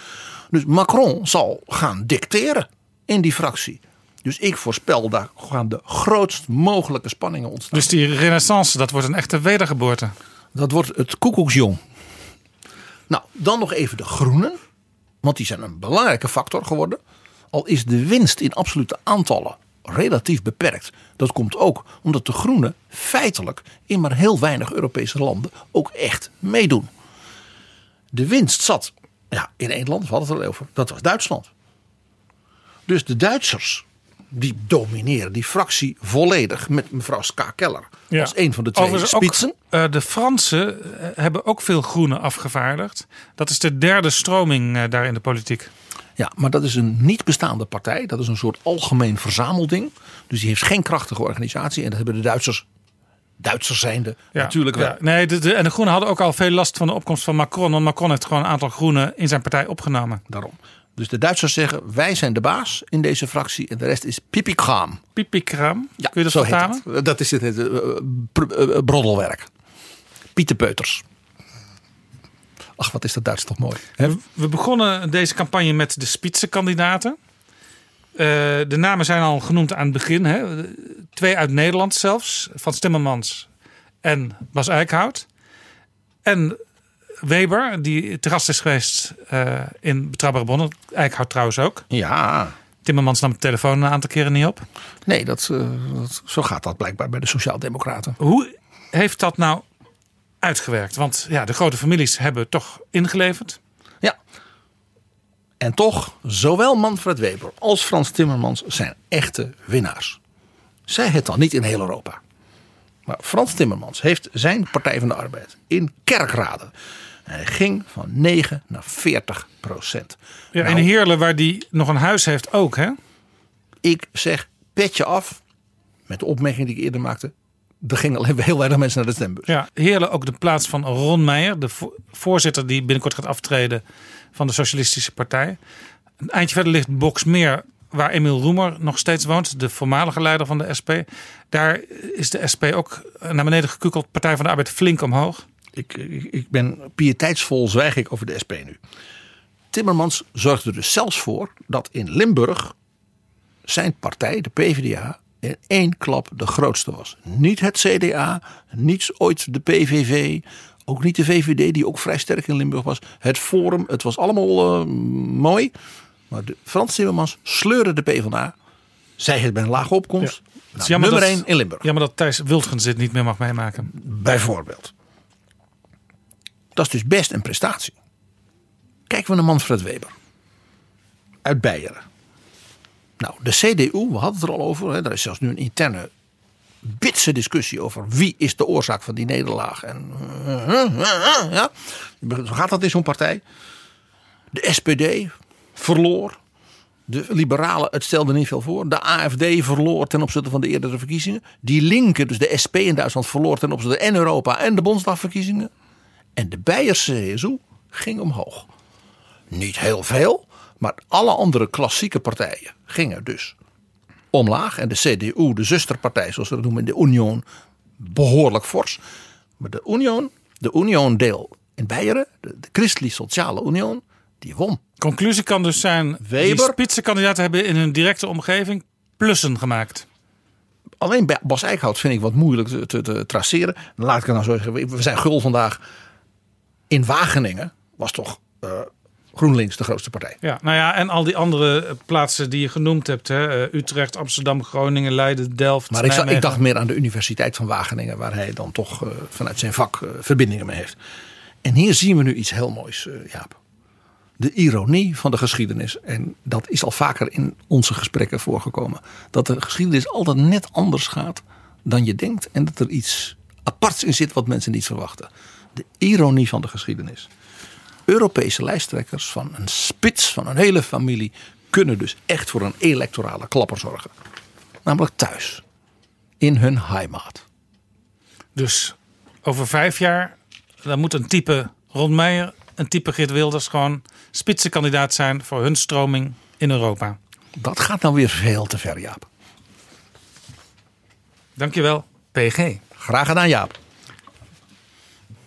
Dus Macron zal gaan dicteren in die fractie. Dus ik voorspel daar gaan de grootst mogelijke spanningen ontstaan. dus die renaissance, dat wordt een echte wedergeboorte. Dat wordt het koekoeksjong. Nou, dan nog even de groenen. Want die zijn een belangrijke factor geworden. Al is de winst in absolute aantallen relatief beperkt. Dat komt ook omdat de groenen feitelijk in maar heel weinig Europese landen ook echt meedoen. De winst zat ja, in één land, we hadden het al over. Dat was Duitsland. Dus de Duitsers, die domineren die fractie volledig met mevrouw Ska Keller. Ja. Als een van de twee Overigens ook, spitsen. eh, de Fransen eh, hebben ook veel groenen afgevaardigd. Dat is de derde stroming eh, daar in de politiek. Ja, maar dat is een niet bestaande partij. Dat is een soort algemeen verzamelding. Dus die heeft geen krachtige organisatie. En dat hebben de Duitsers, Duitsers zijnde, Ja, natuurlijk wel. ja. Nee, de, de- en de Groenen hadden ook al veel last van de opkomst van Macron. Want Macron heeft gewoon een aantal Groenen in zijn partij opgenomen. Daarom. Dus de Duitsers zeggen, wij zijn de baas in deze fractie. En de rest is pipikraam. Pipikraam, Ja, kun je dat zo vertalen? dat. Dat is het, het, eh, pr- eh, broddelwerk. Pieterpeuters. Ach, wat is dat Duits toch mooi. hè? We begonnen deze campagne met de spitsenkandidaten. Eh de namen zijn al genoemd aan het begin. Hè? Twee uit Nederland zelfs. Van Timmermans en Bas Eickhout. En Weber, die te gast is geweest eh, in Betrouwbare Bronnen. Eickhout trouwens ook. Ja, Timmermans nam de telefoon een aantal keren niet op. nee, dat, eh, dat, zo gaat dat blijkbaar bij de Sociaaldemocraten. Hoe heeft dat nou uitgewerkt? Want ja, de grote families hebben toch ingeleverd. Ja. En toch, zowel Manfred Weber als Frans Timmermans zijn echte winnaars. Zij het dan niet in heel Europa. Maar Frans Timmermans heeft zijn Partij van de Arbeid in kerkraden. Hij ging van 9 naar 40 procent. Ja, Nou, in Heerlen, waar die nog een huis heeft, ook hè? ik zeg petje af met de opmerking die ik eerder maakte. Er gingen alleen heel weinig mensen naar de stembus. Ja, Heerlen ook de plaats van Ron Meijer, de vo- voorzitter die binnenkort gaat aftreden van de Socialistische Partij. Een eindje verder ligt Boksmeer, waar Emiel Roemer nog steeds woont, de voormalige leider van de SP. Daar is de SP ook naar beneden gekukeld, Partij van de Arbeid flink omhoog. Ik, ik, ben pieteitsvol zwijg ik over de SP nu. Timmermans zorgde er dus zelfs voor dat in Limburg zijn partij, de PvdA, in één klap de grootste was. Niet het CDA, niet ooit de PVV, ook niet de VVD, die ook vrij sterk in Limburg was. Het Forum, het was allemaal eh, mooi. Maar de Frans Timmermans sleurde de PvdA. Zij het bij een lage opkomst. Nou, nummer dat- 1 in Limburg. Jammer dat Thijs Wildgens dit niet meer mag meemaken. Bijvoorbeeld. Dat is dus best een prestatie. Kijken we naar Manfred Weber. Uit Beieren. Nou, de CDU, we hadden het er al over. Hè, daar is zelfs nu een interne bitse discussie over wie is de oorzaak van die nederlaag. En, ja, zo gaat dat in zo'n partij. De SPD verloor. De liberalen, het stelde niet veel voor. De AFD verloor ten opzichte van de eerdere verkiezingen. Die linken, dus de SP in Duitsland, verloor ten opzichte en Europa en de Bondsdagverkiezingen. En de Beierse CSU ging omhoog. Niet heel veel, maar alle andere klassieke partijen gingen dus omlaag. En de CDU, de zusterpartij zoals we dat noemen, de Union, behoorlijk fors. Maar de Union, de Union-deel in Beieren, de, de Christelijk Sociale Union, die won. Conclusie kan dus zijn: Weber. die spitsenkandidaten hebben in hun directe omgeving plussen gemaakt. Alleen Bas Eickhout vind ik wat moeilijk te, te, te traceren. Laat ik het nou zo zeggen. We zijn gul vandaag. In Wageningen was toch eh, GroenLinks de grootste partij. Ja, nou ja, en al die andere eh, plaatsen die je genoemd hebt: hè, eh, Utrecht, Amsterdam, Groningen, Leiden, Delft. Maar ik, zag- ik dacht meer aan de Universiteit van Wageningen. Waar hij dan toch vanuit zijn vak verbindingen mee heeft. En hier zien we nu iets heel moois, Jaap. De ironie van de geschiedenis. En dat is al vaker in onze gesprekken voorgekomen. Dat de geschiedenis altijd net anders gaat dan je denkt. En dat er iets aparts in zit wat mensen niet verwachten. De ironie van de geschiedenis. Europese lijsttrekkers van een spits van een hele familie kunnen dus echt voor een electorale klapper zorgen. Namelijk thuis. In hun heimat. Dus over vijf jaar dan moet een type Ron Meijer, een type Geert Wilders gewoon spitsenkandidaat zijn voor hun stroming in Europa. Dat gaat nou weer veel te ver, Jaap. Dankjewel, PG. Graag gedaan, Jaap.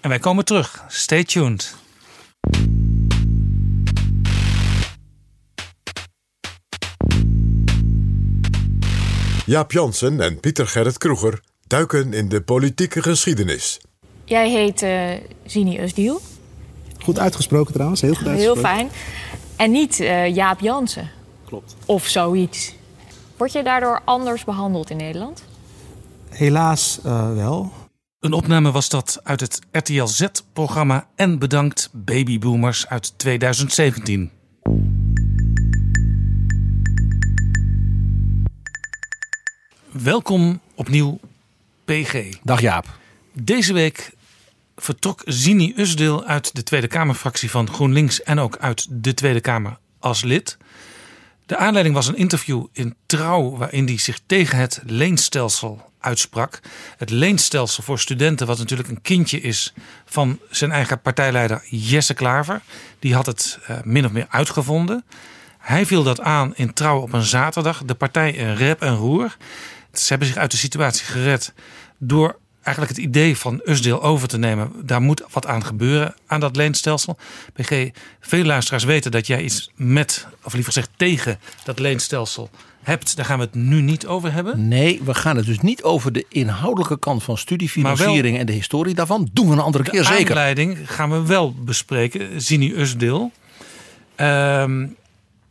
En wij komen terug. Stay tuned. Jaap Jansen en Pieter Gerrit Kroeger duiken in de politieke geschiedenis. Jij heet eh Zini Usdiel. Goed uitgesproken trouwens, heel goed Heel uitgesproken. fijn. En niet eh, Jaap Jansen. Klopt. Of zoiets. Word je daardoor anders behandeld in Nederland? Helaas eh, wel. Een opname was dat uit het RTL Z-programma En Bedankt Babyboomers uit 2017. Welkom opnieuw, PG. Dag Jaap. Deze week vertrok Zini Usdeel uit de Tweede Kamerfractie van GroenLinks en ook uit de Tweede Kamer als lid. De aanleiding was een interview in Trouw waarin hij zich tegen het leenstelsel uitsprak. Het leenstelsel voor studenten, wat natuurlijk een kindje is van zijn eigen partijleider Jesse Klaver. Die had het eh, min of meer uitgevonden. Hij viel dat aan in Trouw op een zaterdag. De partij in rep en roer. Ze hebben zich uit de situatie gered door eigenlijk het idee van Usdeel over te nemen. Daar moet wat aan gebeuren aan dat leenstelsel. PG, veel luisteraars weten dat jij iets met, of liever gezegd tegen dat leenstelsel hebt. Daar gaan we het nu niet over hebben. Nee, we gaan het dus niet over de inhoudelijke kant van studiefinanciering en de historie daarvan. Doen we een andere keer De zeker. aanleiding gaan we wel bespreken. Zini Usdeel. Ehm,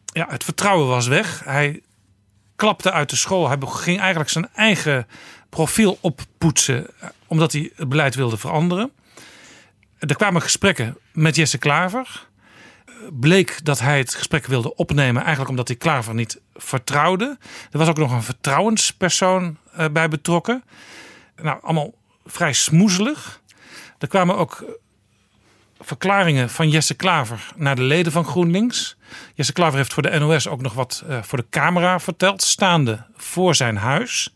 ja, het vertrouwen was weg. Hij klapte uit de school. Hij ging eigenlijk zijn eigen profiel oppoetsen. eh, Omdat hij het beleid wilde veranderen. Er kwamen gesprekken met Jesse Klaver. Eh, Bleek dat hij het gesprek wilde opnemen. Eigenlijk omdat hij Klaver niet vertrouwde. Er was ook nog een vertrouwenspersoon eh, bij betrokken. Nou, allemaal vrij smoezelig. Er kwamen ook verklaringen van Jesse Klaver naar de leden van GroenLinks. Jesse Klaver heeft voor de NOS ook nog wat voor de camera verteld, staande voor zijn huis.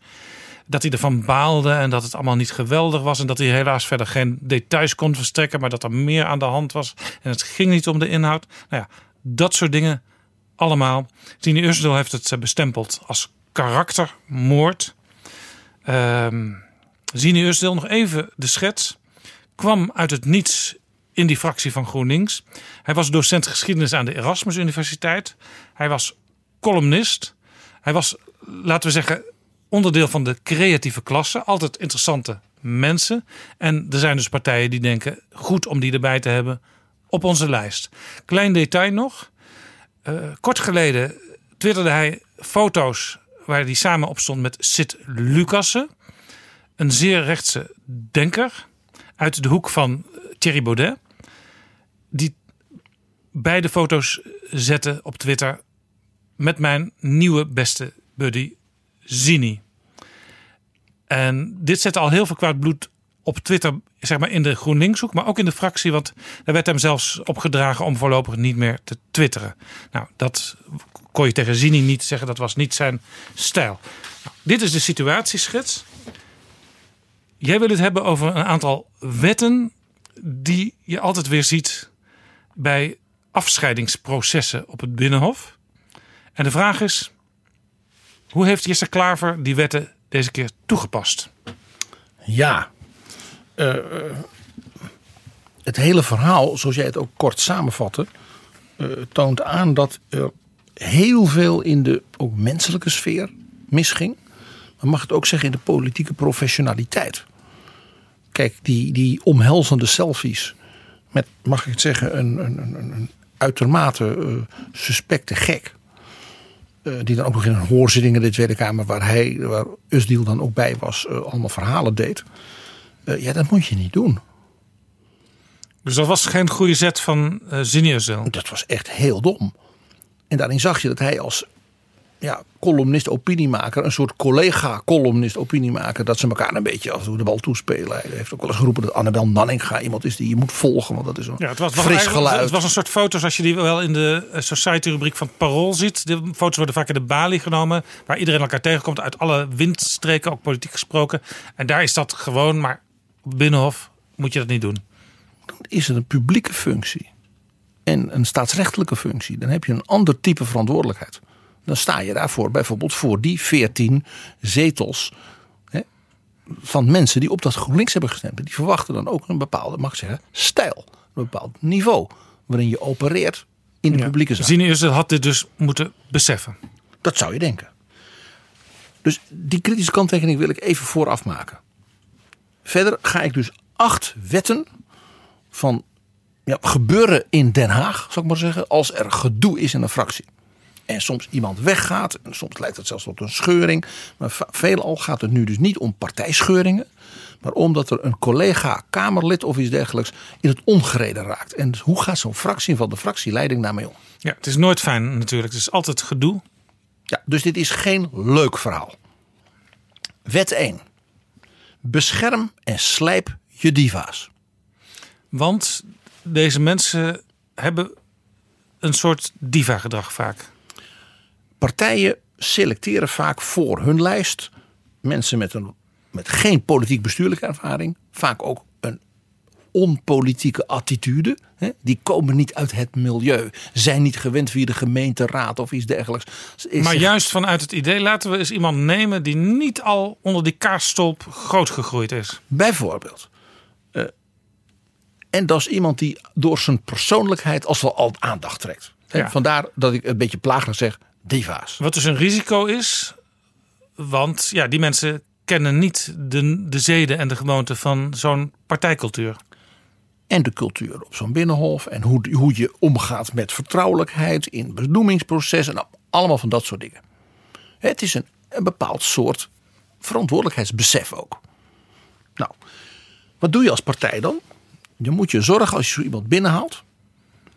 Dat hij ervan baalde en dat het allemaal niet geweldig was. En dat hij helaas verder geen details kon verstrekken, maar dat er meer aan de hand was. En het ging niet om de inhoud. Nou ja, dat soort dingen allemaal. Tini Usdel heeft het eh, bestempeld als karaktermoord. Ehm Zini nog even de schets. Kwam uit het niets in die fractie van GroenLinks. Hij was docent geschiedenis aan de Erasmus Universiteit. Hij was columnist. Hij was, laten we zeggen, onderdeel van de creatieve klasse. Altijd interessante mensen. En er zijn dus partijen die denken, goed om die erbij te hebben op onze lijst. Klein detail nog. Eh, kort geleden twitterde hij foto's waar hij samen op stond met Sid Lucassen. Een zeer rechtse denker uit de hoek van Thierry Baudet. Die beide foto's zette op Twitter met mijn nieuwe beste buddy Zini. En dit zette al heel veel kwaad bloed op Twitter, zeg maar in de GroenLinkshoek, maar ook in de fractie. Want daar werd hem zelfs opgedragen om voorlopig niet meer te twitteren. Nou, dat kon je tegen Zini niet zeggen, dat was niet zijn stijl. Nou, dit is de situatieschets. Jij wil het hebben over een aantal wetten die je altijd weer ziet bij afscheidingsprocessen op het Binnenhof. En de vraag is, hoe heeft Jesse Klaver die wetten deze keer toegepast? Ja. Eh, eh, het hele verhaal, zoals jij het ook kort samenvatte, eh, toont aan dat er heel veel in de ook menselijke sfeer misging. Maar mag het ook zeggen in de politieke professionaliteit. Kijk, die, die omhelzende selfies met, mag ik het zeggen, een, een, een, een uitermate suspecte gek. Eh, die dan ook nog in een hoorzitting in de Tweede Kamer, waar hij, waar Usdiel dan ook bij was, eh, allemaal verhalen deed. Eh, ja, dat moet je niet doen. Dus dat was geen goede zet van uh. Dat was echt heel dom. En daarin zag je dat hij als ja, columnist, opiniemaker, een soort collega-columnist, opiniemaker, dat ze elkaar een beetje af en toe de bal toespelen. Hij heeft ook wel eens geroepen dat Annabel Nanninga iemand is die je moet volgen, want dat is een Ja, het was, fris geluid. Het was een soort foto's als je die wel in de eh, Society-rubriek van Parool ziet. De foto's worden vaak in de Bali genomen, waar iedereen elkaar tegenkomt uit alle windstreken, ook politiek gesproken. En daar is dat gewoon, maar op Binnenhof moet je dat niet doen. is het een publieke functie en een staatsrechtelijke functie, dan heb je een ander type verantwoordelijkheid. Dan sta je daarvoor bijvoorbeeld voor die 14 zetels hè, van mensen die op dat GroenLinks hebben gestemd. Die verwachten dan ook een bepaalde, mag ik zeggen, stijl, een bepaald niveau waarin je opereert in de publieke zaak. Ziniuzel had dit dus moeten beseffen. Dat zou je denken. Dus die kritische kanttekening wil ik even vooraf maken. Verder ga ik dus acht wetten van ja, gebeuren in Den Haag, zal ik maar zeggen, als er gedoe is in een fractie. En soms iemand weggaat, en soms leidt het zelfs tot een scheuring. Maar veelal gaat het nu dus niet om partijscheuringen. Maar omdat er een collega, Kamerlid of iets dergelijks in het ongereden raakt. En dus hoe gaat zo'n fractie van de fractieleiding daarmee om? Ja, het is nooit fijn natuurlijk. Het is altijd gedoe. Ja, dus dit is geen leuk verhaal. Wet 1. Bescherm en slijp je diva's. Want deze mensen hebben een soort diva-gedrag vaak. Partijen selecteren vaak voor hun lijst mensen met, een, met geen politiek bestuurlijke ervaring. Vaak ook een onpolitieke attitude. Hè? Die komen niet uit het milieu. Zijn niet gewend via de gemeenteraad of iets dergelijks. Is Maar juist vanuit het idee laten we eens iemand nemen die niet al onder die kaasstolp groot gegroeid is. Bijvoorbeeld. Eh, en dat is iemand die door zijn persoonlijkheid als wel al aandacht trekt. Ja. Vandaar dat ik een beetje plagerig zeg, diva's. Wat dus een risico is, want ja, die mensen kennen niet de, de zeden en de gewoonten van zo'n partijcultuur. En de cultuur op zo'n binnenhof. En hoe, hoe je omgaat met vertrouwelijkheid in benoemingsprocessen. Nou, allemaal van dat soort dingen. Het is een, een bepaald soort verantwoordelijkheidsbesef ook. Nou, wat doe je als partij dan? Je moet je zorgen als je zo iemand binnenhaalt.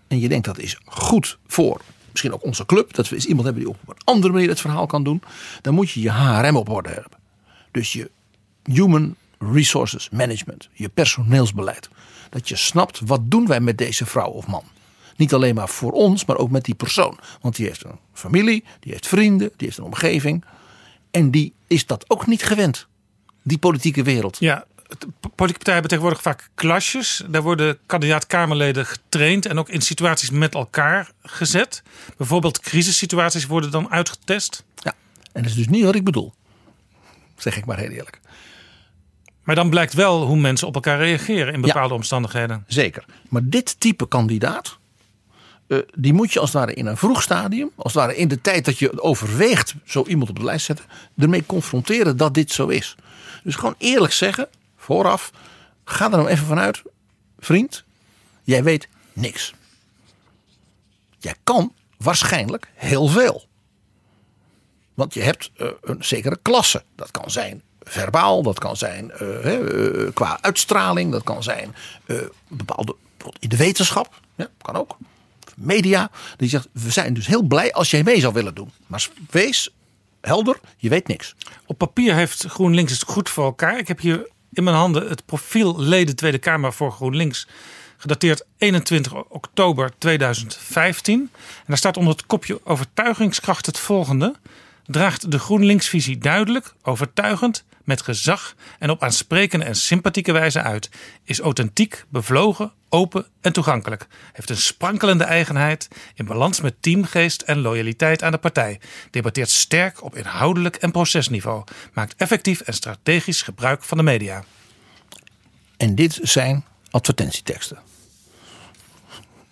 En je denkt dat is goed voor misschien ook onze club. Dat we eens iemand hebben die op een andere manier het verhaal kan doen. Dan moet je je HRM op orde hebben. Dus je Human Resources Management. Je personeelsbeleid. Dat je snapt wat doen wij met deze vrouw of man. Niet alleen maar voor ons, maar ook met die persoon. Want die heeft een familie, die heeft vrienden, die heeft een omgeving. En die is dat ook niet gewend. Die politieke wereld. Ja, politieke partijen hebben tegenwoordig vaak klasjes. Daar worden kandidaat-Kamerleden getraind en ook in situaties met elkaar gezet. Bijvoorbeeld crisissituaties worden dan uitgetest. Ja, en dat is dus niet wat ik bedoel. Zeg ik maar heel eerlijk. Maar dan blijkt wel hoe mensen op elkaar reageren in bepaalde omstandigheden. Zeker. Maar dit type kandidaat, eh, die moet je als het ware in een vroeg stadium, als het ware in de tijd dat je overweegt zo iemand op de lijst zetten, ermee confronteren dat dit zo is. Dus gewoon eerlijk zeggen, vooraf, ga er nou even vanuit, vriend, jij weet niks. Jij kan waarschijnlijk heel veel. Want je hebt eh, een zekere klasse. Dat kan zijn verbaal, dat kan zijn eh, eh, qua uitstraling, dat kan zijn bepaalde in de wetenschap, ja, kan ook. Media, die zegt we zijn dus heel blij als jij mee zou willen doen. Maar wees helder, je weet niks. Op papier heeft GroenLinks het goed voor elkaar. Ik heb hier in mijn handen het profiel leden Tweede Kamer voor GroenLinks. Gedateerd 21 oktober 2015. En daar staat onder het kopje overtuigingskracht het volgende. Draagt de GroenLinks-visie duidelijk, overtuigend, met gezag en op aansprekende en sympathieke wijze uit. Is authentiek, bevlogen, open en toegankelijk. Heeft een sprankelende eigenheid in balans met teamgeest en loyaliteit aan de partij. Debatteert sterk op inhoudelijk en procesniveau. Maakt effectief en strategisch gebruik van de media. En dit zijn advertentieteksten.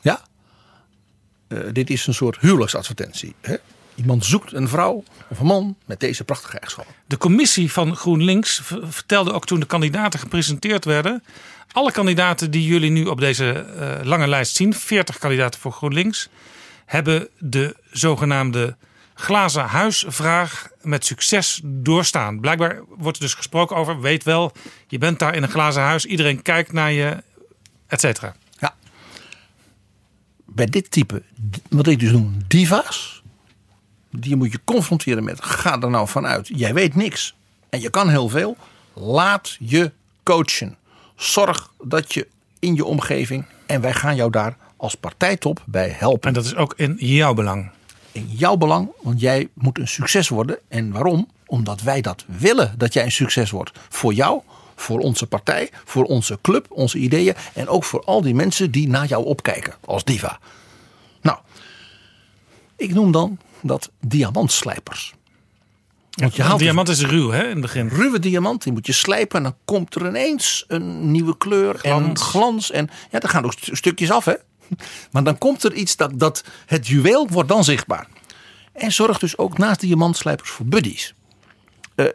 Ja? Eh, dit is een soort huwelijksadvertentie. Hè? Iemand zoekt een vrouw of een man met deze prachtige eigenschappen. De commissie van GroenLinks vertelde ook toen de kandidaten gepresenteerd werden. Alle kandidaten die jullie nu op deze eh, lange lijst zien, 40 kandidaten voor GroenLinks, hebben de zogenaamde glazen huisvraag met succes doorstaan. Blijkbaar wordt er dus gesproken over, weet wel, je bent daar in een glazen huis, iedereen kijkt naar je, et cetera. Ja. Bij dit type, wat ik dus noem diva's, die moet je confronteren met: ga er nou vanuit, jij weet niks en je kan heel veel. Laat je coachen. Zorg dat je in je omgeving, en wij gaan jou daar als partijtop bij helpen. En dat is ook in jouw belang. in jouw belang, want jij moet een succes worden. En waarom? Omdat wij dat willen dat jij een succes wordt. Voor jou, voor onze partij, voor onze club, onze ideeën. En ook voor al die mensen die naar jou opkijken als diva. Nou, ik noem dan dat diamantslijpers. Want je haalt diamant is ruw hè, in het begin. ruwe diamant, die moet je slijpen. En dan komt er ineens een nieuwe kleur en Glans. En ja, dan gaan ook st- stukjes af, hè. Maar dan komt er iets dat, dat het juweel wordt dan zichtbaar. En zorg dus ook naast diamantslijpers voor buddies. Eh,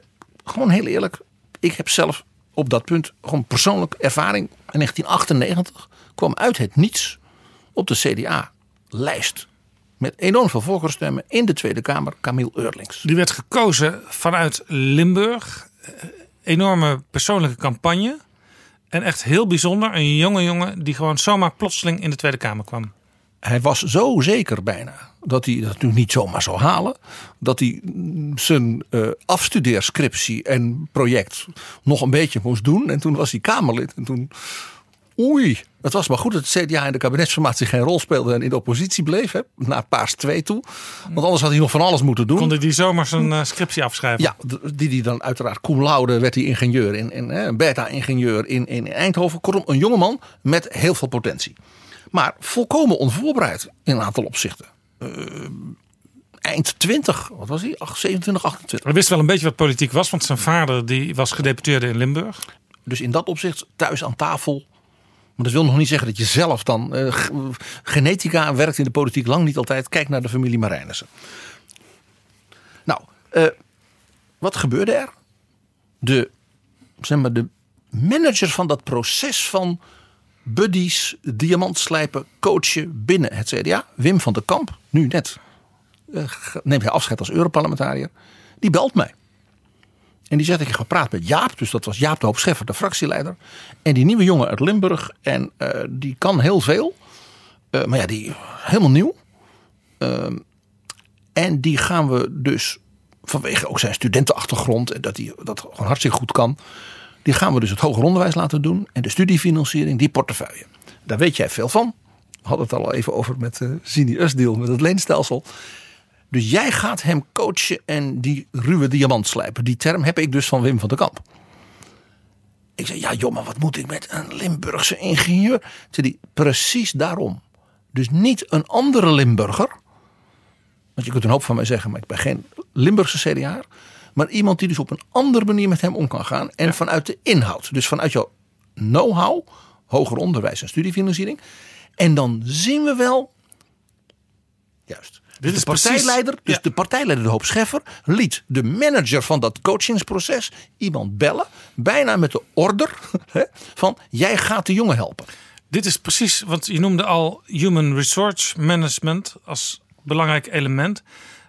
gewoon heel eerlijk, ik heb zelf op dat punt gewoon persoonlijk ervaring. In 1998 kwam uit het niets op de CDA-lijst. Met enorm veel voorkeurstemmen in de Tweede Kamer Camille Eurlings. Die werd gekozen vanuit Limburg. Eh, Enorme persoonlijke campagne. En echt heel bijzonder. Een jonge jongen die gewoon zomaar plotseling in de Tweede Kamer kwam. Hij was zo zeker bijna dat hij dat natuurlijk niet zomaar zou halen. Dat hij zijn eh, afstudeerscriptie en project nog een beetje moest doen. En toen was hij Kamerlid. En toen, oei, het was maar goed dat het CDA in de kabinetsformatie geen rol speelde en in de oppositie bleef. Hè, naar Paars 2 toe. Want anders had hij nog van alles moeten doen. Kon hij die zomaar zijn eh, scriptie afschrijven? Ja, die die dan uiteraard cum laude werd hij ingenieur in, in hè, beta-ingenieur in, in Eindhoven. Kortom, een jongeman met heel veel potentie. Maar volkomen onvoorbereid in een aantal opzichten. Eh, eind 20, wat was hij? Ach, 27, 28. Hij wist wel een beetje wat politiek was. Want zijn vader die was gedeputeerde in Limburg. Dus in dat opzicht thuis aan tafel. Maar dat wil nog niet zeggen dat je zelf dan. g- genetica werkt in de politiek lang niet altijd. Kijk naar de familie Marijnissen. Nou, eh, wat gebeurde er? De, zeg maar, de manager van dat proces van buddies, diamantslijpen, coachen binnen het CDA, Wim van der Kamp, nu net eh, neemt hij afscheid als Europarlementariër, die belt mij. En die zegt, ik heb gepraat met Jaap. Dus dat was Jaap de Hoop Scheffer, de fractieleider. En die nieuwe jongen uit Limburg. En eh, die kan heel veel. Eh, maar ja, die helemaal nieuw. Ehm, en die gaan we dus vanwege ook zijn studentenachtergrond. En dat hij dat gewoon hartstikke goed kan. Die gaan we dus het hoger onderwijs laten doen. En de studiefinanciering, die portefeuille. Daar weet jij veel van. We hadden het al even over met Zini Usdeal, met het leenstelsel. Dus jij gaat hem coachen en die ruwe diamant slijpen. Die term heb ik dus van Wim van der Kamp. Ik zei, ja joh, maar wat moet ik met een Limburgse ingenieur? Zei die, precies daarom. Dus niet een andere Limburger. Want je kunt een hoop van mij zeggen, maar ik ben geen Limburgse CDA. Maar iemand die dus op een andere manier met hem om kan gaan. En vanuit de inhoud. Dus vanuit jouw know-how, hoger onderwijs en studiefinanciering. En dan zien we wel. Juist. Dus is de precies- partijleider, dus ja. de partijleider de Hoop Scheffer, liet de manager van dat coachingsproces iemand bellen. Bijna met de order hè, van jij gaat de jongen helpen. Dit is precies wat je noemde al human resource management als belangrijk element.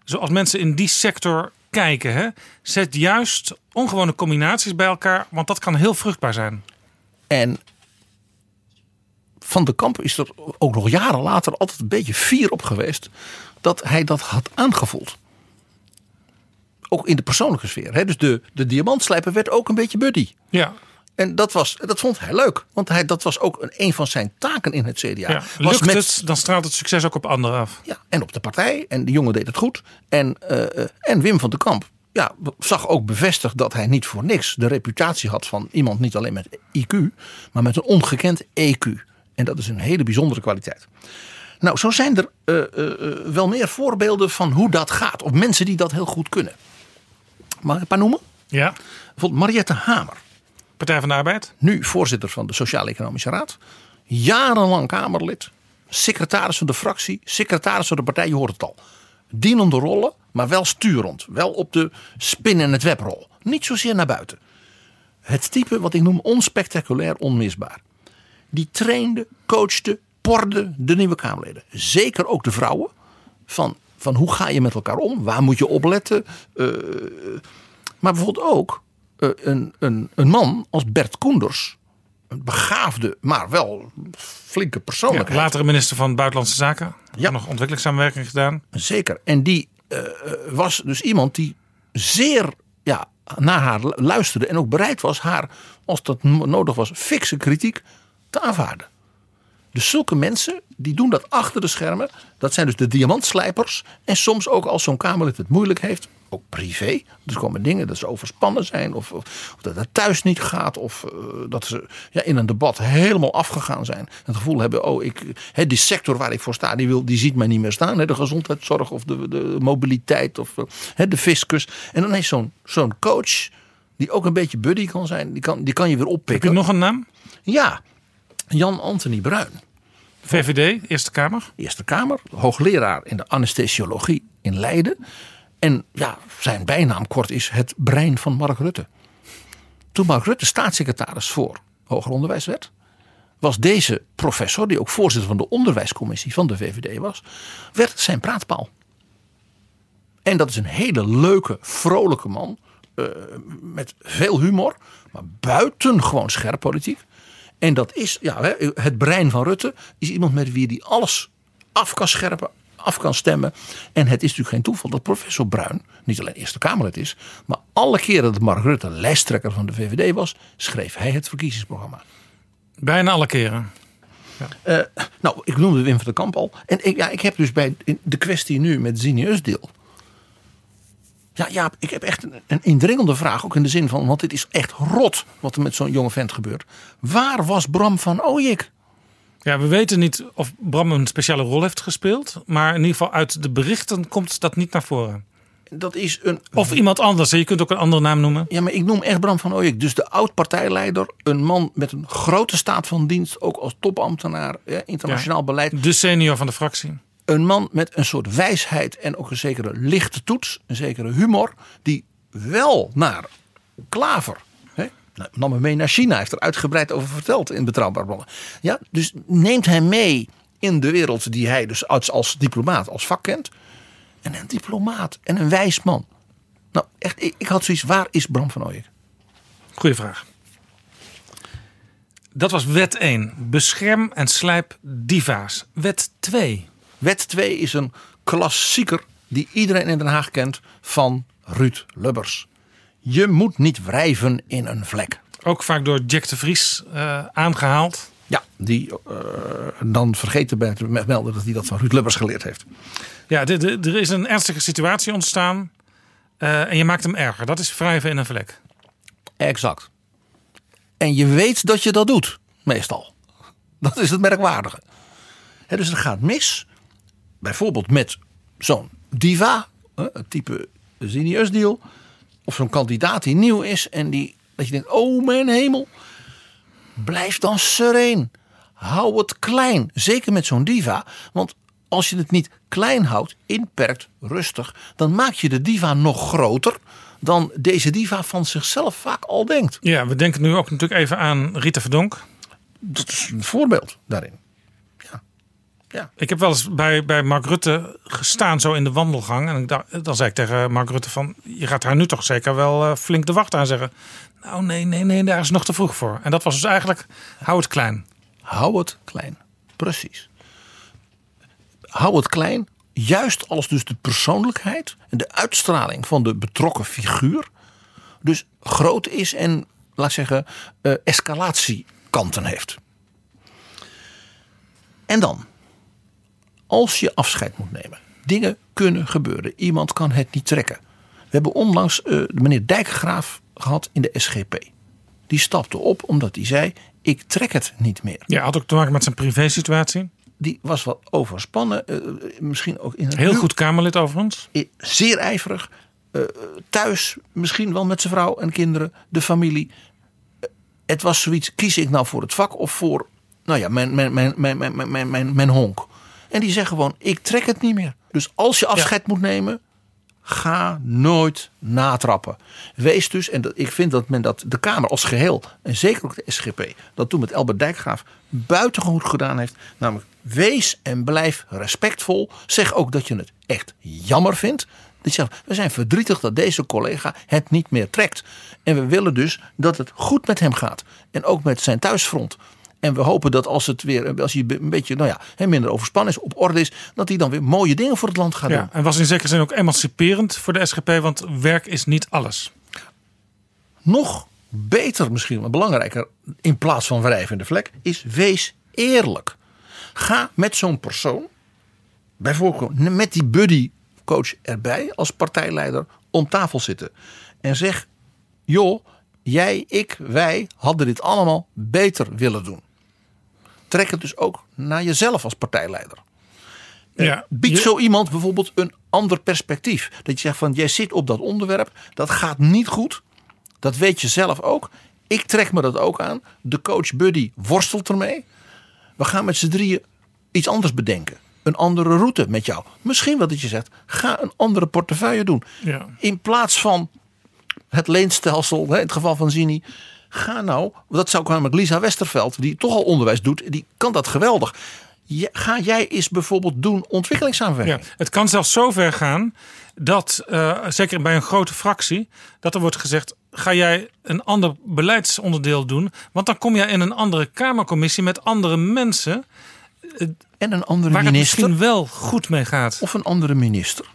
Zoals mensen in die sector kijken, hè, zet juist ongewone combinaties bij elkaar, want dat kan heel vruchtbaar zijn. En Van de Kamp is er ook nog jaren later altijd een beetje fier op geweest dat hij dat had aangevoeld. Ook in de persoonlijke sfeer. Hè? Dus de, de diamantslijper werd ook een beetje buddy. Ja, En dat, was, dat vond hij leuk. Want hij, dat was ook een, een van zijn taken in het CDA. Ja, was lukt met- het, dan straalt het succes ook op anderen af. Ja, en op de partij. En de jongen deed het goed. En, eh, eh, en Wim van den Kamp ja, zag ook bevestigd dat hij niet voor niks de reputatie had van iemand niet alleen met IQ, maar met een ongekend EQ. En dat is een hele bijzondere kwaliteit. Nou, zo zijn er eh, eh, eh, wel meer voorbeelden van hoe dat gaat. Of mensen die dat heel goed kunnen. Mag ik een paar noemen? Ja, Bijvoorbeeld Mariette Hamer. Partij van de Arbeid. Nu voorzitter van de Sociaal-Economische Raad. Jarenlang Kamerlid. Secretaris van de fractie. Secretaris van de partij. Je hoort het al. Dienende rollen, maar wel sturend. Wel op de spin- en het webrol. Niet zozeer naar buiten. Het type wat ik noem onspectaculair onmisbaar. Die trainde, coachte, porde de nieuwe Kamerleden. Zeker ook de vrouwen. Van, van hoe ga je met elkaar om? Waar moet je opletten? Eh, maar bijvoorbeeld ook eh, een, een, een man als Bert Koenders. Een begaafde, maar wel flinke Ja, persoonlijkheid. latere minister van Buitenlandse Zaken. Ja. Nog ontwikkelingssamenwerking gedaan. Zeker. En die eh, was dus iemand die zeer ja, naar haar luisterde. En ook bereid was haar, als dat no- nodig was, fikse kritiek te aanvaarden. Dus zulke mensen, die doen dat achter de schermen. Dat zijn dus de diamantslijpers. En soms ook als zo'n Kamerlid het moeilijk heeft. Ook privé. Dus komen dingen dat ze overspannen zijn. Of, of, of dat het thuis niet gaat. Of eh, dat ze ja, in een debat helemaal afgegaan zijn. Het gevoel hebben, oh, ik, hè, die sector waar ik voor sta, die, wil, die ziet mij niet meer staan. Hè, de gezondheidszorg of de, de mobiliteit of eh, hè, de fiscus. En dan heeft zo'n zo'n coach, die ook een beetje buddy kan zijn. Die kan, die kan je weer Heb je oppikken. nog een naam? Ja, Jan Anthony Bruin. VVD, Eerste Kamer. Eerste Kamer, hoogleraar in de anesthesiologie in Leiden. En ja, zijn bijnaam kort is het brein van Mark Rutte. Toen Mark Rutte staatssecretaris voor hoger onderwijs werd, was deze professor, die ook voorzitter van de onderwijscommissie van de VVD was, werd zijn praatpaal. En dat is een hele leuke, vrolijke man. eh, met veel humor, maar buitengewoon scherp politiek. En dat is, ja, het brein van Rutte is iemand met wie hij alles af kan scherpen, af kan stemmen. En het is natuurlijk geen toeval dat professor Bruin niet alleen Eerste Kamerlid is, maar alle keren dat Mark Rutte lijsttrekker van de VVD was, schreef hij het verkiezingsprogramma. Bijna alle keren. Eh, nou, ik noemde Wim van der Kamp al. En ik, ja, ik heb dus bij de kwestie nu met Zineusdeel. Ja, ja, ik heb echt een, een indringende vraag. Ook in de zin van, want dit is echt rot wat er met zo'n jonge vent gebeurt. Waar was Bram van Ooyek? Ja, we weten niet of Bram een speciale rol heeft gespeeld. Maar in ieder geval uit de berichten komt dat niet naar voren. Dat is een... Of iemand anders. Je kunt ook een andere naam noemen. Ja, maar ik noem echt Bram van Ooyek. Dus de oud-partijleider. Een man met een grote staat van dienst. Ook als topambtenaar. Ja, internationaal beleid. De senior van de fractie. Een man met een soort wijsheid en ook een zekere lichte toets, een zekere humor, die wel naar Klaver. Hè, nou, nam hem mee naar China, heeft er uitgebreid over verteld in Betrouwbare Bronnen. Ja, dus neemt hem mee in de wereld die hij dus als, als diplomaat, als vak kent. En een diplomaat en een wijs man. Nou, echt, ik, ik had zoiets, waar is Bram van Ooyek? Goeie vraag. Dat was wet 1. Bescherm en slijp diva's. Wet 2. Wet 2 is een klassieker die iedereen in Den Haag kent van Ruud Lubbers. Je moet niet wrijven in een vlek. Ook vaak door Jack de Vries eh, aangehaald. Ja, die eh, dan vergeten bij te melden dat hij dat van Ruud Lubbers geleerd heeft. Ja, de- de- er is een ernstige situatie ontstaan. eh, en je maakt hem erger. Dat is wrijven in een vlek. Exact. En je weet dat je dat doet, meestal. Dat is het merkwaardige. Dus het gaat mis. Bijvoorbeeld met zo'n diva, het type Zineusdeal. Of zo'n kandidaat die nieuw is en die, dat je denkt, oh mijn hemel. Blijf dan sereen. Hou het klein. Zeker met zo'n diva. Want als je het niet klein houdt, inperkt, rustig. Dan maak je de diva nog groter dan deze diva van zichzelf vaak al denkt. Ja, we denken nu ook natuurlijk even aan Rita Verdonk. Dat is een voorbeeld daarin. Ik heb wel eens bij, bij Mark Rutte gestaan zo in de wandelgang. En ik dacht, dan zei ik tegen Mark Rutte van... je gaat haar nu toch zeker wel eh, flink de wacht aan zeggen. Nou nee, nee, nee, daar is nog te vroeg voor. En dat was dus eigenlijk, hou het klein. Hou het klein. Precies. Hou het klein. Juist als dus de persoonlijkheid en de uitstraling van de betrokken figuur dus groot is en laat ik zeggen, eh, escalatiekanten heeft. En dan, als je afscheid moet nemen, dingen kunnen gebeuren. Iemand kan het niet trekken. We hebben onlangs de meneer Dijkgraaf gehad in de SGP. Die stapte op omdat hij zei: Ik trek het niet meer. Ja, had ook te maken met zijn privésituatie. Die was wat overspannen, eh, misschien ook in een Heel goed Kamerlid overigens. zeer ijverig. eh, thuis, misschien wel met zijn vrouw en kinderen, de familie. Het was zoiets, kies ik nou voor het vak of voor, nou ja, mijn, mijn, mijn, mijn, mijn, mijn, mijn, mijn, mijn honk. En die zeggen gewoon, ik trek het niet meer. Dus als je afscheid moet nemen, ga nooit natrappen. Wees dus, en dat, ik vind dat men dat de Kamer als geheel, en zeker ook de SGP, dat toen met Albert Dijkgraaf buitengewoon goed gedaan heeft. Namelijk, wees en blijf respectvol. Zeg ook dat je het echt jammer vindt. Dat je zegt, we zijn verdrietig dat deze collega het niet meer trekt. En we willen dus dat het goed met hem gaat. En ook met zijn thuisfront. En we hopen dat als het weer, als hij een beetje, nou ja, minder overspannen is, op orde is, dat hij dan weer mooie dingen voor het land gaat doen. Ja, en was in zekere zin ook emanciperend voor de SGP, want werk is niet alles. nog beter misschien, maar belangrijker in plaats van wrijvende vlek, is wees eerlijk. Ga met zo'n persoon, bijvoorbeeld met die buddy coach erbij als partijleider, om tafel zitten. En zeg, joh, jij, ik, wij hadden dit allemaal beter willen doen. Het dus ook naar jezelf als partijleider. Ja, Bied je- zo iemand bijvoorbeeld een ander perspectief. Dat je zegt van jij zit op dat onderwerp, dat gaat niet goed. Dat weet je zelf ook. Ik trek me dat ook aan. De coach Buddy worstelt ermee. We gaan met z'n drieën iets anders bedenken. Een andere route met jou. Misschien wat dat je zegt, ga een andere portefeuille doen. Ja. In plaats van het leenstelsel, in het geval van Zini. Ga nou, dat zou ik namelijk Lisa Westerveld, die toch al onderwijs doet, die kan dat geweldig. Ja, Ga jij eens bijvoorbeeld doen ontwikkelingssamenwerking? Ja, het kan zelfs zo ver gaan dat, eh, zeker bij een grote fractie, dat er wordt gezegd: ga jij een ander beleidsonderdeel doen? Want dan kom je in een andere Kamercommissie met andere mensen En een andere waar het minister misschien wel goed mee gaat. of een andere minister.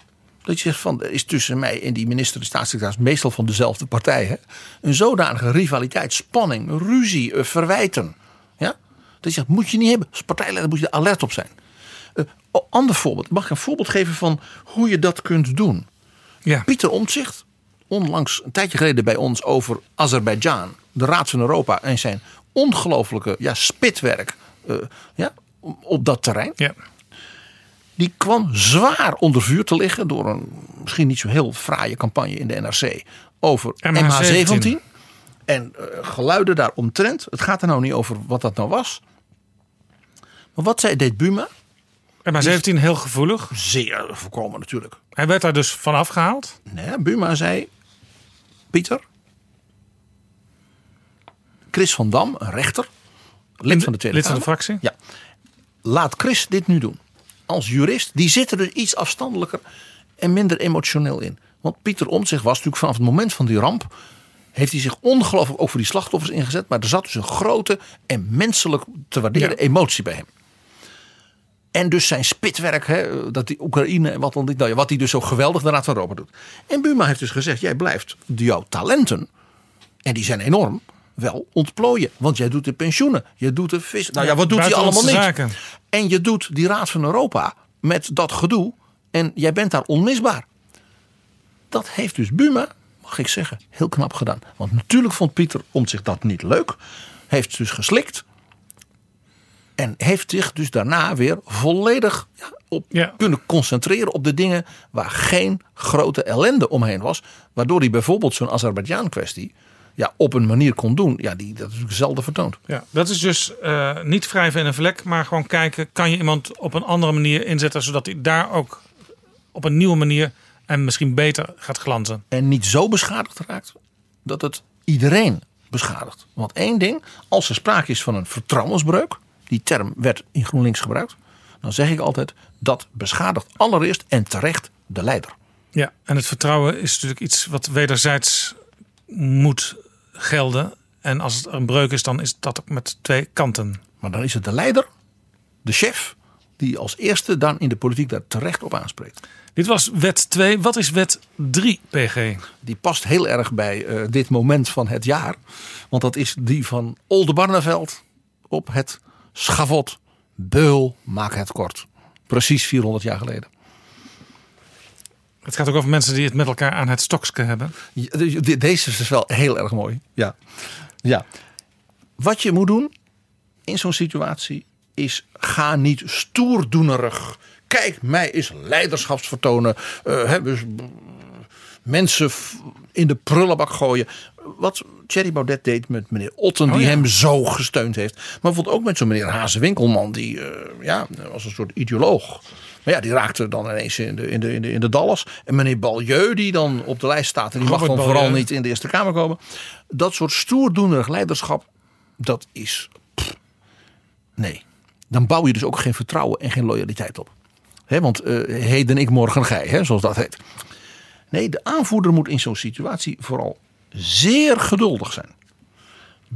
Dat je zegt van, er is tussen mij en die minister, de staatssecretaris, meestal van dezelfde partij. Hè? Een zodanige rivaliteit, spanning, ruzie, eh, verwijten. Ja? Dat je zegt, moet je niet hebben. Als partijleider moet je er alert op zijn. Eh, ander voorbeeld. Mag ik een voorbeeld geven van hoe je dat kunt doen? Ja, Pieter Omtzigt, onlangs een tijdje geleden bij ons over Azerbeidzjan, de Raad van Europa en zijn ongelooflijke ja, spitwerk eh, ja, op dat terrein. ja. Die kwam zwaar onder vuur te liggen door een misschien niet zo heel fraaie campagne in de NRC over MH17. MH17. En eh, geluiden daaromtrent. Het gaat er nou niet over wat dat nou was. Maar wat zei deed Buma? En maar 17 heel gevoelig. Zeer voorkomen natuurlijk. Hij werd daar dus vanaf gehaald. Nee, Buma zei: Pieter, Chris van Dam, een rechter, lid van de Tweede Lid van de fractie. Ja, laat Chris dit nu doen. Als jurist, die zit er dus iets afstandelijker en minder emotioneel in. Want Pieter Omtzigt was natuurlijk vanaf het moment van die ramp. Heeft hij zich ongelooflijk ook voor die slachtoffers ingezet. Maar er zat dus een grote en menselijk te waarderen Ja. emotie bij hem. En dus zijn spitwerk, hè, dat die Oekraïne en wat dan nou ja, wat hij dus zo geweldig de Raad van Europa doet. En Buma heeft dus gezegd: jij blijft jouw talenten, en die zijn enorm, wel ontplooien. Want jij doet de pensioenen, je doet de vis. Nou ja, wat doet hij allemaal niet? En je doet die Raad van Europa met dat gedoe. En jij bent daar onmisbaar. Dat heeft dus Buma, mag ik zeggen, heel knap gedaan. Want natuurlijk vond Pieter om zich dat niet leuk. Heeft dus geslikt. En heeft zich dus daarna weer volledig ja, op Ja. kunnen concentreren op de dingen waar geen grote ellende omheen was. Waardoor hij bijvoorbeeld zo'n Azerbeidzjan kwestie ja, op een manier kon doen. Ja, die, dat is natuurlijk zelden vertoond. Ja, dat is dus eh, niet wrijven in een vlek, maar gewoon kijken: kan je iemand op een andere manier inzetten, zodat hij daar ook op een nieuwe manier en misschien beter gaat glanzen. en niet zo beschadigd raakt dat het iedereen beschadigt. Want één ding, als er sprake is van een vertrouwensbreuk, die term werd in GroenLinks gebruikt, dan zeg ik altijd dat beschadigt allereerst en terecht de leider. Ja, en het vertrouwen is natuurlijk iets wat wederzijds moet gelden. En als er een breuk is, dan is dat ook met twee kanten. Maar dan is het de leider, de chef die als eerste dan in de politiek daar terecht op aanspreekt. Dit was wet 2. Wat is wet 3, PG? Die past heel erg bij eh, dit moment van het jaar. Want dat is die van Oldenbarneveld op het schavot. Beul, maak het kort. Precies 400 jaar geleden. Het gaat ook over mensen die het met elkaar aan het stokske hebben. Deze is dus wel heel erg mooi. Ja. ja. Wat je moet doen in zo'n situatie is ga niet stoerdoenerig. Kijk, mij is leiderschapsvertonen. hè, dus, mm, mensen in de prullenbak gooien. Wat Thierry Baudet deed met meneer Otten, die Oh ja. hem zo gesteund heeft. Maar bijvoorbeeld ook met zo'n meneer Hazewinkelman, die eh, ja, was een soort ideoloog. Maar ja, die raakte dan ineens in de, in de, in de, in de dallas. En meneer Balieu, die dan op de lijst staat. En die mag dan vooral niet in de Eerste Kamer komen. Dat soort stoerdoenerig leiderschap, dat is. pff, nee. Dan bouw je dus ook geen vertrouwen en geen loyaliteit op. Hè, want eh, heden ik, morgen gij, hè, zoals dat heet. Nee, de aanvoerder moet in zo'n situatie vooral zeer geduldig zijn.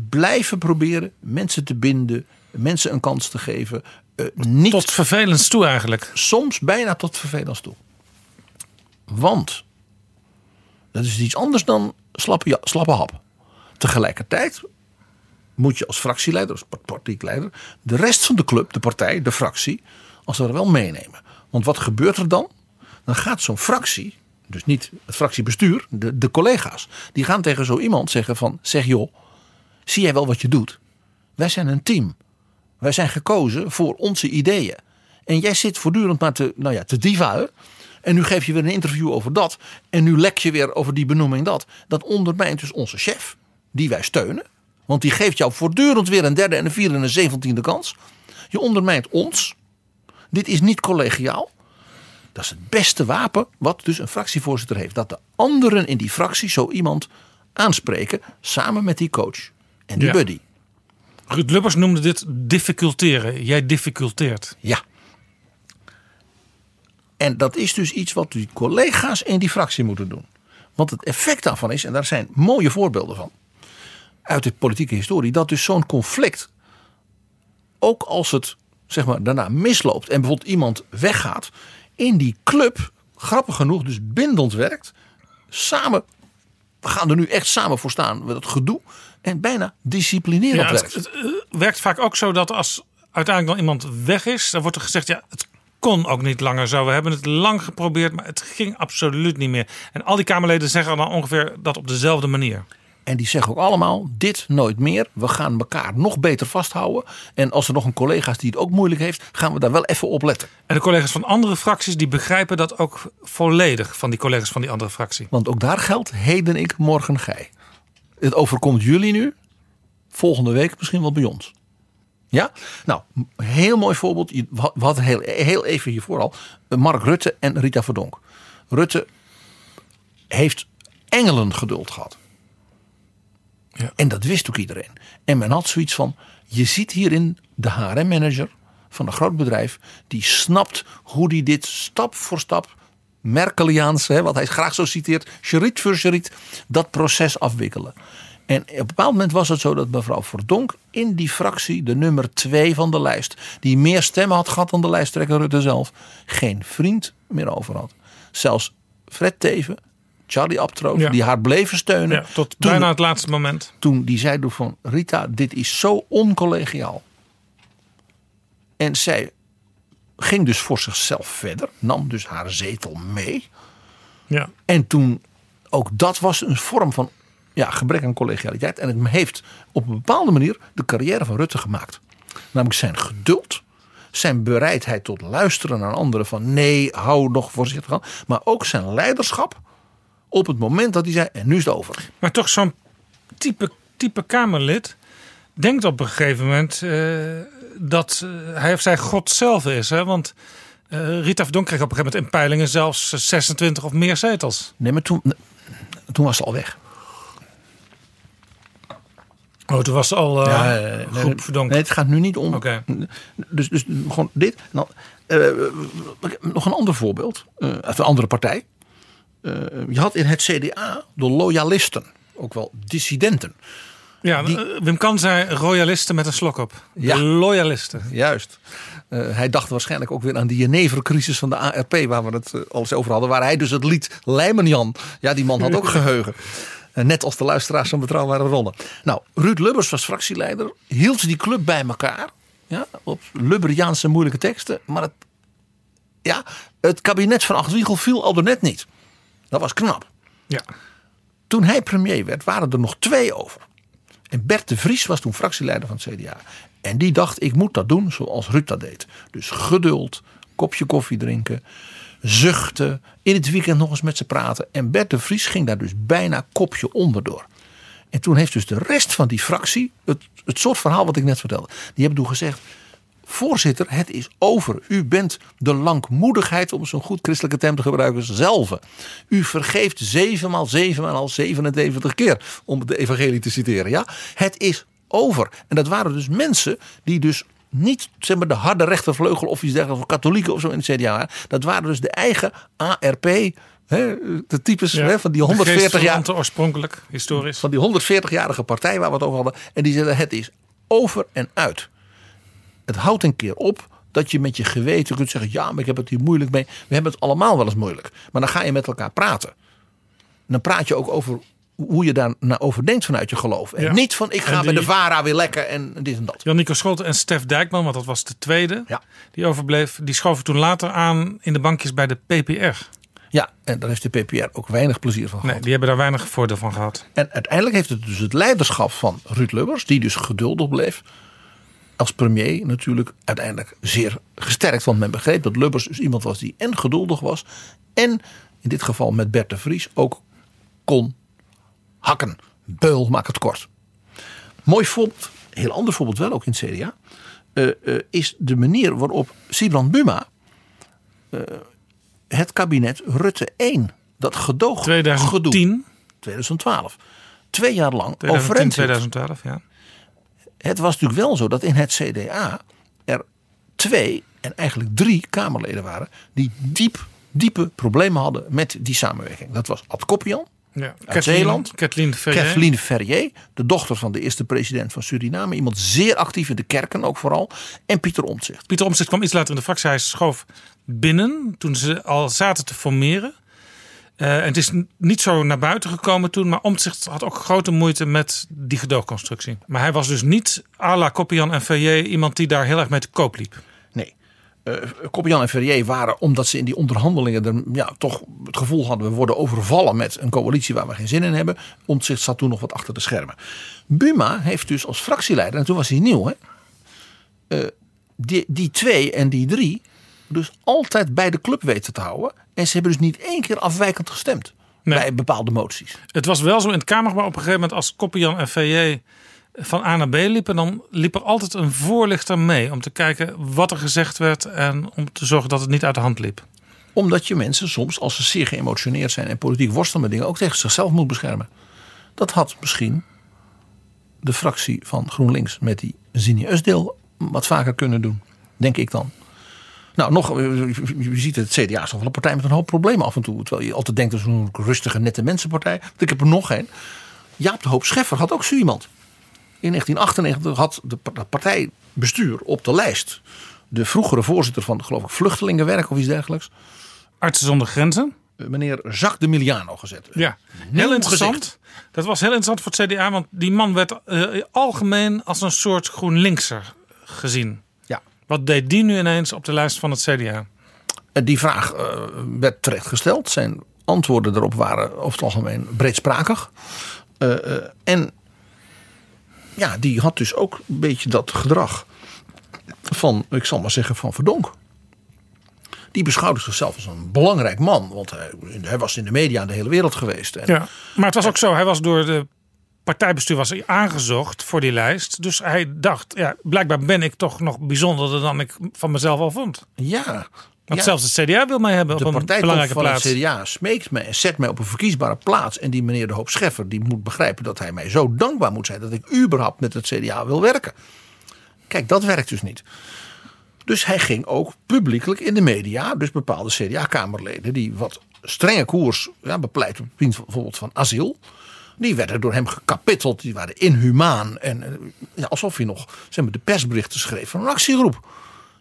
Blijven proberen mensen te binden, mensen een kans te geven. Eh, niet Tot vervelend toe eigenlijk. soms bijna tot vervelend toe. Want dat is iets anders dan slappe, hap. Tegelijkertijd moet je als fractieleider, als partijleider, de rest van de club, de partij, de fractie, als het ware wel meenemen. Want wat gebeurt er dan? Dan gaat zo'n fractie, dus niet het fractiebestuur, de, de collega's, die gaan tegen zo iemand zeggen van, zeg joh, zie jij wel wat je doet? Wij zijn een team. Wij zijn gekozen voor onze ideeën. En jij zit voortdurend maar te, nou ja, te divuien. En nu geef je weer een interview over dat. En nu lek je weer over die benoeming dat. Dat ondermijnt dus onze chef. Die wij steunen. Want die geeft jou voortdurend weer een derde en een vierde en een zeventiende kans. Je ondermijnt ons. Dit is niet collegiaal. Dat is het beste wapen wat dus een fractievoorzitter heeft. Dat de anderen in die fractie zo iemand aanspreken. Samen met die coach. En die Ja. buddy. Ruud Lubbers noemde dit difficulteren. Jij difficulteert. Ja. En dat is dus iets wat die collega's in die fractie moeten doen. Want het effect daarvan is, en daar zijn mooie voorbeelden van. Uit de politieke historie, dat dus zo'n conflict. Ook als het zeg maar, daarna misloopt en bijvoorbeeld iemand weggaat. In die club, grappig genoeg, dus bindend werkt. Samen, we gaan er nu echt samen voor staan met het gedoe. En bijna disciplinerend Ja, het, werkt. het, eh, werkt vaak ook zo dat als uiteindelijk dan iemand weg is, dan wordt er gezegd: ja, het kon ook niet langer zo. We hebben het lang geprobeerd, maar het ging absoluut niet meer. En al die Kamerleden zeggen dan ongeveer dat op dezelfde manier. En die zeggen ook allemaal: dit nooit meer. We gaan elkaar nog beter vasthouden. En als er nog een collega is die het ook moeilijk heeft, gaan we daar wel even op letten. En de collega's van andere fracties die begrijpen dat ook volledig van die collega's van die andere fractie. Want ook daar geldt: heden ik, morgen gij. Het overkomt jullie nu, volgende week misschien wel bij ons. Ja? Nou, heel mooi voorbeeld. Je- We hadden heel, heel even hiervoor al. Mark Rutte en Rita Verdonk. Rutte heeft engelen geduld gehad. Ja. En dat wist ook iedereen. En men had zoiets van: je ziet hierin de HRM-manager van een groot bedrijf. die snapt hoe die dit stap voor stap. Merkeliaans, hè, wat hij graag zo citeert, chariet voor chariet, dat proces afwikkelen. En op een bepaald moment was het zo dat mevrouw Verdonk in die fractie, de nummer twee van de lijst, die meer stemmen had gehad dan de lijsttrekker Rutte zelf, geen vriend meer over had. Zelfs Fred Teven, Charlie Abtroot, Ja. die haar bleven steunen. Ja, tot toen, bijna het laatste moment. toen die zei van Rita, dit is zo oncollegiaal. En zij ging dus voor zichzelf verder, nam dus haar zetel mee. Ja. En toen, ook dat was een vorm van ja, gebrek aan collegialiteit. En het heeft op een bepaalde manier de carrière van Rutte gemaakt. Namelijk zijn geduld, zijn bereidheid tot luisteren naar anderen van nee, hou nog voorzichtig aan. Maar ook zijn leiderschap op het moment dat hij zei en nu is het over. Maar toch zo'n type, type Kamerlid denkt op een gegeven moment eh, dat eh, hij of zij God zelf is. Hè? Want eh, Rita Verdonk kreeg op een gegeven moment in peilingen zelfs eh, 26 of meer zetels. Nee, maar toen, toen was ze al weg. Oh, toen was ze al Ja, eh, nee, groep Verdonk. Nee, het gaat nu niet om. Oké. Dus, dus gewoon dit. En dan, eh, nog een ander voorbeeld. uit een andere partij. Je had in het CDA de loyalisten. Ook wel dissidenten. Ja, die- eh, Wim Kan zei royalisten met een slok op. De Ja. loyalisten. Juist. Eh, hij dacht waarschijnlijk ook weer aan die Jenevercrisis van de ARP, waar we het eh, al eens over hadden. Waar hij dus het lied Lijmen Jan. Ja, die man had ook geheugen. Eh, net als de luisteraars van Betrouwbare Bronnen. Nou, Ruud Lubbers was fractieleider. Hield die club bij elkaar. Ja, op Lubberiaanse moeilijke teksten. Maar het, ja, het kabinet van Achtwiegel viel al net niet. Dat was knap. Ja. Toen hij premier werd, waren er nog twee over. En Bert de Vries was toen fractieleider van het CDA. En die dacht, ik moet dat doen zoals Ruud deed. Dus geduld, kopje koffie drinken, zuchten, in het weekend nog eens met ze praten. En Bert de Vries ging daar dus bijna kopje onderdoor. En toen heeft dus de rest van die fractie, het, het soort verhaal wat ik net vertelde, die hebben toen gezegd, voorzitter, het is over. U bent de langmoedigheid, om zo'n goed christelijke term te gebruiken, zelf. U vergeeft zevenmaal zevenmaal 77 keer, om de evangelie te citeren. Ja? Het is over. En dat waren dus mensen die dus niet zeg maar, de harde rechtervleugel of iets dergelijks, of katholieken of zo in het CDA. Dat waren dus de eigen ARP, hè, de types hè, van die 140 jaar. Oorspronkelijk, historisch. Van die 140-jarige partij waar we het over hadden. En die zeiden: het is over en uit. Het houdt een keer op dat je met je geweten kunt zeggen: ja, maar ik heb het hier moeilijk mee. We hebben het allemaal wel eens moeilijk. Maar dan ga je met elkaar praten. En dan praat je ook over hoe je daar naar over denkt vanuit je geloof. En Ja. niet van ik ga bij de VARA weer lekker en dit en dat. Jan-Nico Scholten en Stef Dijkman, want dat was de tweede Ja. die overbleef. Die schoven toen later aan in de bankjes bij de PPR. Ja, en daar heeft de PPR ook weinig plezier van Nee, gehad. die hebben daar weinig voordeel van gehad. En uiteindelijk heeft het dus het leiderschap van Ruud Lubbers, die dus geduldig bleef, als premier natuurlijk uiteindelijk zeer gesterkt. Want men begreep dat Lubbers dus iemand was die en geduldig was en in dit geval met Bert de Vries ook kon hakken. Beul, maak het kort. Mooi voorbeeld, heel ander voorbeeld wel ook in het CDA, eh, eh, is de manier waarop Sibrand Buma eh, het kabinet Rutte 1, dat gedoog 2010, 2012. Twee jaar lang 2010 overeind hield. 2012, ja. Het was natuurlijk wel zo dat in het CDA er twee en eigenlijk drie Kamerleden waren die diep, diepe problemen hadden met die samenwerking. Dat was Ad Koppian, ja. Uit Zeeland. Kathleen Ferrier. Kathleen Ferrier, de dochter van de eerste president van Suriname. Iemand zeer actief in de kerken ook vooral. En Pieter Omtzigt. Pieter Omtzigt kwam iets later in de fractie. Hij schoof binnen toen ze al zaten te formeren. Eh, en het is niet zo naar buiten gekomen toen. Maar Omtzigt had ook grote moeite met die gedoogconstructie. Maar hij was dus niet à la Koppian en Ferrier iemand die daar heel erg mee te koop liep. Nee. Koppian en Ferrier waren, omdat ze in die onderhandelingen er, ja, toch het gevoel hadden... we worden overvallen met een coalitie waar we geen zin in hebben. Omtzigt zat toen nog wat achter de schermen. Buma heeft dus als fractieleider, en toen was hij nieuw... Hè, eh, die, die twee en die drie dus altijd bij de club weten te houden. En ze hebben dus niet één keer afwijkend gestemd Nee. bij bepaalde moties. Het was wel zo in het Kamergebouw op een gegeven moment als Koppian en Ferrier van A naar B liepen, dan liep er altijd een voorlichter mee om te kijken wat er gezegd werd en om te zorgen dat het niet uit de hand liep. Omdat je mensen soms, als ze zeer geëmotioneerd zijn en politiek worstelen met dingen, ook tegen zichzelf moet beschermen. Dat had misschien de fractie van GroenLinks met die Zini Usdeel wat vaker kunnen doen. Denk ik dan. Nou, nog, je ziet het CDA is toch wel een partij met een hoop problemen af en toe. Terwijl je altijd denkt dat het een rustige, nette mensenpartij. Want Ik heb er nog geen. Jaap de Hoop Scheffer had ook zo iemand. In 1998 had de partijbestuur op de lijst de vroegere voorzitter van, geloof ik, vluchtelingenwerk of iets dergelijks. Artsen zonder grenzen. eh, meneer Jacques de Miliano gezet. Ja, heel interessant. gezicht. Dat was heel interessant voor het CDA, want die man werd eh, algemeen als een soort GroenLinkser gezien. Wat deed die nu ineens op de lijst van het CDA? En die vraag eh, werd terecht gesteld. Zijn antwoorden erop waren over het algemeen breedsprakig. Eh, eh, en ja, die had dus ook een beetje dat gedrag van, ik zal maar zeggen, van Verdonk. Die beschouwde zichzelf als een belangrijk man. Want hij, hij was in de media in de hele wereld geweest. En Ja. Maar het was ook zo, hij was door de partijbestuur was aangezocht voor die lijst. Dus hij dacht, ja, blijkbaar ben ik toch nog bijzonderder dan ik van mezelf al vond. ja, Want ja. zelfs het CDA wil mij hebben de op een belangrijke van plaats. het CDA smeekt mij en zet mij op een verkiesbare plaats. En die meneer De Hoop Scheffer die moet begrijpen dat hij mij zo dankbaar moet zijn dat ik überhaupt met het CDA wil werken. Kijk, dat werkt dus niet. Dus hij ging ook publiekelijk in de media, dus bepaalde CDA-kamerleden die wat strenge koers ja, bepleit, op het gebied van- bijvoorbeeld van asiel. Die werden door hem gekapitteld, die waren inhumaan. En eh, ja, alsof hij nog zeg maar, de persberichten schreef van een actiegroep.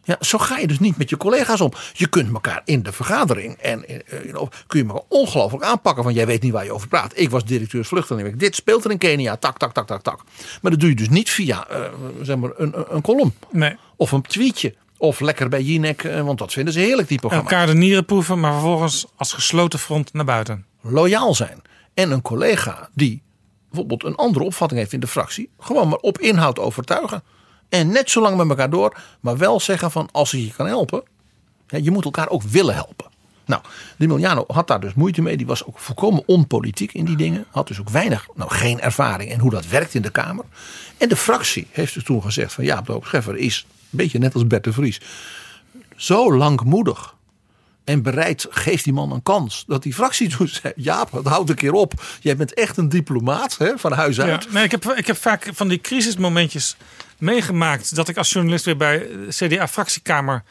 Ja, zo ga je dus niet met je collega's om. Je kunt elkaar in de vergadering en eh, you know, kun je elkaar ongelooflijk aanpakken. Want jij weet niet waar je over praat. Ik was directeur vluchtelingen. Dit speelt er in Kenia. Tak, tak, tak, tak, tak. Maar dat doe je dus niet via eh, zeg maar een, een, column. Nee. Of een tweetje. Of lekker bij Jinek. eh, Want dat vinden ze heerlijk, die programma's. Elkaar de nieren proeven, maar vervolgens als gesloten front naar buiten. loyaal zijn. En een collega die bijvoorbeeld een andere opvatting heeft in de fractie, gewoon maar op inhoud overtuigen. En net zo lang met elkaar door, maar wel zeggen van als ik je kan helpen, je moet elkaar ook willen helpen. Nou, de had daar dus moeite mee. Die was ook volkomen onpolitiek in die dingen. Had dus ook weinig, nou geen ervaring in hoe dat werkt in de Kamer. En de fractie heeft dus toen gezegd van ja, de Hoop Scheffer is een beetje net als Bert de Vries. Zo langmoedig en bereid geeft die man een kans. Dat die fractie zei: Jaap, het houdt een keer op. Jij bent echt een diplomaat hè, van huis Ja, uit. nee, ik, heb, ik heb vaak van die crisismomentjes meegemaakt. Dat ik als journalist weer bij CDA-fractiekamer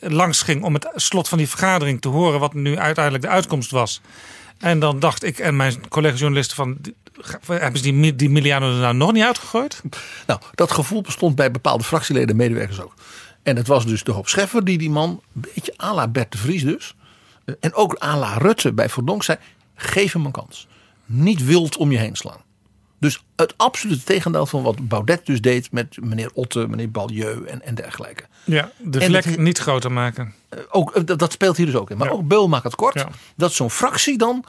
langs ging. Om het slot van die vergadering te horen. Wat nu uiteindelijk de uitkomst was. En dan dacht ik en mijn collega-journalisten van... Hebben ze die, die Miliano er nou nog niet uitgegooid? Nou, dat gevoel bestond bij bepaalde fractieleden en medewerkers ook. En het was dus de hoop Scheffer die die man, een beetje à la Bert de Vries dus. eh, En ook à la Rutte bij Verdonk zei: geef hem een kans. Niet wild om je heen slaan. Dus het absolute tegendeel van wat Baudet dus deed met meneer Otte, meneer Balieu en, en dergelijke. Ja, de vlek niet groter maken. Eh, Ook, eh, dat, dat speelt hier dus ook in. Maar Ja. ook Beul maakt het kort. Ja. Dat zo'n fractie dan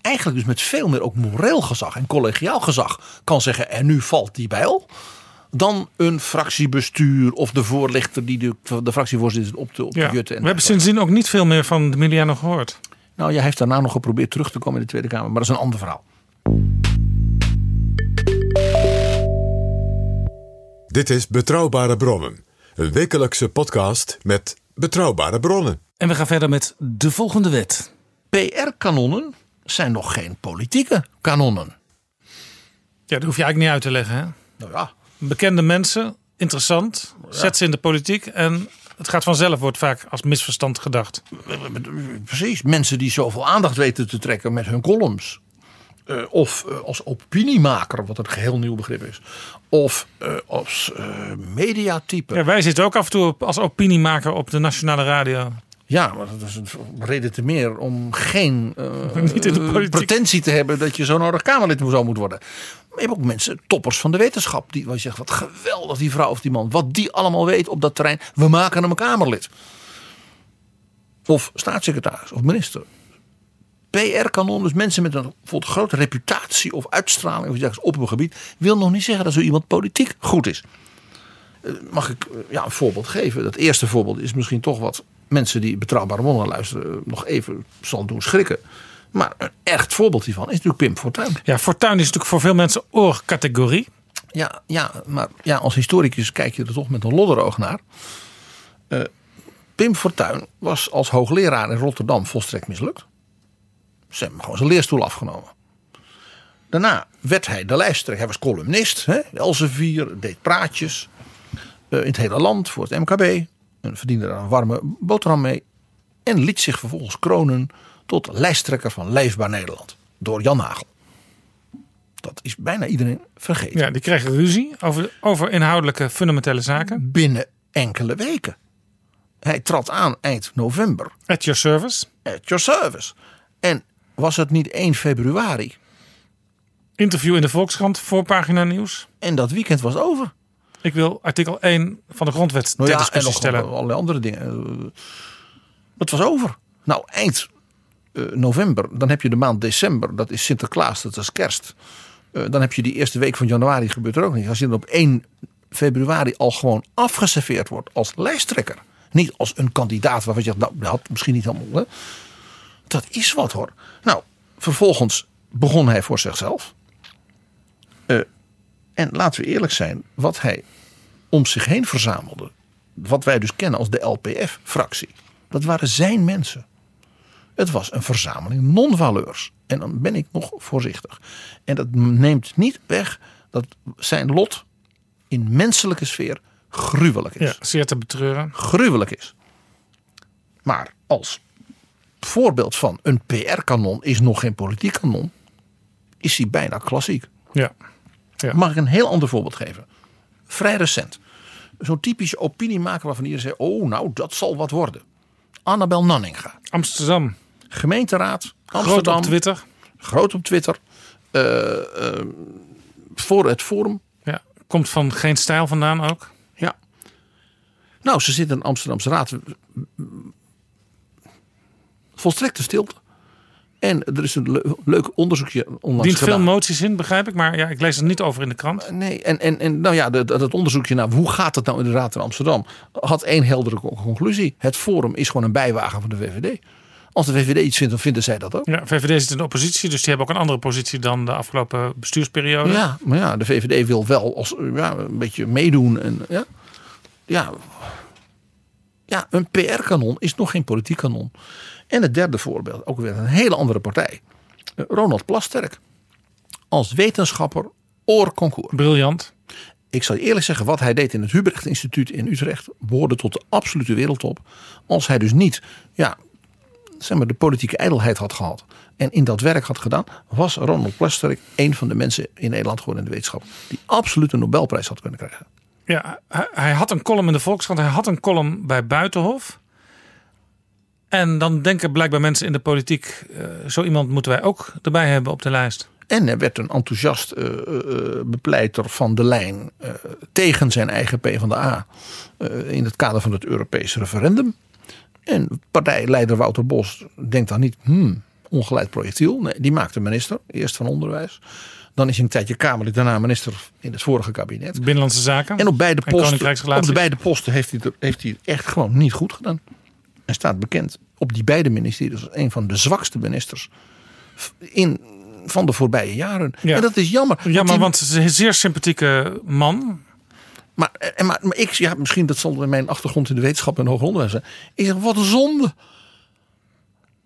eigenlijk dus met veel meer ook moreel gezag en collegiaal gezag kan zeggen en nu valt die bijl. Dan een fractiebestuur of de voorlichter die de, de fractievoorzitter zit op de, op Ja. We jutten. En hebben sindsdien ook niet veel meer van de Miliano gehoord. Nou, jij heeft daarna nog geprobeerd terug te komen in de Tweede Kamer, maar dat is een ander verhaal. Dit is Betrouwbare Bronnen. Een wekelijkse podcast met betrouwbare bronnen. En we gaan verder met de volgende wet. PR-kanonnen zijn nog geen politieke kanonnen. Ja, dat hoef je eigenlijk niet uit te leggen. Hè? Nou ja, Bekende mensen, interessant. Zet ze in de politiek en het gaat vanzelf, wordt vaak als misverstand gedacht. Precies, mensen die zoveel aandacht weten te trekken met hun columns. Eh, of eh, als opiniemaker, wat een geheel nieuw begrip is. Of eh, als mediatype. Ja, Ja. wij zitten ook af en toe op, als opiniemaker op de nationale radio. maar dat is een reden te meer om geen Niet in de politiek. pretentie te hebben dat je zo nodig Kamerlid zo moet worden. Maar je hebt ook mensen, toppers van de wetenschap, die waar je zegt: wat geweldig die vrouw of die man, wat die allemaal weet op dat terrein. We maken hem een Kamerlid. Of staatssecretaris of minister. PR-kanon, dus mensen met een grote reputatie of uitstraling of op een gebied, wil nog niet zeggen dat zo iemand politiek goed is. Eh, Mag ik eh, ja, een voorbeeld geven? Dat eerste voorbeeld is misschien toch wat mensen die betrouwbare bronnen luisteren eh, nog even zal doen schrikken. Maar een echt voorbeeld hiervan is natuurlijk Pim Fortuyn. Ja, Fortuyn is natuurlijk voor veel mensen oorcategorie. Ja, ja, maar ja, als historicus kijk je er toch met een lodderoog naar. Eh, Pim Fortuyn was als hoogleraar in Rotterdam volstrekt mislukt. Ze hebben hem gewoon zijn leerstoel afgenomen. Daarna werd hij de lijsttrekker. Hij was columnist. Hè? Elsevier, deed praatjes. eh, in het hele land voor het MKB. En verdiende daar een warme boterham mee. En liet zich vervolgens kronen tot lijsttrekker van Leefbaar Nederland. Door Jan Nagel. Dat is bijna iedereen vergeten. Ja, die kregen ruzie over, over inhoudelijke fundamentele zaken. binnen enkele weken. Hij trad aan eind november At your service. at your service. En was het niet 1 februari? Interview in de Volkskrant, voorpagina nieuws. En dat weekend was over. Ik wil artikel 1 van de grondwet ter Nou ja, en discussie nog stellen. allerlei andere dingen. Het was over. Nou, eind eh, november, dan heb je de maand december. Dat is Sinterklaas, dat is kerst. Eh, dan heb je die eerste week van januari, gebeurt er ook niet. Als je dan op 1 februari al gewoon afgeserveerd wordt als lijsttrekker. Niet als een kandidaat waarvan je zegt, nou, dat had misschien niet helemaal. Dat is wat hoor. Nou, vervolgens begon hij voor zichzelf. Eh, en laten we eerlijk zijn, wat hij om zich heen verzamelde. Wat wij dus kennen als de LPF-fractie. Dat waren zijn mensen. Het was een verzameling non-valeurs. En dan ben ik nog voorzichtig. En dat neemt niet weg dat zijn lot in menselijke sfeer gruwelijk is. Ja, zeer te betreuren. Gruwelijk is. Maar als voorbeeld van een PR-kanon is nog geen politiek kanon, is hij bijna klassiek. Ja. Mag ik een heel ander voorbeeld geven? Vrij recent. zo'n typische opiniemaker waarvan iedereen zegt: oh, nou, dat zal wat worden. Annabel Nanninga, Amsterdam. Gemeenteraad, Groot Amsterdam, op Twitter. groot op Twitter, eh, eh, voor het Forum. Ja. Komt van geen stijl vandaan ook. Ja. Nou, ze zit in de Amsterdamse Raad. Volstrekte stilte. En er is een le- leuk onderzoekje onlangs Dient veel gedaan. moties in, begrijp ik. Maar ja, ik lees er niet over in de krant. Nee, en, en, en nou ja, dat, dat onderzoekje naar hoe gaat het nou inderdaad in Amsterdam, had één heldere co- conclusie. Het Forum is gewoon een bijwagen van de VVD. Als de VVD iets vindt, dan vinden zij dat ook. Ja, VVD zit in de oppositie, dus die hebben ook een andere positie dan de afgelopen bestuursperiode. Ja, maar ja, de VVD wil wel als, ja, een beetje meedoen. En, ja, ja, ja, een PR-kanon is nog geen politiek kanon. En het derde voorbeeld, ook weer een hele andere partij. Ronald Plasterk. Als wetenschapper oorconcours. Briljant. Ik zal je eerlijk zeggen, wat hij deed in het Hubrecht Instituut in Utrecht behoorde tot de absolute wereldtop. Als hij dus niet ja, zeg maar, de politieke ijdelheid had gehad en in dat werk had gedaan, was Ronald Plasterk een van de mensen in Nederland gewoon in de wetenschap die absoluut een Nobelprijs had kunnen krijgen. Ja, hij, hij had een column in de Volkskrant. Hij had een column bij Buitenhof. En dan denken blijkbaar mensen in de politiek... eh, zo iemand moeten wij ook erbij hebben op de lijst. En hij werd een enthousiast eh, eh, bepleiter van de lijn tegen zijn eigen PvdA eh in het kader van het Europese referendum. En partijleider Wouter Bos denkt dan niet, hmm, ongeleid projectiel. Nee, die maakte minister, eerst van onderwijs. Dan is hij een tijdje Kamerlid, daarna minister in het vorige kabinet. Binnenlandse Zaken. En op beide En posten, op de beide posten heeft hij, het, heeft hij het echt gewoon niet goed gedaan. Hij staat bekend op die beide ministeries als een van de zwakste ministers in, van de voorbije jaren. Ja. En dat is jammer. Ja, maar die- want het is een zeer sympathieke man. Maar, en maar, maar ik, ja, misschien dat zal in mijn achtergrond in de wetenschap en hoger onderwijs zijn. Ik zeg, wat een zonde.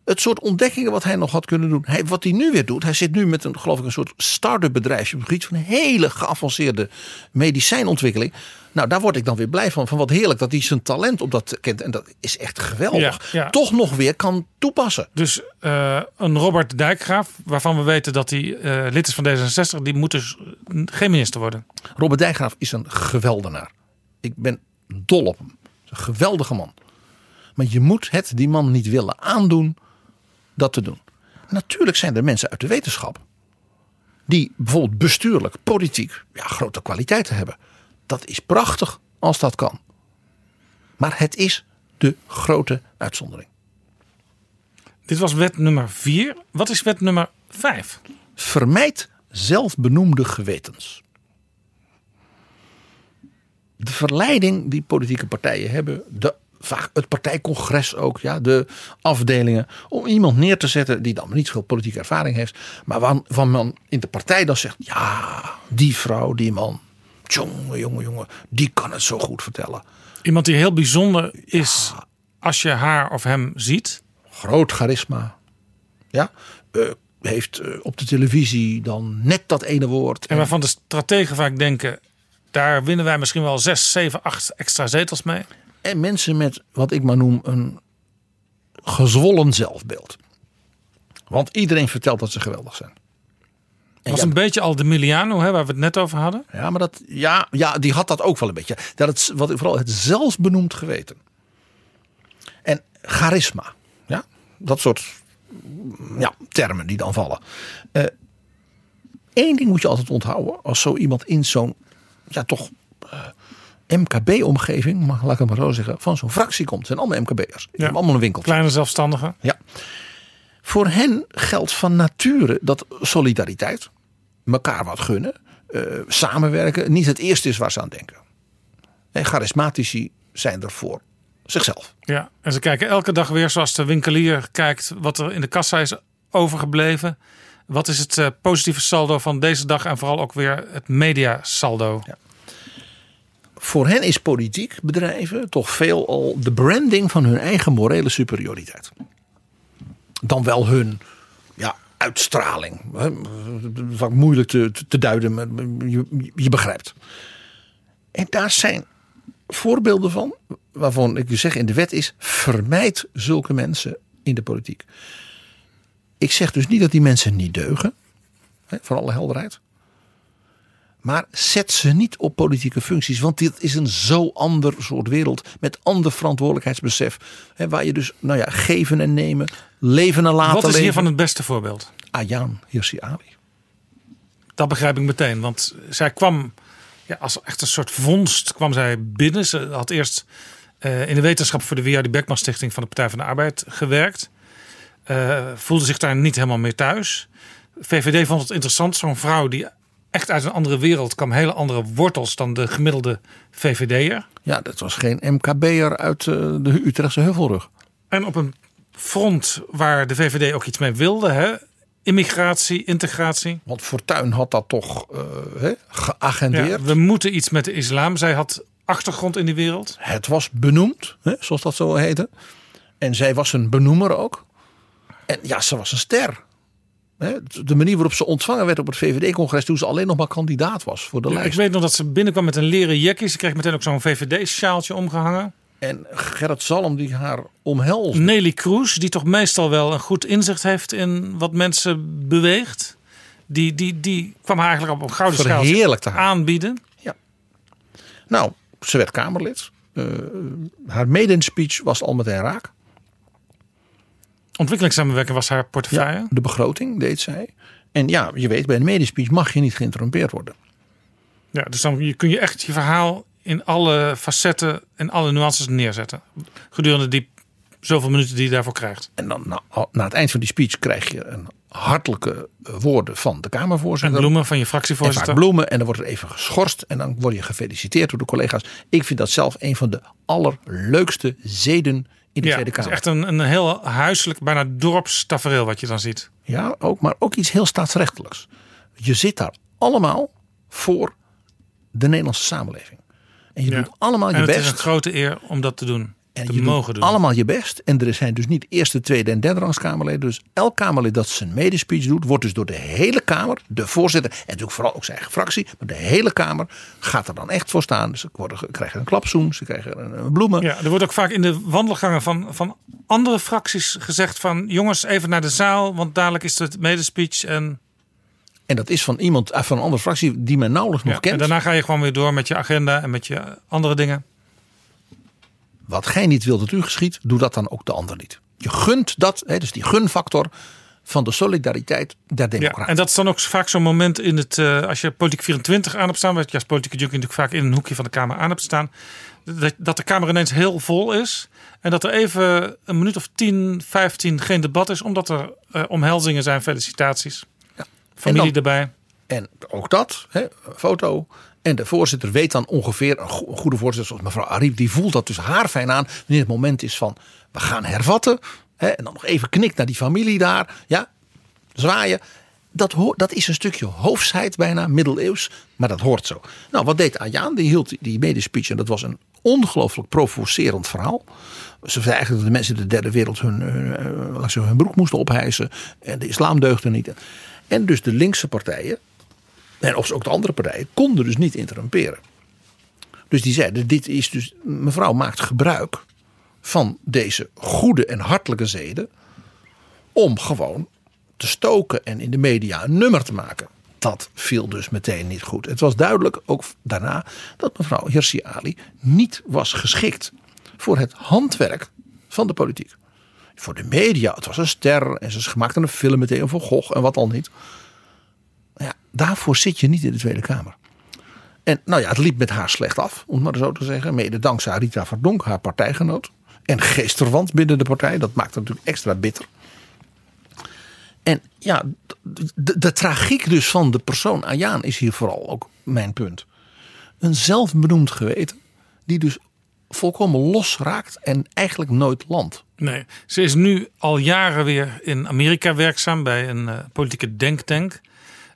Het soort ontdekkingen wat hij nog had kunnen doen. Hij, wat hij nu weer doet. Hij zit nu met een, geloof ik, een soort start-up bedrijfje. Op het gebied van een hele geavanceerde medicijnontwikkeling. Nou, daar word ik dan weer blij van. Van wat heerlijk dat hij zijn talent op dat kent. En dat is echt geweldig. Ja, ja. Toch nog weer kan toepassen. Dus eh, een Robert Dijkgraaf, waarvan we weten dat hij eh, lid is van D66, die moet dus geen minister worden. Robert Dijkgraaf is een geweldenaar. Ik ben dol op hem. Een geweldige man. Maar je moet het die man niet willen aandoen dat te doen. Natuurlijk zijn er mensen uit de wetenschap die bijvoorbeeld bestuurlijk, politiek, ja, grote kwaliteiten hebben. Dat is prachtig als dat kan. Maar het is de grote uitzondering. Dit was wet nummer 4. Wat is wet nummer 5? Vermijd zelfbenoemde gewetens. De verleiding die politieke partijen hebben, de, vaak het partijcongres ook, ja, de afdelingen, om iemand neer te zetten die dan niet veel politieke ervaring heeft, maar waarvan men in de partij dan zegt: ja, die vrouw, die man, jongen, jongen, jongen, die kan het zo goed vertellen. Iemand die heel bijzonder is als je haar of hem ziet. groot charisma. Ja, eh, heeft eh, op de televisie dan net dat ene woord. En waarvan de strategen vaak denken, daar winnen wij misschien wel 6, 7, 8 extra zetels mee. En mensen met wat ik maar noem een gezwollen zelfbeeld. Want iedereen vertelt dat ze geweldig zijn. En was ja, een beetje al de Miliano, hè, waar we het net over hadden. ja, maar dat, ja, ja, die had dat ook wel een beetje. Dat het, wat, vooral het zelfbenoemd geweten. En charisma. Ja, dat soort ja, termen die dan vallen. Eén ding moet je altijd onthouden. Als zo iemand in zo'n, ja toch, eh, MKB-omgeving, laat ik het maar zo zeggen, van zo'n fractie komt. Het zijn allemaal MKB'ers. Hebben allemaal een winkel. Kleine zelfstandigen. Ja. Voor hen geldt van nature dat solidariteit, elkaar wat gunnen, eh, samenwerken, niet het eerste is waar ze aan denken. En charismatici zijn er voor zichzelf. Ja, en ze kijken elke dag weer zoals de winkelier kijkt wat er in de kassa is overgebleven. Wat is het eh, positieve saldo van deze dag en vooral ook weer het mediasaldo. Voor hen is politiek bedrijven toch veel al de branding van hun eigen morele superioriteit. Dan wel hun ja, uitstraling. Vaak moeilijk te, te- duiden, maar je, begrijpt. En daar zijn voorbeelden van, waarvan ik dus zeg in de wet is: vermijd zulke mensen in de politiek. Ik zeg dus niet dat die mensen niet deugen, voor alle helderheid. Maar zet ze niet op politieke functies. Want dit is een zo ander soort wereld. Met ander verantwoordelijkheidsbesef. Hè, waar je dus nou ja, geven en nemen. Leven en laten Wat is leven. hiervan het beste voorbeeld? Ayaan Hirsi Ali. Dat begrijp ik meteen. Want zij kwam ja, als echt een soort vondst kwam zij binnen. Ze had eerst eh, in de wetenschap voor de W.R.D. Beckman Stichting van de Partij van de Arbeid gewerkt. Eh, voelde zich daar niet helemaal meer thuis. VVD vond het interessant. Zo'n vrouw die echt uit een andere wereld kwam. Hele andere wortels dan de gemiddelde VVD'er. Ja, dat was geen MKB'er uit eh, de Utrechtse Heuvelrug. En op een front waar de VVD ook iets mee wilde. Hè? Immigratie, integratie. Want Fortuyn had dat toch eh, hè, geagendeerd. Ja, we moeten iets met de islam. Zij had achtergrond in die wereld. Het was benoemd, hè, zoals dat zo heette. En zij was een benoemer ook. En ja, ze was een ster. De manier waarop ze ontvangen werd op het VVD-congres toen ze alleen nog maar kandidaat was voor de Ja, ik lijst. weet nog dat ze binnenkwam met een leren jekje. Ze kreeg meteen ook zo'n VVD-sjaaltje omgehangen. En Gerrit Zalm die haar omhelsde. Nelly Kroes, die toch meestal wel een goed inzicht heeft in wat mensen beweegt. Die, die, die kwam haar eigenlijk op een gouden haar. aanbieden. Nou, ze werd Kamerlid. Eh, haar maiden speech was al meteen raak. Ontwikkelingssamenwerking was haar portefeuille. De begroting deed zij. En ja, je weet, bij een maiden speech mag je niet geïnterrumpeerd worden. Ja, dus dan kun je echt je verhaal in alle facetten en alle nuances neerzetten. Gedurende die zoveel minuten die je daarvoor krijgt. En dan na, na het eind van die speech krijg je een hartelijke eh, woorden van de En Kamervoorzitter. bloemen van je En fractievoorzitter. bloemen. En dan wordt er even geschorst. En dan word je gefeliciteerd door de collega's. Ik vind dat zelf een van de allerleukste zeden in de Ja, Tweede het is echt een, een heel huiselijk, bijna dorpstafereel wat je dan ziet. Ja, ook, maar ook iets heel staatsrechtelijks. Je zit daar allemaal voor de Nederlandse samenleving. En je Ja. doet allemaal je En het best. is een grote eer om dat te doen. En te je mogen doet doen. allemaal je best. En er zijn dus niet eerste, tweede en derde rangs Kamerleden. Dus elk Kamerlid dat zijn medespeech doet, wordt dus door de hele Kamer, de voorzitter en natuurlijk vooral ook zijn eigen fractie, maar de hele Kamer gaat er dan echt voor staan. Ze worden, krijgen een klapzoen, ze krijgen een, een bloemen. Ja, er wordt ook vaak in de wandelgangen van, van andere fracties gezegd van... jongens, even naar de zaal, want dadelijk is het medespeech. En, En dat is van iemand eh, van een andere fractie die men nauwelijks nog ja, kent. en daarna ga je gewoon weer door met je agenda en met je andere dingen. Wat gij niet wilt dat u geschiet, doe dat dan ook de ander niet. Je gunt dat, hè, dus die gunfactor van de solidariteit der Ja, democraten. en dat is dan ook vaak zo'n moment in het... eh, als je Politiek 24 aan hebt staan... wat je als politieke junkie natuurlijk vaak in een hoekje van de Kamer aan hebt staan... dat, dat de Kamer ineens heel vol is... en dat er even een minuut of 10, 15 geen debat is... omdat er eh, omhelzingen zijn, felicitaties. Ja. Familie En dan- erbij. En ook dat, hè, foto. En de voorzitter weet dan ongeveer, een go- een goede voorzitter zoals mevrouw Ariep, die voelt dat dus haar fijn aan. Wanneer het moment is van, we gaan hervatten. Hè, en dan nog even knikt naar die familie daar. Ja, zwaaien. Dat, dat is een stukje hoofdsheid bijna, middeleeuws. Maar dat hoort zo. Nou, wat deed Ayaan? Die hield die medespeech en dat was een ongelooflijk provocerend verhaal. Ze zei eigenlijk dat de mensen in de derde wereld hun, hun, eh, hun broek moesten ophijsen. En de islam deugde niet. En dus de linkse partijen, en of ook de andere partijen, konden dus niet interrumperen. Dus die zeiden, dit is dus, mevrouw maakt gebruik van deze goede en hartelijke zeden. Om gewoon te stoken en in de media een nummer te maken. Dat viel dus meteen niet goed. Het was duidelijk ook daarna dat mevrouw Hirsi Ali niet was geschikt voor het handwerk van de politiek. Voor de media, het was een ster en ze maakte een film meteen over Gogh en wat al niet. Daarvoor zit je niet in de Tweede Kamer. En nou ja, het liep met haar slecht af, om maar zo te zeggen. Mede dankzij Rita Verdonk, haar partijgenoot. En geestverwant binnen de partij. Dat maakt het natuurlijk extra bitter. En ja, de, de, de tragiek dus van de persoon Ayaan is hier vooral ook mijn punt. Een zelfbenoemd geweten die dus volkomen los raakt en eigenlijk nooit landt. Nee, ze is nu al jaren weer in Amerika werkzaam bij een eh, politieke denktank.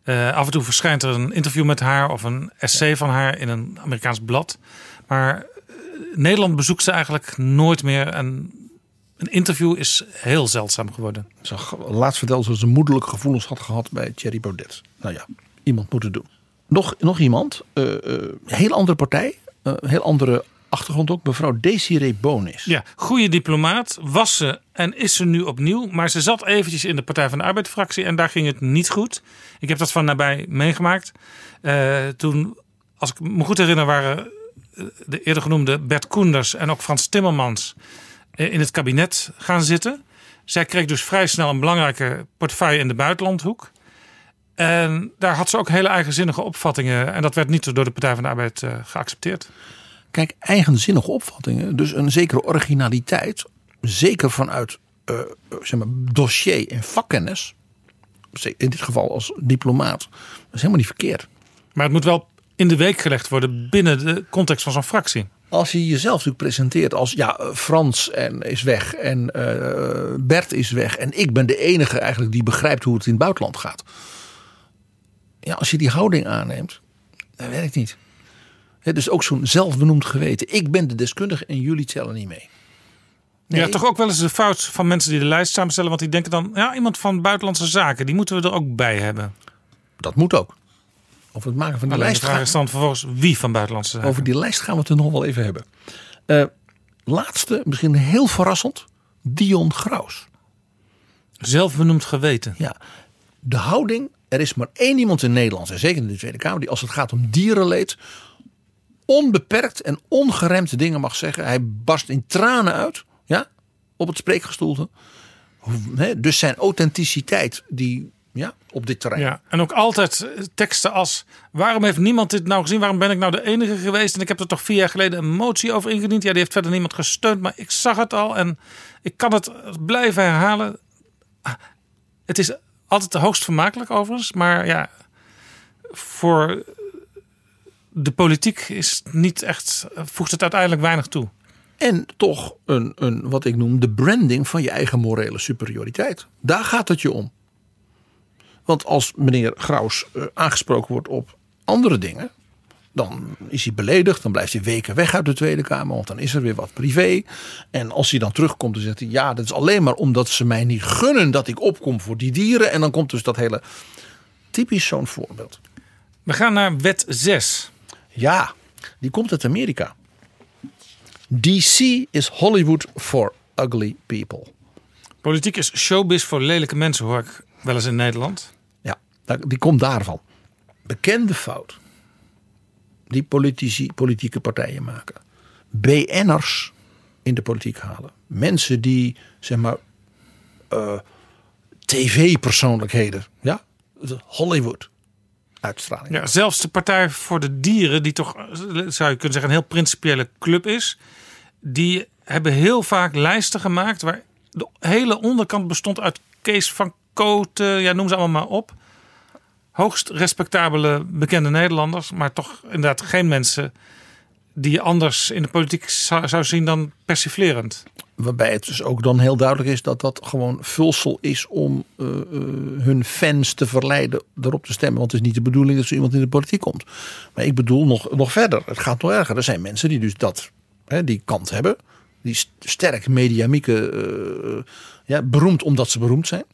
Eh, af en toe verschijnt er een interview met haar of een essay van haar in een Amerikaans blad. Maar eh, Nederland bezoekt ze eigenlijk nooit meer. En een interview is heel zeldzaam geworden. Ze had laatst verteld dat ze moederlijke gevoelens had gehad bij Thierry Baudet. Nou ja, iemand moet het doen. Nog, nog iemand, eh, heel andere partij, eh, heel andere achtergrond ook mevrouw Desiree Bonis. Ja, goede diplomaat was ze en is ze nu opnieuw. Maar ze zat eventjes in de Partij van de Arbeid-fractie en daar ging het niet goed. Ik heb dat van nabij meegemaakt. Eh, toen, als ik me goed herinner, waren eh, de eerder genoemde Bert Koenders en ook Frans Timmermans eh, in het kabinet gaan zitten. Zij kreeg dus vrij snel een belangrijke portefeuille in de buitenlandhoek. En daar had ze ook hele eigenzinnige opvattingen. En dat werd niet door de Partij van de Arbeid geaccepteerd. Kijk, eigenzinnige opvattingen, dus een zekere originaliteit, zeker vanuit eh, zeg maar, dossier en vakkennis, in dit geval als diplomaat, dat is helemaal niet verkeerd. Maar het moet wel in de week gelegd worden binnen de context van zo'n fractie. Als je jezelf natuurlijk presenteert als ja, Frans en is weg en eh, Bert is weg en ik ben de enige eigenlijk die begrijpt hoe het in het buitenland gaat. Ja, als je die houding aanneemt, dat werkt niet. Het is ook zo'n zelfbenoemd geweten. Ik ben de deskundige en jullie tellen niet mee. Nee. Ja, toch ook wel eens de fout van mensen die de lijst samenstellen. Want die denken dan, ja, iemand van buitenlandse zaken, die moeten we er ook bij hebben. Dat moet ook. Over het maken van die Alleen lijst de vraag gaan, is dan vervolgens wie van buitenlandse zaken. over die lijst gaan we het er nog wel even hebben. Eh, laatste, misschien heel verrassend, Dion Graus. Zelfbenoemd geweten. Ja, de houding. Er is maar één iemand in Nederland, en zeker in de Tweede Kamer, die als het gaat om dierenleed. Onbeperkt en ongeremd dingen mag zeggen. Hij barst in tranen uit, ja, op het spreekgestoelte. Dus zijn authenticiteit, die ja, op dit terrein. Ja, en ook altijd eh, teksten als: waarom heeft niemand dit nou gezien? Waarom ben ik nou de enige geweest? En ik heb er toch vier jaar geleden een motie over ingediend. Ja, die heeft verder niemand gesteund, maar ik zag het al en ik kan het blijven herhalen. Het is altijd hoogst vermakelijk overigens, maar ja, voor de politiek is niet echt, voegt het uiteindelijk weinig toe. En toch een, een, wat ik noem, de branding van je eigen morele superioriteit. Daar gaat het je om. Want als meneer Graus eh, aangesproken wordt op andere dingen. Dan is hij beledigd, dan blijft hij weken weg uit de Tweede Kamer, want dan is er weer wat privé. En als hij dan terugkomt, dan zegt hij: Ja, dat is alleen maar omdat ze mij niet gunnen dat ik opkom voor die dieren. En dan komt dus dat hele. Typisch zo'n voorbeeld. We gaan naar wet 6. Ja, die komt uit Amerika. DC is Hollywood for ugly people. Politiek is showbiz voor lelijke mensen, hoor ik wel eens in Nederland. Ja, die komt daarvan. Bekende fout die politici, politieke partijen maken. BN'ers in de politiek halen. Mensen die, zeg maar, eh, tv-persoonlijkheden. Ja, Hollywood uitstraling. Ja, zelfs de Partij voor de Dieren, die toch, zou je kunnen zeggen, een heel principiële club is. Die hebben heel vaak lijsten gemaakt waar de hele onderkant bestond uit Kees van Kooten, ja, noem ze allemaal maar op. Hoogst respectabele bekende Nederlanders, maar toch inderdaad geen mensen die je anders in de politiek zou, zou zien dan persiflerend. Waarbij het dus ook dan heel duidelijk is dat dat gewoon vulsel is om eh, eh, hun fans te verleiden erop te stemmen. Want het is niet de bedoeling dat zo iemand in de politiek komt. Maar ik bedoel nog, nog verder. Het gaat nog erger. Er zijn mensen die dus dat, hè, die kant hebben. Die st- sterk mediamieke, eh, ja, beroemd omdat ze beroemd zijn.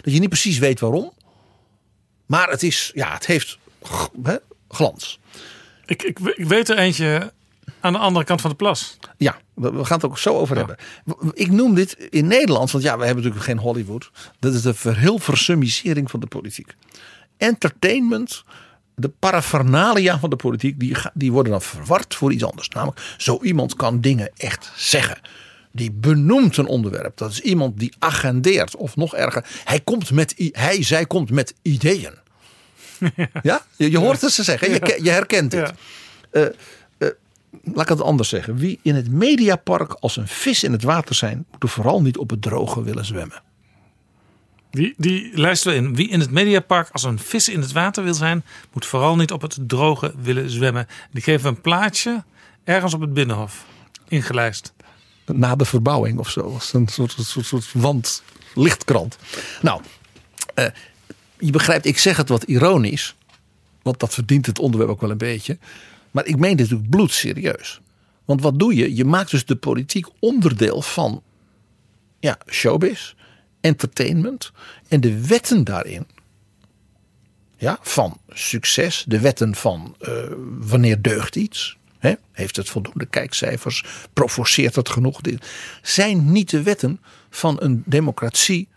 Dat je niet precies weet waarom. Maar het is, ja, het heeft hè, glans. Ik, ik, ik weet er eentje aan de andere kant van de plas. Ja, we we gaan het ook zo over hebben. Ik noem dit in Nederland, want ja, we hebben natuurlijk geen Hollywood. Dat is de verhilversummisering van de politiek. Entertainment, de paraphernalia van de politiek, die, die worden dan verward voor iets anders. Namelijk, zo iemand kan dingen echt zeggen. Die benoemt een onderwerp. Dat is iemand die agendeert. Of nog erger, hij, komt met, hij zij komt met ideeën. Ja, je, je hoort het ze zeggen. Je, je herkent het Ja. Laat ik het anders zeggen. Wie in het Mediapark als een vis in het water zijn, moeten vooral niet op het droge willen zwemmen. Die, die lijsten we in. Wie in het Mediapark als een vis in het water wil zijn, moet vooral niet op het droge willen zwemmen. Die geven een plaatje ergens op het binnenhof. Ingelijst. Na de verbouwing of zo. Als een soort, soort, soort wand, lichtkrant. Nou, eh, je begrijpt, ik zeg het wat ironisch. Want dat verdient het onderwerp ook wel een beetje. Maar ik meen dit natuurlijk bloedserieus. Want wat doe je? Je maakt dus de politiek onderdeel van ja, showbiz, entertainment. En de wetten daarin ja, van succes, de wetten van eh, wanneer deugt iets. Hè? Heeft het voldoende kijkcijfers? Provoceert het genoeg? Dit Zijn niet de wetten van een democratie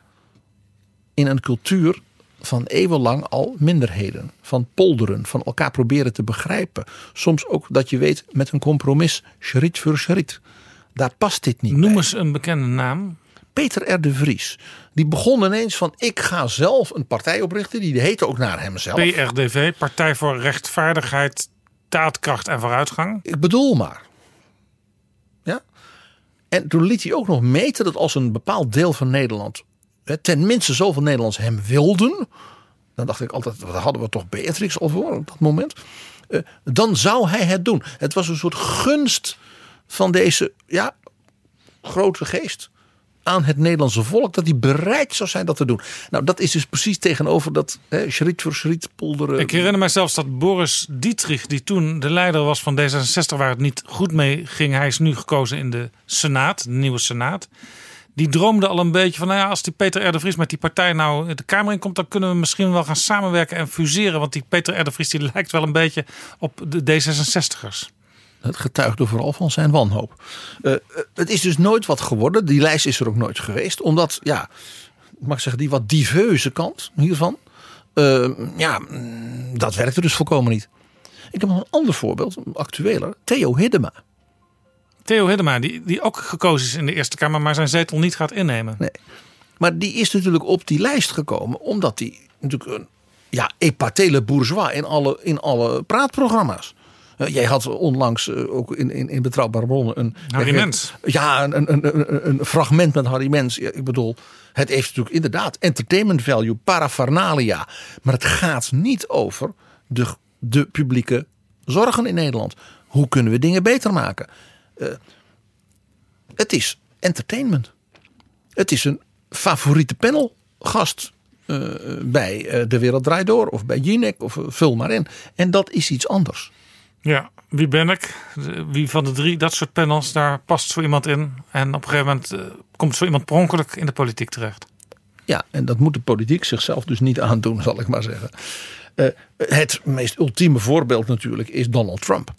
in een cultuur van eeuwenlang al minderheden, van polderen, van elkaar proberen te begrijpen. Soms ook dat je weet met een compromis, schriet voor schriet. Daar past dit niet Noem bij. eens een bekende naam. Peter R. de Vries, die begon ineens van ik ga zelf een partij oprichten. Die heette ook naar hemzelf. PRDV, Partij voor Rechtvaardigheid, Daadkracht en Vooruitgang. Ik bedoel maar. Ja? En toen liet hij ook nog meten dat als een bepaald deel van Nederland, tenminste zoveel Nederlands hem wilden. Dan dacht ik altijd, daar hadden we toch Beatrix al voor op dat moment. eh, dan zou hij het doen. Het was een soort gunst van deze ja, grote geest aan het Nederlandse volk. Dat hij bereid zou zijn dat te doen. Nou, dat is dus precies tegenover dat hè, schriet voor schriet polderen. Ik herinner mij zelfs dat Boris Dietrich, die toen de leider was van D66, waar het niet goed mee ging, hij is nu gekozen in de Senaat, de nieuwe Senaat. Die droomde al een beetje van, nou ja, als die Peter R. de Vries met die partij nou de Kamer in komt, dan kunnen we misschien wel gaan samenwerken en fuseren. Want die Peter R. de Vries die lijkt wel een beetje op de D66'ers. Het getuigde vooral van zijn wanhoop. Eh, het is dus nooit wat geworden. Die lijst is er ook nooit geweest. Omdat, ja, ik mag zeggen, die wat diveuze kant hiervan. eh, ja, mm, dat werkte dus volkomen niet. Ik heb nog een ander voorbeeld, actueler. Theo Hiddema. Theo Hiddema, die, die ook gekozen is in de Eerste Kamer, maar zijn zetel niet gaat innemen. Nee. Maar die is natuurlijk op die lijst gekomen. Omdat die natuurlijk een ja, epatele bourgeois in alle, in alle praatprogramma's. Eh, jij had onlangs eh, ook in, in, in Betrouwbare Bronnen een... Harry Mens. Ja, een, een, een, een fragment met Harry Mens. Ik bedoel, het heeft natuurlijk inderdaad entertainment value, paraphernalia. Maar het gaat niet over de, de publieke zorgen in Nederland. Hoe kunnen we dingen beter maken? Eh, het is entertainment. Het is een favoriete panelgast eh, bij eh, De Wereld Draait Door of bij Jinek of vul maar in. En dat is iets anders. Ja, wie ben ik? Wie van de drie, dat soort panels, daar past zo iemand in. En op een gegeven moment komt zo iemand per ongeluk in de politiek terecht. Ja, en dat moet de politiek zichzelf dus niet aandoen, zal ik maar zeggen. Het meest ultieme voorbeeld natuurlijk is Donald Trump.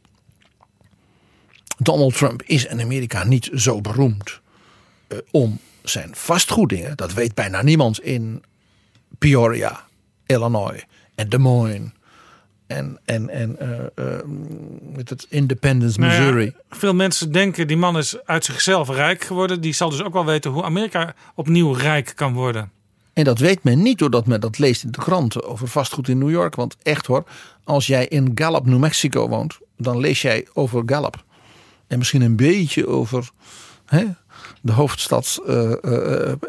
Donald Trump is in Amerika niet zo beroemd eh, om zijn vastgoeddingen. Dat weet bijna niemand in Peoria, Illinois en Des Moines. En, en, en eh, eh, met het Independence, Nou ja, Missouri. veel mensen denken die man is uit zichzelf rijk geworden. Die zal dus ook wel weten hoe Amerika opnieuw rijk kan worden. En dat weet men niet doordat men dat leest in de kranten over vastgoed in New York. Want echt hoor, als jij in Gallup, New Mexico woont, dan lees jij over Gallup. En misschien een beetje over hè, de hoofdstad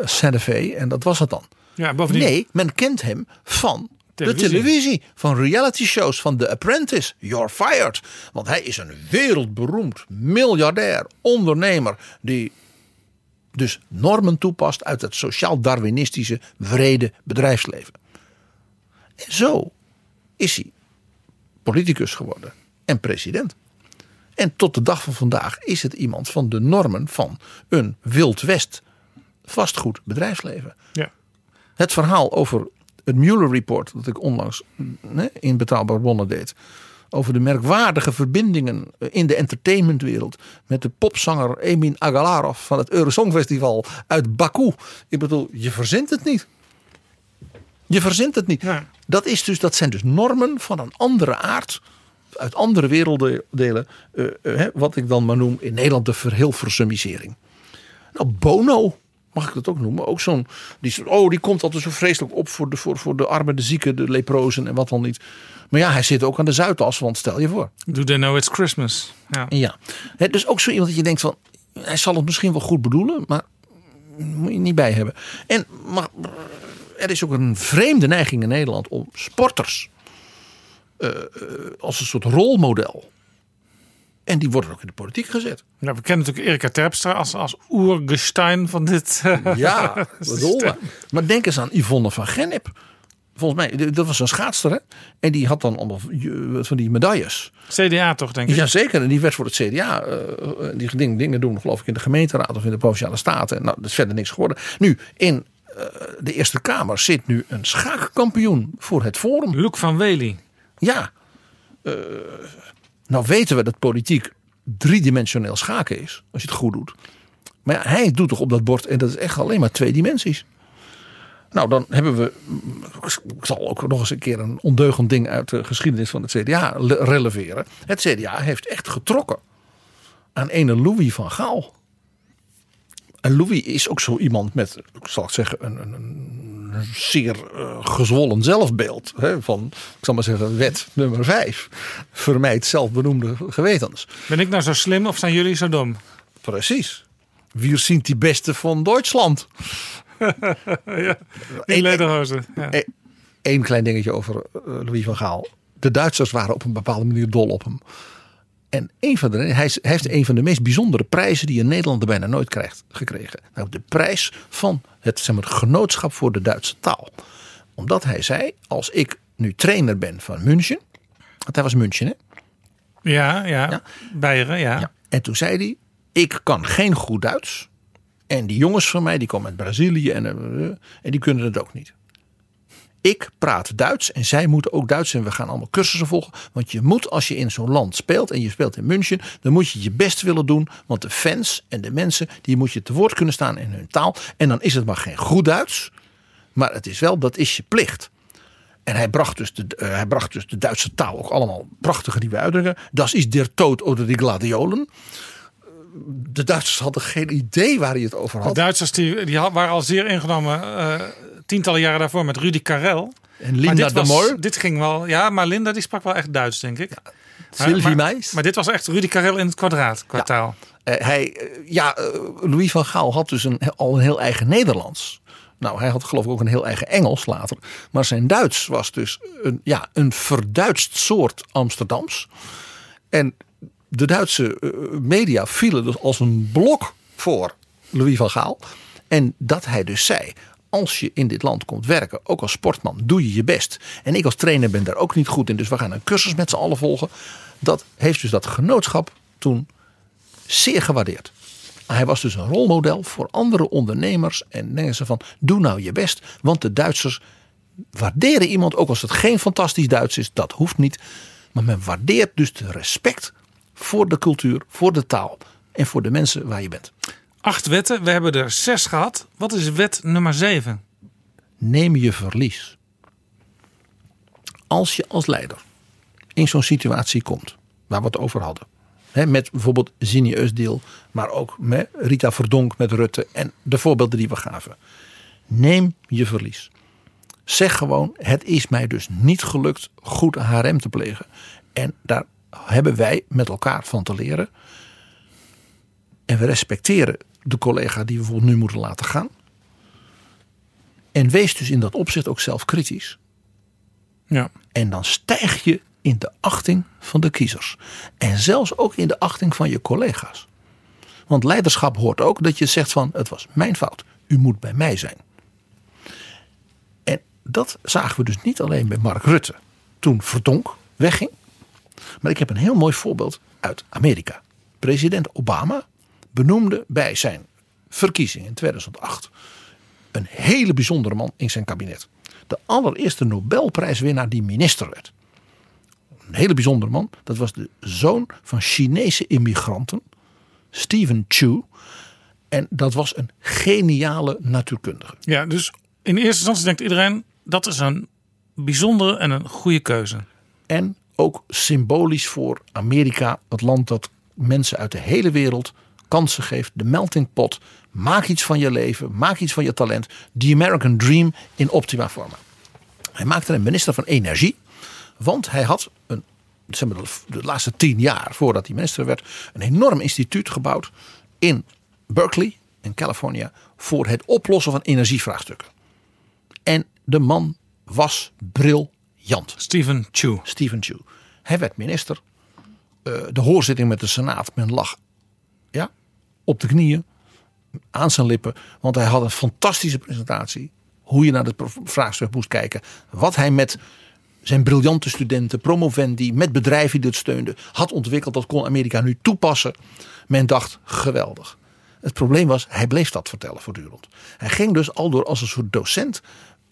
Santa Fe. En dat was het dan. Ja, bovendien, Nee, men kent hem van Televisie. de televisie. Van reality shows, van The Apprentice. You're fired. Want hij is een wereldberoemd miljardair ondernemer. Die dus normen toepast uit het sociaal-darwinistische wrede bedrijfsleven. En zo is hij politicus geworden en president. En tot de dag van vandaag is het iemand van de normen van een Wild West vastgoed bedrijfsleven. ja. Het verhaal over het Mueller Report dat ik onlangs hè, in Betrouwbare Bronnen deed. Over de merkwaardige verbindingen in de entertainmentwereld. Met de popzanger Emin Agalarov van het Eurosongfestival uit Baku. Ik bedoel, je verzint het niet. Je verzint het niet. Ja. Dat, is dus, dat zijn dus normen van een andere aard. Uit andere werelddelen. eh, eh, wat ik dan maar noem in Nederland de verhilversummisering. Nou, Bono, mag ik dat ook noemen? Ook zo'n, die, oh, die komt altijd zo vreselijk op voor de, voor, voor de armen, de zieken, de leprozen en wat dan niet. Maar ja, hij zit ook aan de Zuidas, want stel je voor. Do they know it's Christmas? Ja. Ja, hè, dus ook zo iemand dat je denkt van, hij zal het misschien wel goed bedoelen, maar moet je niet bij hebben. En maar, er is ook een vreemde neiging in Nederland om sporters eh, eh, als een soort rolmodel. En die worden ook in de politiek gezet. Ja, we kennen natuurlijk Erika Terpstra als, als oergestein van dit. eh, Ja, maar. Denk eens aan Yvonne van Gennep. Volgens mij, dat was een schaatster hè? En die had dan allemaal van die medailles. CDA toch, denk ik? Jazeker, en die werd voor het CDA. die dingen, dingen doen geloof ik in de gemeenteraad of in de Provinciale Staten. Nou, dat is verder niks geworden. Nu, in de Eerste Kamer zit nu een schaakkampioen voor het Forum. Luc van Wely. Ja. Eh, Nou weten we dat politiek driedimensioneel schaken is. Als je het goed doet. Maar hij doet toch op dat bord. En dat is echt alleen maar twee dimensies. Nou, dan hebben we. Ik zal ook nog eens een keer een ondeugend ding uit de geschiedenis van het CDA le- releveren. Het CDA heeft echt getrokken aan ene Louis van Gaal. En Louis is ook zo iemand met, ik zal het zeggen, een, een, een zeer eh, gezwollen zelfbeeld. Hè, van, ik zal maar zeggen, wet nummer vijf. Vermijd zelfbenoemde gewetens. Ben ik nou zo slim of zijn jullie zo dom? Precies. Wie ziet die beste van Duitsland? Lederhozen. Ja. E- Eén klein dingetje over eh, Louis van Gaal. De Duitsers waren op een bepaalde manier dol op hem. En een van de, hij heeft een van de meest bijzondere prijzen die een Nederlander bijna nooit krijgt gekregen. Nou, de prijs van het, zeg maar, genootschap voor de Duitse taal. Omdat hij zei, als ik nu trainer ben van München. Want hij was München, hè? Ja, ja, Ja. Beieren, ja. Ja. En toen zei hij, ik kan geen goed Duits. En die jongens van mij, die komen uit Brazilië en, eh, en die kunnen het ook niet. Ik praat Duits en zij moeten ook Duits en we gaan allemaal cursussen volgen. Want je moet als je in zo'n land speelt en je speelt in München, dan moet je je best willen doen. Want de fans en de mensen, die moet je te woord kunnen staan in hun taal. En dan is het maar geen goed Duits, maar het is wel, dat is je plicht. En hij bracht, dus de, eh, hij bracht dus de Duitse taal ook allemaal prachtige nieuwe uitdrukkingen. Das is der Tod oder die Gladiolen. De Duitsers hadden geen idee waar hij het over De had. Duitsers die, die waren al zeer ingenomen eh, tientallen jaren daarvoor met Rudy Karel. En Linda dit, de was, Moor, dit ging wel, ja, maar Linda die sprak wel echt Duits, denk ik. Maar- Sylvie maar, Meis. Maar dit was echt Rudy Karel in het kwadraat, kwartaal. Eh, hij, eh, ja, eh, Louis van Gaal had dus een, al een heel eigen Nederlands. Nou, hij had geloof ik ook een heel eigen Engels later. Maar zijn Duits was dus een, ja, een verduidst soort Amsterdams. En de Duitse eh, media vielen dus als een blok voor Louis van Gaal. En dat hij dus zei, als je in dit land komt werken, ook als sportman, doe je je best. En ik als trainer ben daar ook niet goed in, dus we gaan een cursus met z'n allen volgen. Dat heeft dus dat genootschap toen zeer gewaardeerd. Hij was dus een rolmodel voor andere ondernemers. En denken ze van, doe nou je best. Want de Duitsers waarderen iemand, ook als het geen fantastisch Duits is. Dat hoeft niet. Maar men waardeert dus de respect voor de cultuur, voor de taal. En voor de mensen waar je bent. Acht wetten, we hebben er zes gehad. Wat is wet nummer zeven? Neem je verlies. Als je als leider in zo'n situatie komt, waar we het over hadden. Met bijvoorbeeld Zini Eusdeel, maar ook met Rita Verdonk met Rutte en de voorbeelden die we gaven. Neem je verlies. Zeg gewoon, het is mij dus niet gelukt goed HRM te plegen. En daar hebben wij met elkaar van te leren. En we respecteren de collega die we bijvoorbeeld nu moeten laten gaan. En wees dus in dat opzicht ook zelf kritisch. Ja. En dan stijg je in de achting van de kiezers. En zelfs ook in de achting van je collega's. Want leiderschap hoort ook dat je zegt van het was mijn fout. U moet bij mij zijn. En dat zagen we dus niet alleen bij Mark Rutte. Toen Verdonk wegging. Maar ik heb een heel mooi voorbeeld uit Amerika. President Obama benoemde bij zijn verkiezing in 2008 een hele bijzondere man in zijn kabinet. De allereerste Nobelprijswinnaar die minister werd. Een hele bijzondere man. Dat was de zoon van Chinese immigranten. Stephen Chu. En dat was een geniale natuurkundige. ja, dus in eerste instantie denkt iedereen dat is een bijzondere en een goede keuze. En ook symbolisch voor Amerika, het land dat mensen uit de hele wereld kansen geeft. De melting pot. Maak iets van je leven, maak iets van je talent. The American Dream in optima forma. Hij maakte een minister van Energie. Want hij had een, de- laatste tien jaar voordat hij minister werd, een enorm instituut gebouwd in Berkeley, in Californië, voor het oplossen van energievraagstukken. En de man was briljant. Stephen Chu. Stephen Chu. Hij werd minister. Eh, de hoorzitting met de Senaat. Men lag ja, op de knieën. Aan zijn lippen. Want hij had een fantastische presentatie. Hoe je naar het vraagstuk moest kijken. Wat hij met zijn briljante studenten, promovendi, met bedrijven die dit steunden, had ontwikkeld. Dat kon Amerika nu toepassen. Men dacht, geweldig. Het probleem was, hij bleef dat vertellen voortdurend. Hij ging dus al door als een soort docent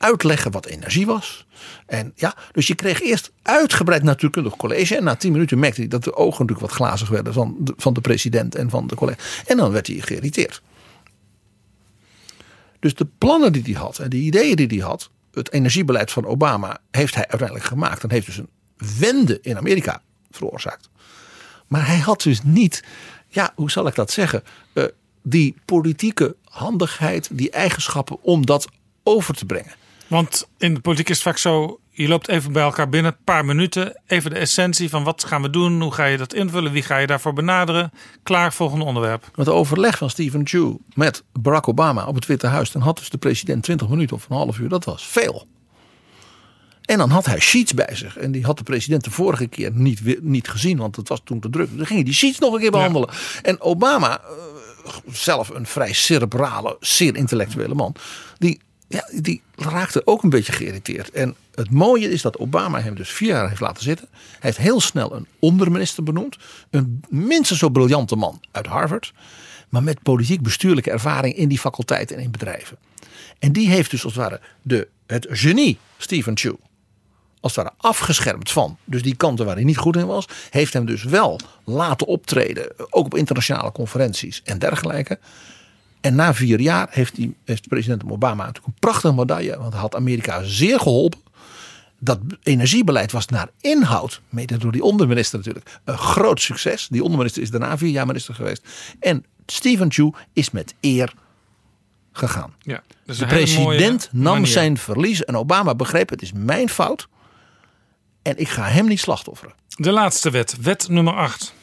uitleggen wat energie was. En ja, dus je kreeg eerst uitgebreid natuurkundig college. En na tien minuten merkte hij dat de ogen natuurlijk wat glazig werden van de, van de president en van de collega. En dan werd hij geïrriteerd. Dus de plannen die hij had en de ideeën die hij had, het energiebeleid van Obama, heeft hij uiteindelijk gemaakt. En heeft dus een wende in Amerika veroorzaakt. Maar hij had dus niet, ja, hoe zal ik dat zeggen, eh, die politieke handigheid, die eigenschappen om dat over te brengen. Want in de politiek is het vaak zo, je loopt even bij elkaar binnen, een paar minuten, even de essentie van wat gaan we doen, hoe ga je dat invullen, wie ga je daarvoor benaderen, klaar, volgende onderwerp. Het overleg van Stephen Chu met Barack Obama op het Witte Huis, dan had dus de president 20 minuten of een half uur, dat was veel. En dan had hij sheets bij zich. En die had de president de vorige keer niet, niet gezien, want het was toen te druk. Dan ging hij die sheets nog een keer behandelen. En Obama, eh, zelf een vrij cerebrale, zeer intellectuele man, die, ja, die raakte ook een beetje geïrriteerd. En het mooie is dat Obama hem dus vier jaar heeft laten zitten. Hij heeft heel snel een onderminister benoemd. Een minstens zo briljante man uit Harvard. Maar met politiek bestuurlijke ervaring in die faculteiten en in bedrijven. En die heeft dus als het ware de, het genie Stephen Chu als het ware afgeschermd van. Dus die kanten waar hij niet goed in was. Heeft hem dus wel laten optreden. Ook op internationale conferenties en dergelijke. En na vier jaar heeft, die, heeft president Obama natuurlijk een prachtige medaille. Want hij had Amerika zeer geholpen. Dat energiebeleid was naar inhoud, mede door die onderminister natuurlijk, een groot succes. Die onderminister is daarna vier jaar minister geweest. En Stephen Chu is met eer gegaan. Ja, dus De president nam manier. zijn verlies en Obama begreep het is mijn fout. En ik ga hem niet slachtofferen. De laatste wet, wet nummer 8.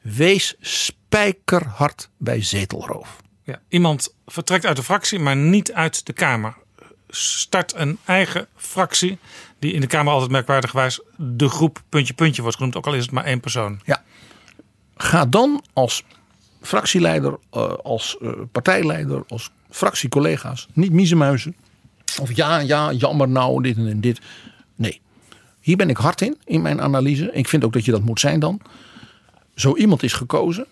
Wees spijkerhard bij zetelroof. Ja, iemand vertrekt uit de fractie, maar niet uit de Kamer. Start een eigen fractie, die in de Kamer altijd merkwaardigwijs de groep puntje puntje wordt genoemd, ook al is het maar één persoon. Ja. Ga dan als fractieleider, eh, als eh, partijleider, als fractiecollega's niet miezenmuizen. Of ja, ja, jammer nou, dit en dit. Nee. Hier ben ik hard in, in mijn analyse. Ik vind ook dat je dat moet zijn dan. Zo iemand is gekozen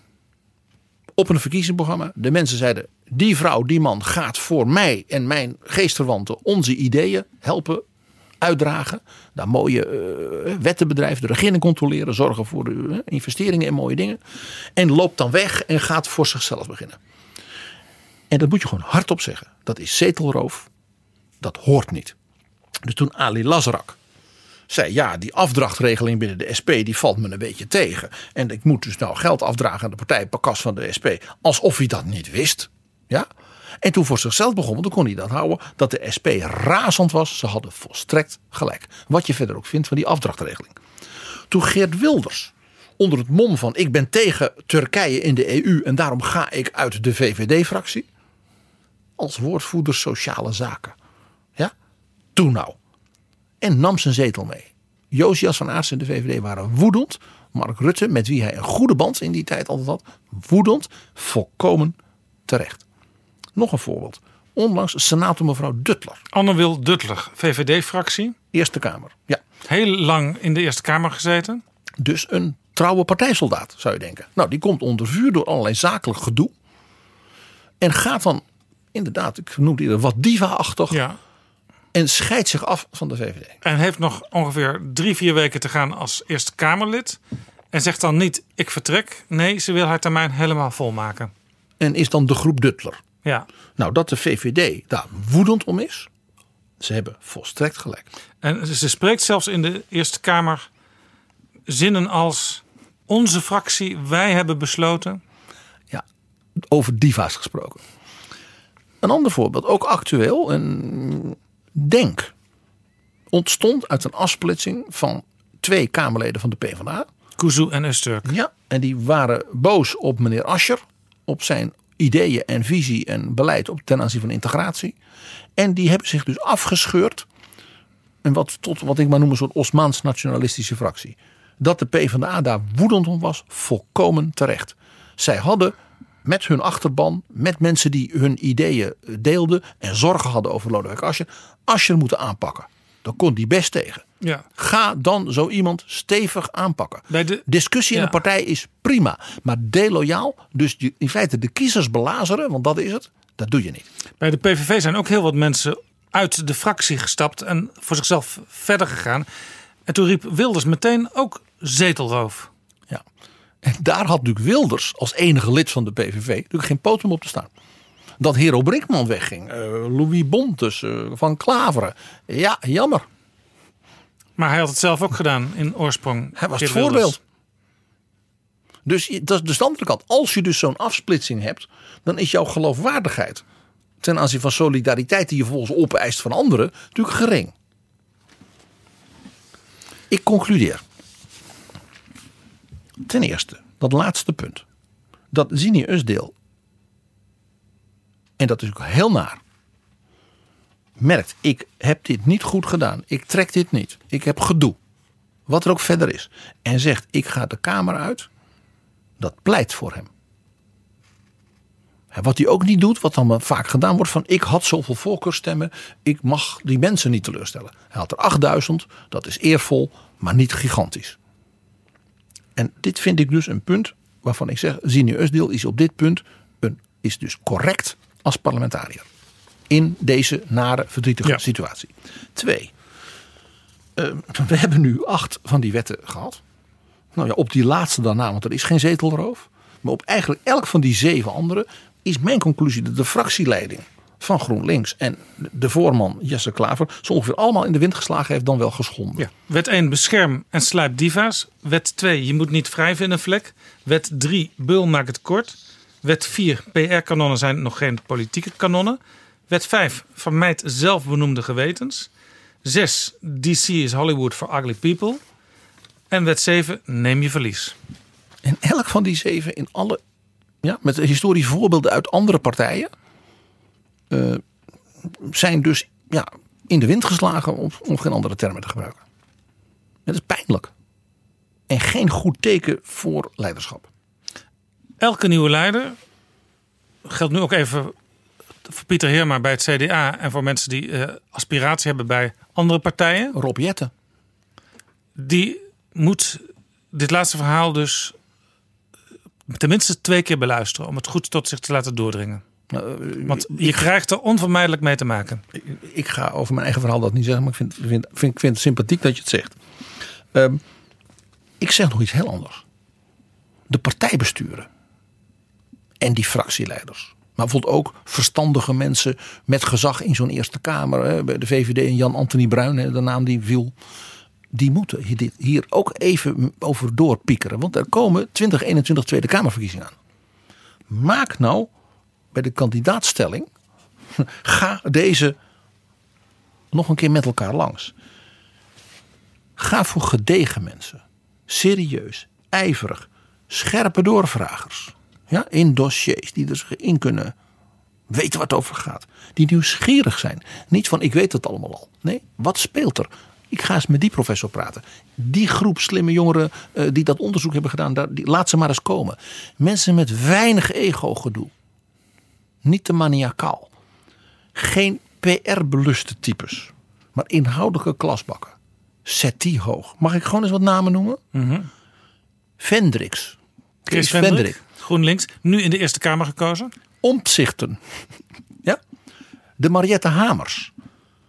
op een verkiezingsprogramma. De mensen zeiden, die vrouw, die man gaat voor mij en mijn geestverwanten onze ideeën helpen uitdragen. Daar mooie eh, wetten bedrijven, de regering controleren, zorgen voor eh, investeringen in mooie dingen. En loopt dan weg en gaat voor zichzelf beginnen. En dat moet je gewoon hardop zeggen. Dat is zetelroof. Dat hoort niet. Dus toen Ali Lazarak zei ja, die afdrachtregeling binnen de SP die valt me een beetje tegen. En ik moet dus nou geld afdragen aan de partij Pakas van de SP. Alsof hij dat niet wist. Ja? En toen voor zichzelf begon, want toen kon hij dat houden, dat de SP razend was. Ze hadden volstrekt gelijk. Wat je verder ook vindt van die afdrachtregeling. Toen Geert Wilders onder het mom van ik ben tegen Turkije in de EU en daarom ga ik uit de VVD-fractie. Als woordvoerder sociale zaken. Ja? Toen nou en nam zijn zetel mee. Josias van Aartsen en de VVD waren woedend. Mark Rutte, met wie hij een goede band in die tijd altijd had, woedend, volkomen terecht. Nog een voorbeeld. Onlangs senator mevrouw Duttler, Anne Wil Duttler, VVD-fractie. Eerste Kamer. Ja, Heel lang in de Eerste Kamer gezeten. dus een trouwe partijsoldaat zou je denken. Nou, die komt onder vuur door allerlei zakelijk gedoe. En gaat dan inderdaad, ik noem die wat diva-achtig. Ja. En scheidt zich af van de VVD. En heeft nog ongeveer drie, vier weken te gaan als Eerste Kamerlid. En zegt dan niet, ik vertrek. Nee, ze wil haar termijn helemaal volmaken. En is dan de groep Duttler. Ja. Nou, dat de VVD daar woedend om is. Ze hebben volstrekt gelijk. En ze spreekt zelfs in de Eerste Kamer zinnen als... Onze fractie, wij hebben besloten. Ja, over diva's gesproken. Een ander voorbeeld, ook actueel. Een Denk ontstond uit een afsplitsing van twee Kamerleden van de PvdA. Kuzu en Usturk. Ja, en die waren boos op meneer Ascher. Op zijn ideeën en visie en beleid op ten aanzien van integratie. En die hebben zich dus afgescheurd. En wat, tot wat ik maar noem een soort Osmaans nationalistische fractie. Dat de PvdA daar woedend om was, volkomen terecht. Zij hadden met hun achterban, met mensen die hun ideeën deelden en zorgen hadden over Lodewijk Asscher, Asscher moeten aanpakken. Dan kon die best tegen. Ja. Ga dan zo iemand stevig aanpakken. Bij de- Discussie in een partij is prima, maar deloyaal, dus je- in feite de kiezers belazeren, want dat is het, dat doe je niet. Bij de PVV zijn ook heel wat mensen uit de fractie gestapt en voor zichzelf verder gegaan. En toen riep Wilders meteen ook zetelroof. En daar had natuurlijk Wilders als enige lid van de PVV natuurlijk geen poten op te staan. Dat Hero Brinkman wegging, eh, Louis Bontes, eh, Van Klaveren. Ja, jammer. Maar hij had het zelf ook gedaan in oorsprong. Hij was het Wilders. voorbeeld. Dus dat is de andere kant. Als je dus zo'n afsplitsing hebt, dan is jouw geloofwaardigheid ten aanzien van solidariteit die je vervolgens opeist van anderen natuurlijk gering. Ik concludeer. Ten eerste, dat laatste punt. Dat Zini Usdeel, en dat is ook heel naar, merkt, ik heb dit niet goed gedaan. Ik trek dit niet. Ik heb gedoe. Wat er ook verder is. En zegt, ik ga de Kamer uit. Dat pleit voor hem. Wat hij ook niet doet, wat dan vaak gedaan wordt van ik had zoveel voorkeurstemmen, ik mag die mensen niet teleurstellen. Hij had er 8000, dat is eervol, maar niet gigantisch. En dit vind ik dus een punt waarvan ik zeg, Zini Usdeel is op dit punt een, is dus correct als parlementariër. In deze nare, verdrietige Ja. situatie. Twee, eh, we hebben nu acht van die wetten gehad. Nou ja, op die laatste daarna, want er is geen zetelroof. Maar op eigenlijk elk van die zeven andere is mijn conclusie dat de fractieleiding van GroenLinks en de voorman Jesse Klaver zo ongeveer allemaal in de wind geslagen heeft, dan wel geschonden. Ja. Wet 1, bescherm en slijp diva's. Wet 2, je moet niet wrijven in een vlek. Wet 3, beul maak het kort. Wet 4, PR-kanonnen zijn nog geen politieke kanonnen. Wet 5, vermijd zelfbenoemde gewetens. 6, DC is Hollywood for ugly people. En wet 7, neem je verlies. En elk van die zeven in alle, ja, met historische voorbeelden uit andere partijen, eh, zijn dus ja, in de wind geslagen, om, om geen andere termen te gebruiken. Het is pijnlijk. En geen goed teken voor leiderschap. Elke nieuwe leider, geldt nu ook even voor Pieter Heerma bij het CDA... en voor mensen die eh, aspiratie hebben bij andere partijen... Rob Jetten. die moet dit laatste verhaal dus tenminste twee keer beluisteren om het goed tot zich te laten doordringen. Nou, eh, Want je krijgt er onvermijdelijk mee te maken. ik ga over mijn eigen verhaal dat niet zeggen, maar ik vind, vind, vind, ik vind het sympathiek dat je het zegt. Ehm, ik zeg nog iets heel anders. De partijbesturen en die fractieleiders. Maar bijvoorbeeld ook verstandige mensen met gezag in zo'n Eerste Kamer. Hè, bij de VVD en Jan Anthony Bruin, hè, de naam die viel. Die moeten hier ook even over doorpiekeren. Want er komen 2021 Tweede Kamerverkiezingen aan. Maak nou bij de kandidaatstelling. Ga deze nog een keer met elkaar langs. Ga voor gedegen mensen. Serieus, ijverig, scherpe doorvragers. Ja, in dossiers die er zich in kunnen weten wat het over gaat. Die nieuwsgierig zijn. Niet van ik weet het allemaal al. Nee, wat speelt er? Ik ga eens met die professor praten. Die groep slimme jongeren eh, die dat onderzoek hebben gedaan, die, laat ze maar eens komen. Mensen met weinig ego-gedoe. Niet te maniacaal. Geen PR-beluste types. Maar inhoudelijke klasbakken. Zet die hoog. Mag ik gewoon eens wat namen noemen? Vendricks. Chris Kees Vendrik, GroenLinks, nu in de Eerste Kamer gekozen. Omtzigten. Ja? De Mariette Hamers.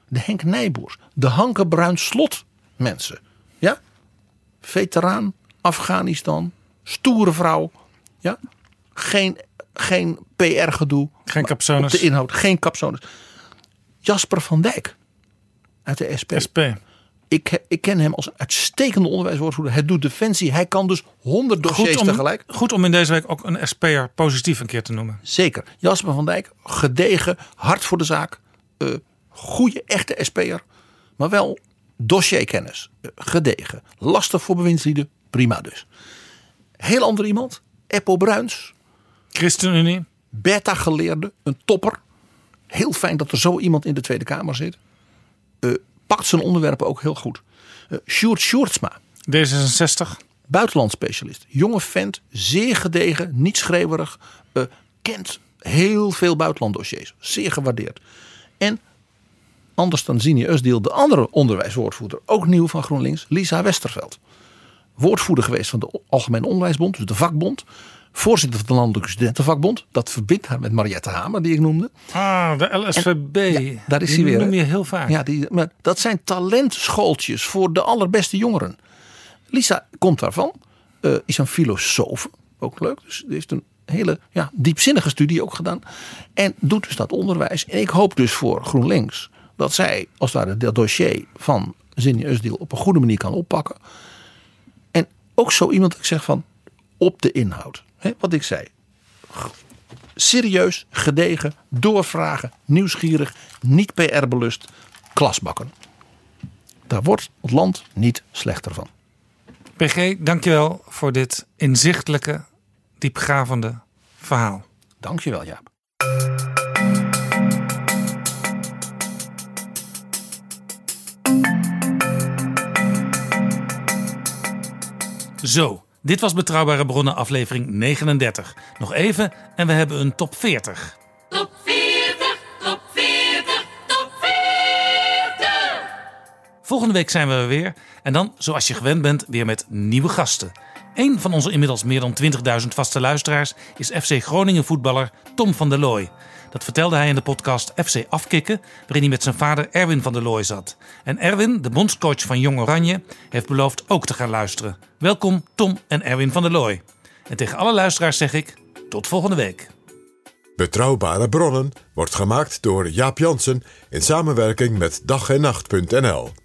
De Henk Nijboers. De Hanke Bruin Slot mensen. Ja? Veteraan. Afghanistan. Stoere vrouw. Ja? Geen, geen PR-gedoe. Geen capsones. de inhoud. Geen capsones. Jasper van Dijk. Uit de SP. SP. Ik, ik ken hem als uitstekende onderwijswoordvoerder. Hij doet defensie. Hij kan dus honderd dossiers Goed om, tegelijk. goed om in deze week ook een SP'er positief een keer te noemen. Zeker. Jasper van Dijk, gedegen, hard voor de zaak. eh goede, echte SP'er. Maar wel dossierkennis. eh, gedegen. Lastig voor bewindslieden. Prima dus. Heel ander iemand. Eppo Bruins. ChristenUnie. Beta-geleerde. Een topper. Heel fijn dat er zo iemand in de Tweede Kamer zit. Eh, pakt zijn onderwerpen ook heel goed. Eh Sjoerd Sjoerdsma. D66. buitenlandspecialist. Jonge vent, zeer gedegen, niet schreeuwerig. eh, kent heel veel buitenlanddossiers. Zeer gewaardeerd. En anders dan Zini Usdeel, de andere onderwijswoordvoerder, ook nieuw van GroenLinks, Lisa Westerveld. Woordvoerder geweest van de Algemene Onderwijsbond, dus de vakbond. Voorzitter van de Landelijke Studentenvakbond. Dat verbindt haar met Mariette Hamer, die ik noemde. Ah, de LSVB. Ja, daar is Die hij weer, noem je heel vaak. Ja, die, maar dat zijn talentschooltjes voor de allerbeste jongeren. Lisa komt daarvan, eh, is een filosoof, ook leuk. Dus die heeft een hele ja, diepzinnige studie ook gedaan. En doet dus dat onderwijs. En ik hoop dus voor GroenLinks dat zij als het ware dat dossier van Usdeel op een goede manier kan oppakken. En ook zo iemand ik zeg van op de inhoud. Hè, wat ik zei. Serieus, gedegen, doorvragen, nieuwsgierig, niet PR-belust, klasbakken. Daar wordt het land niet slechter van. PG, dankjewel voor dit inzichtelijke, diepgravende verhaal. Dankjewel Jaap. Zo, dit was Betrouwbare Bronnen aflevering 39. Nog even en we hebben een top 40. Top 40, top 40, top 40. Volgende week zijn we er weer. En dan, zoals je gewend bent, weer met nieuwe gasten. Een van onze inmiddels meer dan 20.000 vaste luisteraars is FC Groningen voetballer Tom van der Looy. Dat vertelde hij in de podcast FC Afkikken, waarin hij met zijn vader Erwin van der Looy zat. En Erwin, de bondscoach van Jong Oranje, heeft beloofd ook te gaan luisteren. Welkom Tom en Erwin van der Looy. En tegen alle luisteraars zeg ik, tot volgende week. Betrouwbare bronnen wordt gemaakt door Jaap Jansen in samenwerking met dag en nacht.nl.